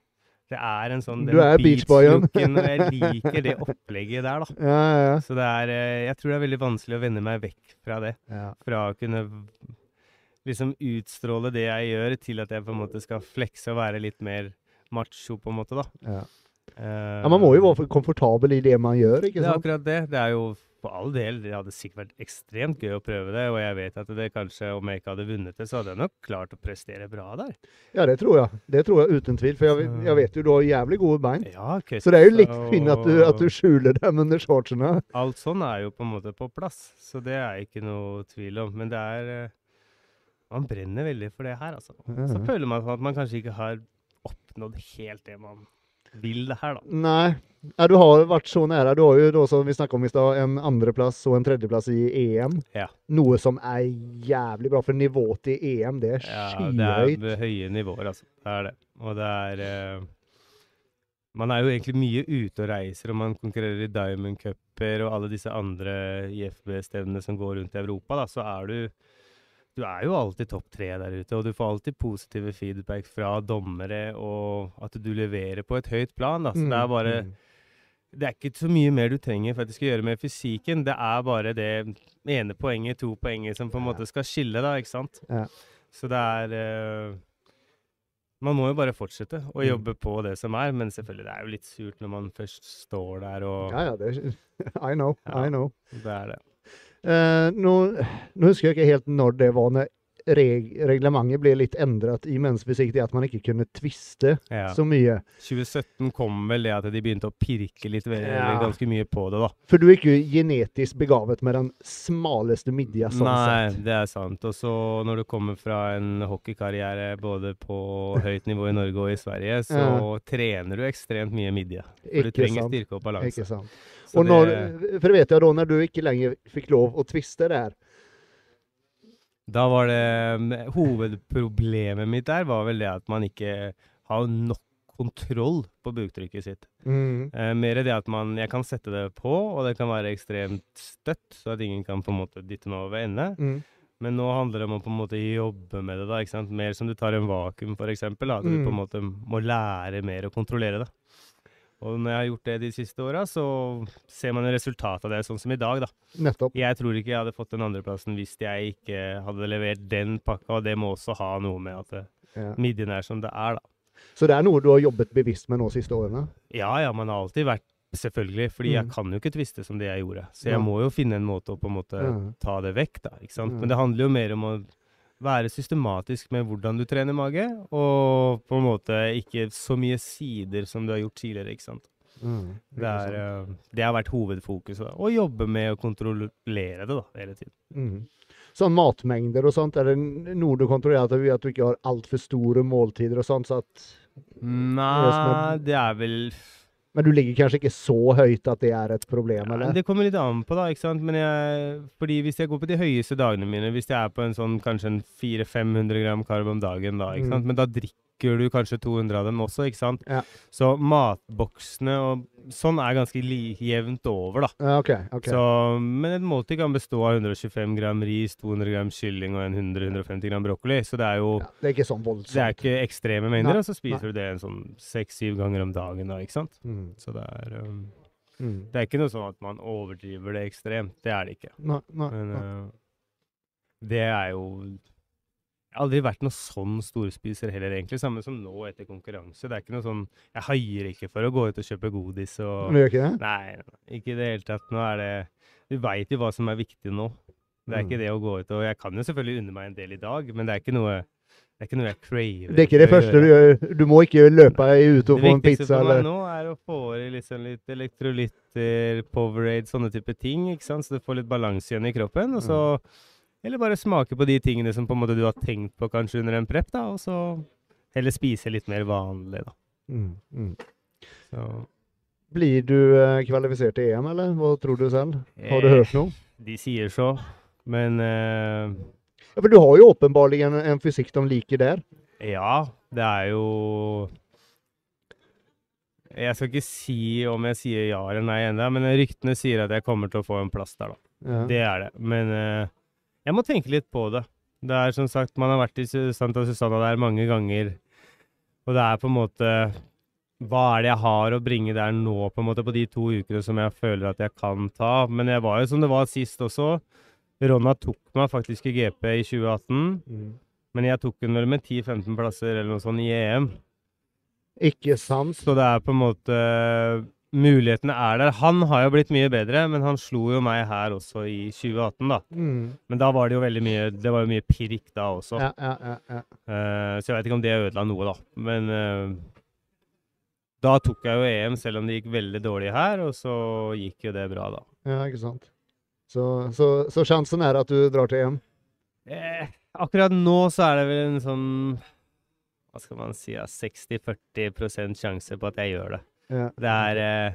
Det er en sånn Du er beachboyen. og jeg liker det <laughs> opplegget der, da. Ja, ja. Så det er eh, Jeg tror det er veldig vanskelig å vende meg vekk fra det ja. fra å kunne liksom utstråle det jeg gjør, til at jeg på en måte skal flekse og være litt mer macho, på en måte, da. Ja. Uh, ja, man må jo være komfortabel i det man gjør, ikke sant? Det er akkurat det. Det er jo for all del Det hadde sikkert vært ekstremt gøy å prøve det, og jeg vet at det kanskje, om jeg ikke hadde vunnet det, så hadde jeg nok klart å prestere bra der. Ja, det tror jeg. Det tror jeg uten tvil. For jeg, jeg vet jo du har jævlig gode bein. Ja, Så det er jo litt fint at du, at du skjuler dem under shortsene. Alt sånn er jo på en måte på plass, så det er ikke noe tvil om. Men det er eh, Man brenner veldig for det her, altså. Så føler man at man kanskje ikke har oppnådd helt det man vil det her, da. Nei. Ja, du har vært så nære. Du har jo da, som vi snakket om i stad, en andreplass og en tredjeplass i EM. Ja. Noe som er jævlig bra, for nivået til EM, det er skyhøyt. Ja, det er høye nivåer, altså. Det er det. Og det er uh, Man er jo egentlig mye ute og reiser, og man konkurrerer i Diamond Cuper og alle disse andre IFB-stevnene som går rundt i Europa, da, så er du Du er jo alltid topp tre der ute, og du får alltid positive feedback fra dommere, og at du leverer på et høyt plan, da. Så det er bare Mm. det er ikke så mye mer du trenger for at du skal gjøre med fysikken. Det er bare det ene poenget, to poenget, som på en måte skal skille, da, ikke sant? Ja. Så det er uh, Man må jo bare fortsette å Mm. jobbe på det som er, men selvfølgelig, det er jo litt surt når man først står der og Ja, ja, det er, <laughs> I know. Ja. I know. Det er det. Eh, nå, nå husker jeg ikke helt når det var, når reg reglementet ble litt endret i mensfysikk, det at man ikke kunne tviste Ja. så mye. 2017 kom vel det at de begynte å pirke litt Ja. ganske mye på det, da. For du er ikke genetisk begavet med den smaleste midja, sånn Nei, sett. det er sant. Og så når du kommer fra en hockeykarriere både på høyt nivå i Norge og i Sverige, så trener du ekstremt mye midje. For du trenger sant. styrke og balanse. Ikke sant. Så Og når, for vet jeg da, når du ikke lenger fikk lov å tviste der, da var det mm, Hovedproblemet mitt der var vel det at man ikke har nok kontroll på buktrykket sitt. mm, Eh, mer det at man Jeg kan sette det på, og det kan være ekstremt støtt, så at ingen kan på en måte dytte meg over ende. mm, Men nå handler det om å på en måte jobbe med det, da, ikke sant? Mer som du tar en vakuum, for eksempel. Da, du Mm. på en måte må lære mer å kontrollere det. Og når jeg har gjort det de siste åra, så ser man resultatet av det, sånn som i dag, da. nettopp. Jeg tror ikke jeg hadde fått den andreplassen hvis jeg ikke hadde levert den pakka, og det må også ha noe med at det- Ja. midjen er som det er, da. Så det er noe du har jobbet bevisst med nå siste årene? Ja ja, man har alltid vært Selvfølgelig, fordi jeg Mm. kan jo ikke tviste som det jeg gjorde. Så jeg Ja. må jo finne en måte å på en måte Ja. ta det vekk, da. ikke sant? Men det handler jo mer om å være systematisk med hvordan du trener mage, og på en måte ikke så mye sider som du har gjort tidligere, ikke sant. Mm, Det, er, eh, det har vært hovedfokuset. Å jobbe med å kontrollere det da, hele tiden. Mm. Sånn matmengder og sånt, er det noe du kontrollerer? Du, at du ikke har altfor store måltider og sånt? Så at, Nei, det er vel men du ligger kanskje ikke så høyt at det er et problem, Ja, eller? det kommer litt an på, da. ikke sant? Men jeg, fordi hvis jeg går på de høyeste dagene mine, hvis jeg er på en sånn kanskje en 400-500 gram karb om dagen, da, ikke Mm. sant? men da drikker du kanskje 200 av dem også, ikke sant? Ja. Så matboksene og sånn er ganske jevnt over, da. Ja, OK. ok. Så, men et måltid kan bestå av 125 gram ris, 200 gram kylling og 100-150 gram brokkoli. Så det er jo ja, det er ikke sånn voldsomt. det er ikke ekstreme mengder, og så spiser du det en sånn seks-syv ganger om dagen, da, ikke sant? Mm, Så det er um, mm. Det er ikke noe sånn at man overdriver det ekstremt. Det er det ikke. Nei, nei, Men nei. eh, det er jo Jeg har aldri vært noe sånn storspiser heller, egentlig. Samme som nå etter konkurranse. Det er ikke noe sånn Jeg haier ikke for å gå ut og kjøpe godis og Du gjør ikke det? Nei, ikke i det hele tatt. Nå er det Vi veit jo hva som er viktig nå. Det er Mm. ikke det å gå ut og Jeg kan jo selvfølgelig unne meg en del i dag, men det er ikke noe det er ikke noe jeg craver. Det er ikke det første du gjør. Du må ikke løpe ut og få en pizza. Det viktigste for meg eller nå er å få i liksom litt elektrolytter, Powerade, sånne type ting, ikke sant? så du får litt balanse igjen i kroppen. Og så Eller bare smake på de tingene som på en måte du har tenkt på kanskje under en prep, da, og så heller spise litt mer vanlig, da. mm, mm. Så Blir du eh, kvalifisert til EM, eller? Hva tror du selv? Har du Eh, hørt noe? De sier så, men eh, Ja, for du har jo åpenbarlig en, en fysikk de liker der. Ja, det er jo Jeg skal ikke si om jeg sier ja eller nei ennå, men ryktene sier at jeg kommer til å få en plass der, da. Ja. Det er det. Men eh, jeg må tenke litt på det. Det er som sagt, Man har vært i Santa Susanna der mange ganger, og det er på en måte Hva er det jeg har å bringe der nå, på en måte, på de to ukene som jeg føler at jeg kan ta? Men jeg var jo som det var sist også. Ronna tok meg faktisk i GP i 2018. Mm. Men jeg tok den vel med 10-15 plasser eller noe sånt i EM. Ikke sant? Så det er på en måte Mulighetene er der. Han har jo blitt mye bedre, men han slo jo meg her også i 2018, da. Mm. Men da var det jo veldig mye Det var jo mye pirk da også. Ja, ja, ja, ja. Eh, så jeg vet ikke om det ødela noe, da. Men uh, da tok jeg jo EM, selv om det gikk veldig dårlig her, og så gikk jo det bra, da. ja ikke sant. Så, så, så sjansen er at du drar til EM? Eh, akkurat nå så er det vel en sånn Hva skal man si? Ja, 60-40% sjanse på at jeg gjør det. Ja. Det er eh,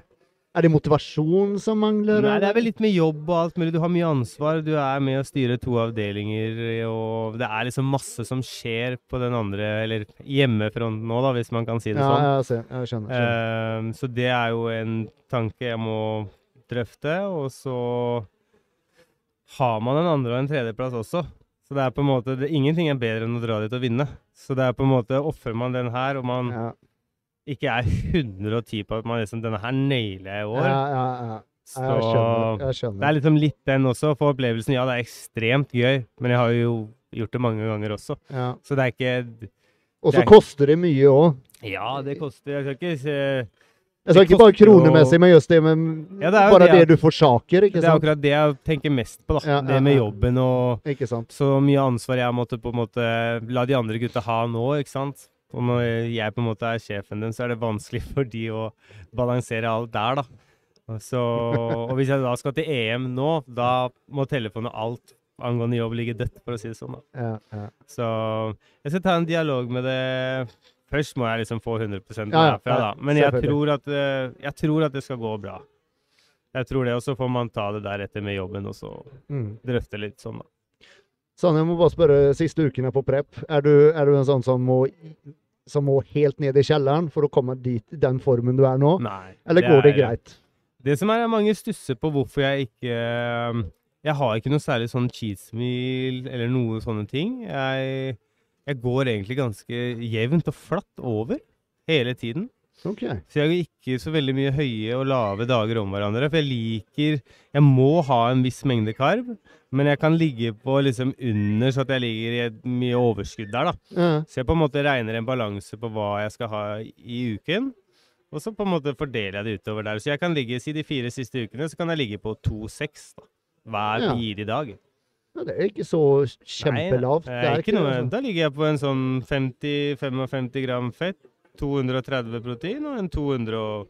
Er det motivasjon som mangler? Nei, det er vel litt med jobb og alt mulig. Du har mye ansvar. Du er med å styre to avdelinger, og det er liksom masse som skjer på den andre, eller hjemmefronten nå, da, hvis man kan si det Ja, sånn. jeg ser. Jeg skjønner. skjønner. Ehm, så det er jo en tanke jeg må drøfte, og så har man en andre- og en tredjeplass også. Så det er på en måte, det, ingenting er bedre enn å dra dit og vinne. Så det er på en måte, Ofrer man den her, og man ja. Ikke er 110 på at man liksom, denne her nailer jeg i år, Ja, ja, ja. så Jeg skjønner. Jeg skjønner. det er liksom litt den også, for opplevelsen. Ja, det er ekstremt gøy, men jeg har jo gjort det mange ganger også. Ja. Så det er ikke Og så er- koster det mye òg. Ja, det koster Jeg skal ikke se Jeg sa Det ikke bare kronemessig, men just det med Ja, det bare det det du forsaker, ikke Det er akkurat det jeg tenker mest på, da. Ja, det ja, med jobben og Ikke sant? så mye ansvar jeg måtte på en måte la de andre gutta ha nå, ikke sant. Og når jeg på en måte er sjefen din, så er det vanskelig for de å balansere alt der, da. Så, og hvis jeg da skal til EM nå, da må telefonen og alt angående jobb ligge dødt, for å si det sånn. da. Ja, ja. Så jeg skal ta en dialog med det. Først må jeg liksom få 100 Ja, ja, derfra, da. Men jeg tror, at, eh, jeg tror at det skal gå bra. Jeg tror det, og så får man ta det deretter med jobben, og så Mm. drøfte litt sånn, da. Sånn, jeg må bare spørre, siste ukene på prep, er du, er du en sånn som må, som må helt ned i kjelleren for å komme dit, den formen du er nå? Nei. Eller går det er- greit? Det som er, er mange stusser på hvorfor jeg ikke Jeg har ikke noe særlig sånn cheese meal eller noe sånne ting. Jeg, jeg går egentlig ganske jevnt og flatt over hele tiden. OK. Så jeg har ikke så veldig mye høye og lave dager om hverandre. For jeg liker Jeg må ha en viss mengde karb, men jeg kan ligge på liksom under, så at jeg ligger i et mye overskudd der, da. Ja. Så jeg på en måte regner en balanse på hva jeg skal ha i uken. Og så på en måte fordeler jeg det utover der. Så jeg kan ligge, si de fire siste ukene, så kan jeg ligge på 2,6 da. hver Ja. bidige dag. Ja, det er ikke så Nei, kjempelavt. det er ikke noe. Da ligger jeg på en sånn 50-55 gram fett, 230 protein og en 240-30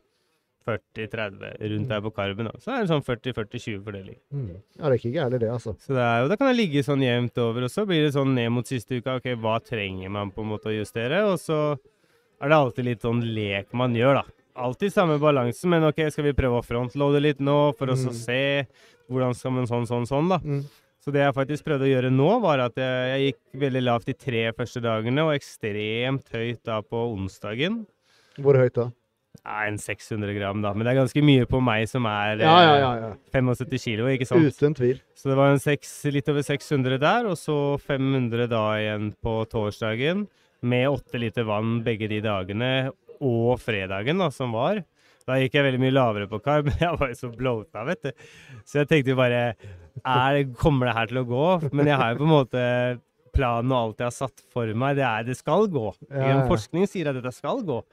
rundt der på karben. Da. Så er det sånn 40-40-20 fordeling. Mm. Ja, det er ikke gærent det, altså. Så det er, og da kan det ligge sånn jevnt over, og så blir det sånn ned mot siste uka. Ok, hva trenger man på en måte å justere? Og så er det alltid litt sånn lek man gjør, da. Alltid samme balansen, men ok, skal vi prøve å frontloade litt nå, for å så Mm. se hvordan skal man sånn, sånn, sånn, da. Mm. Så det jeg faktisk prøvde å gjøre nå, var at jeg, jeg gikk veldig lavt de tre første dagene, og ekstremt høyt da på onsdagen. Hvor høyt da? Ja, en 600 gram, da. Men det er ganske mye på meg som er Ja, ja, eh, ja. ja. 75 kilo, ikke sant? Uten tvil. Så det var en seks, litt over 600 der, og så 500 da igjen på torsdagen. Med åtte liter vann begge de dagene, og fredagen da, som var. Da gikk jeg veldig mye lavere på karb, <laughs> men jeg var jo så bloata, vet du. Så jeg tenkte jo bare er, Kommer det her til å gå? Men jeg har jo på en måte planen og alt jeg har satt for meg, det er det skal gå. Ja. Forskning sier at dette skal gå.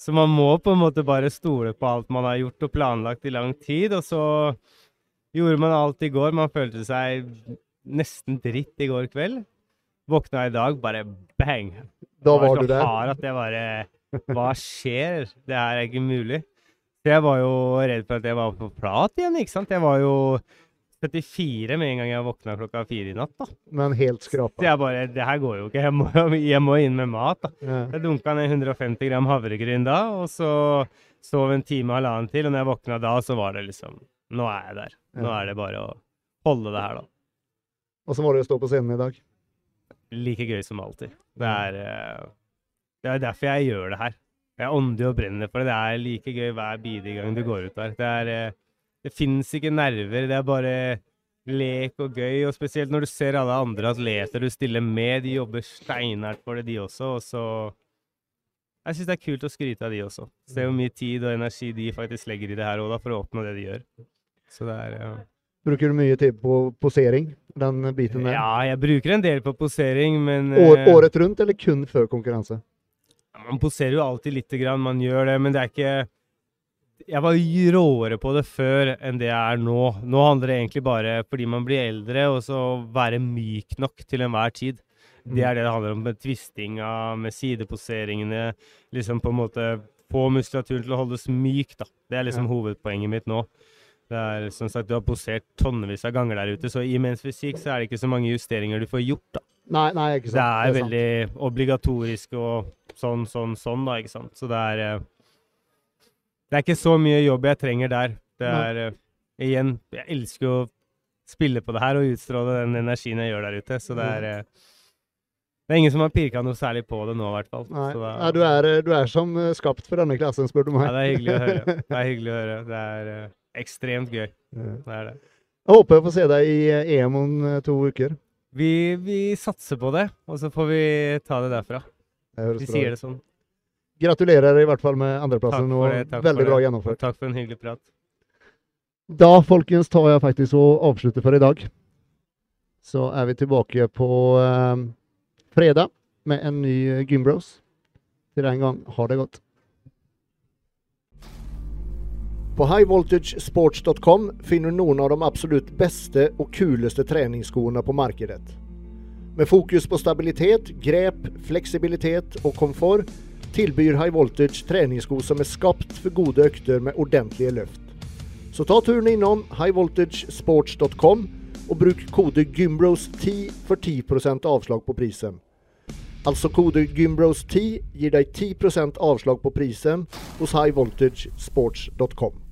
Så man må på en måte bare stole på alt man har gjort og planlagt i lang tid, og så gjorde man alt i går. Man følte seg nesten dritt i går kveld. Våkna i dag, bare bang. Da var så du der. hard at jeg bare Hva skjer? Det her er ikke mulig. Jeg var jo redd for at jeg var på plat igjen, ikke sant. Jeg var jo 74 med en gang jeg våkna klokka fire i natt, da. Men helt skrapa. jeg bare Det her går jo ikke. Jeg må, <laughs> jeg må inn med mat, da. Ja. Jeg dunka ned 150 gram havregryn da, og så sov en time og halvannen til. Og når jeg våkna da, så var det liksom Nå er jeg der. Nå er det bare å holde det her, da. Og så var det å stå på scenen i dag. Like gøy som alltid. Det er, eh, det er derfor jeg gjør det her. Jeg ånder og brenner for det. Det er like gøy hver bidige gang du går ut der. Det er eh, Det fins ikke nerver. Det er bare lek og gøy. Og spesielt når du ser alle andre atleter du stiller med. De jobber steinhardt for det, de også. Og så Jeg syns det er kult å skryte av de også. Se hvor mye tid og energi de faktisk legger i det her òg, for å oppnå det de gjør. Så det er ja. Bruker du mye tid på posering? Den biten der? Ja, jeg bruker en del på posering, men År, eh, året rundt, eller kun før konkurranse? Man poserer jo alltid lite grann, man gjør det, men det er ikke Jeg var råere på det før enn det jeg er nå. Nå handler det egentlig bare fordi man blir eldre, og så være myk nok til enhver tid. Det er det det handler om med tvistinga, med sideposeringene. Liksom på en måte få muskulaturen til å holdes myk, da. Det er liksom hovedpoenget mitt nå. Det er som sagt, Du har posert tonnevis av ganger der ute, så i men's fysikk så er det ikke så mange justeringer du får gjort. da. Nei, nei, ikke sant. Det sant. er sant. veldig obligatorisk og sånn, sånn, sånn, da, ikke sant. Så det er eh, Det er ikke så mye jobb jeg trenger der. Det er eh, Igjen, jeg elsker å spille på det her og utstråle den energien jeg gjør der ute, så det er eh, Det er ingen som har pirka noe særlig på det nå, i hvert fall. Nei. Så da- Nei, du, er, du er som skapt for denne klassen, spør du meg. ja, det er hyggelig å høre. <laughs> Det er hyggelig å høre. Det er uh, ekstremt gøy. Det er det. Jeg håper jeg får se deg i EM om to uker. Vi, vi satser på det, og så får vi ta det derfra. Vi sier det sånn. Gratulerer i hvert fall med andreplassen. Og veldig bra gjennomført. Takk for en hyggelig prat. Da, folkens, tar jeg faktisk og avslutter for i dag. Så er vi tilbake på eh, fredag med en ny eh, Gymbros. Til den gang, ha det godt. På highvoltagesports.com finner du noen av de absolutt beste og kuleste treningsskoene på markedet. Med fokus på stabilitet, grep, fleksibilitet og komfort tilbyr High Voltage treningssko som er skapt for gode økter med ordentlige løft. Så ta turen innom highvoltagesports.com og bruk kode GYMBROS10 for 10% avslag på prisen. Altså kode GYMBROS10 gir deg 10% avslag på prisen hos highvoltagesports.com.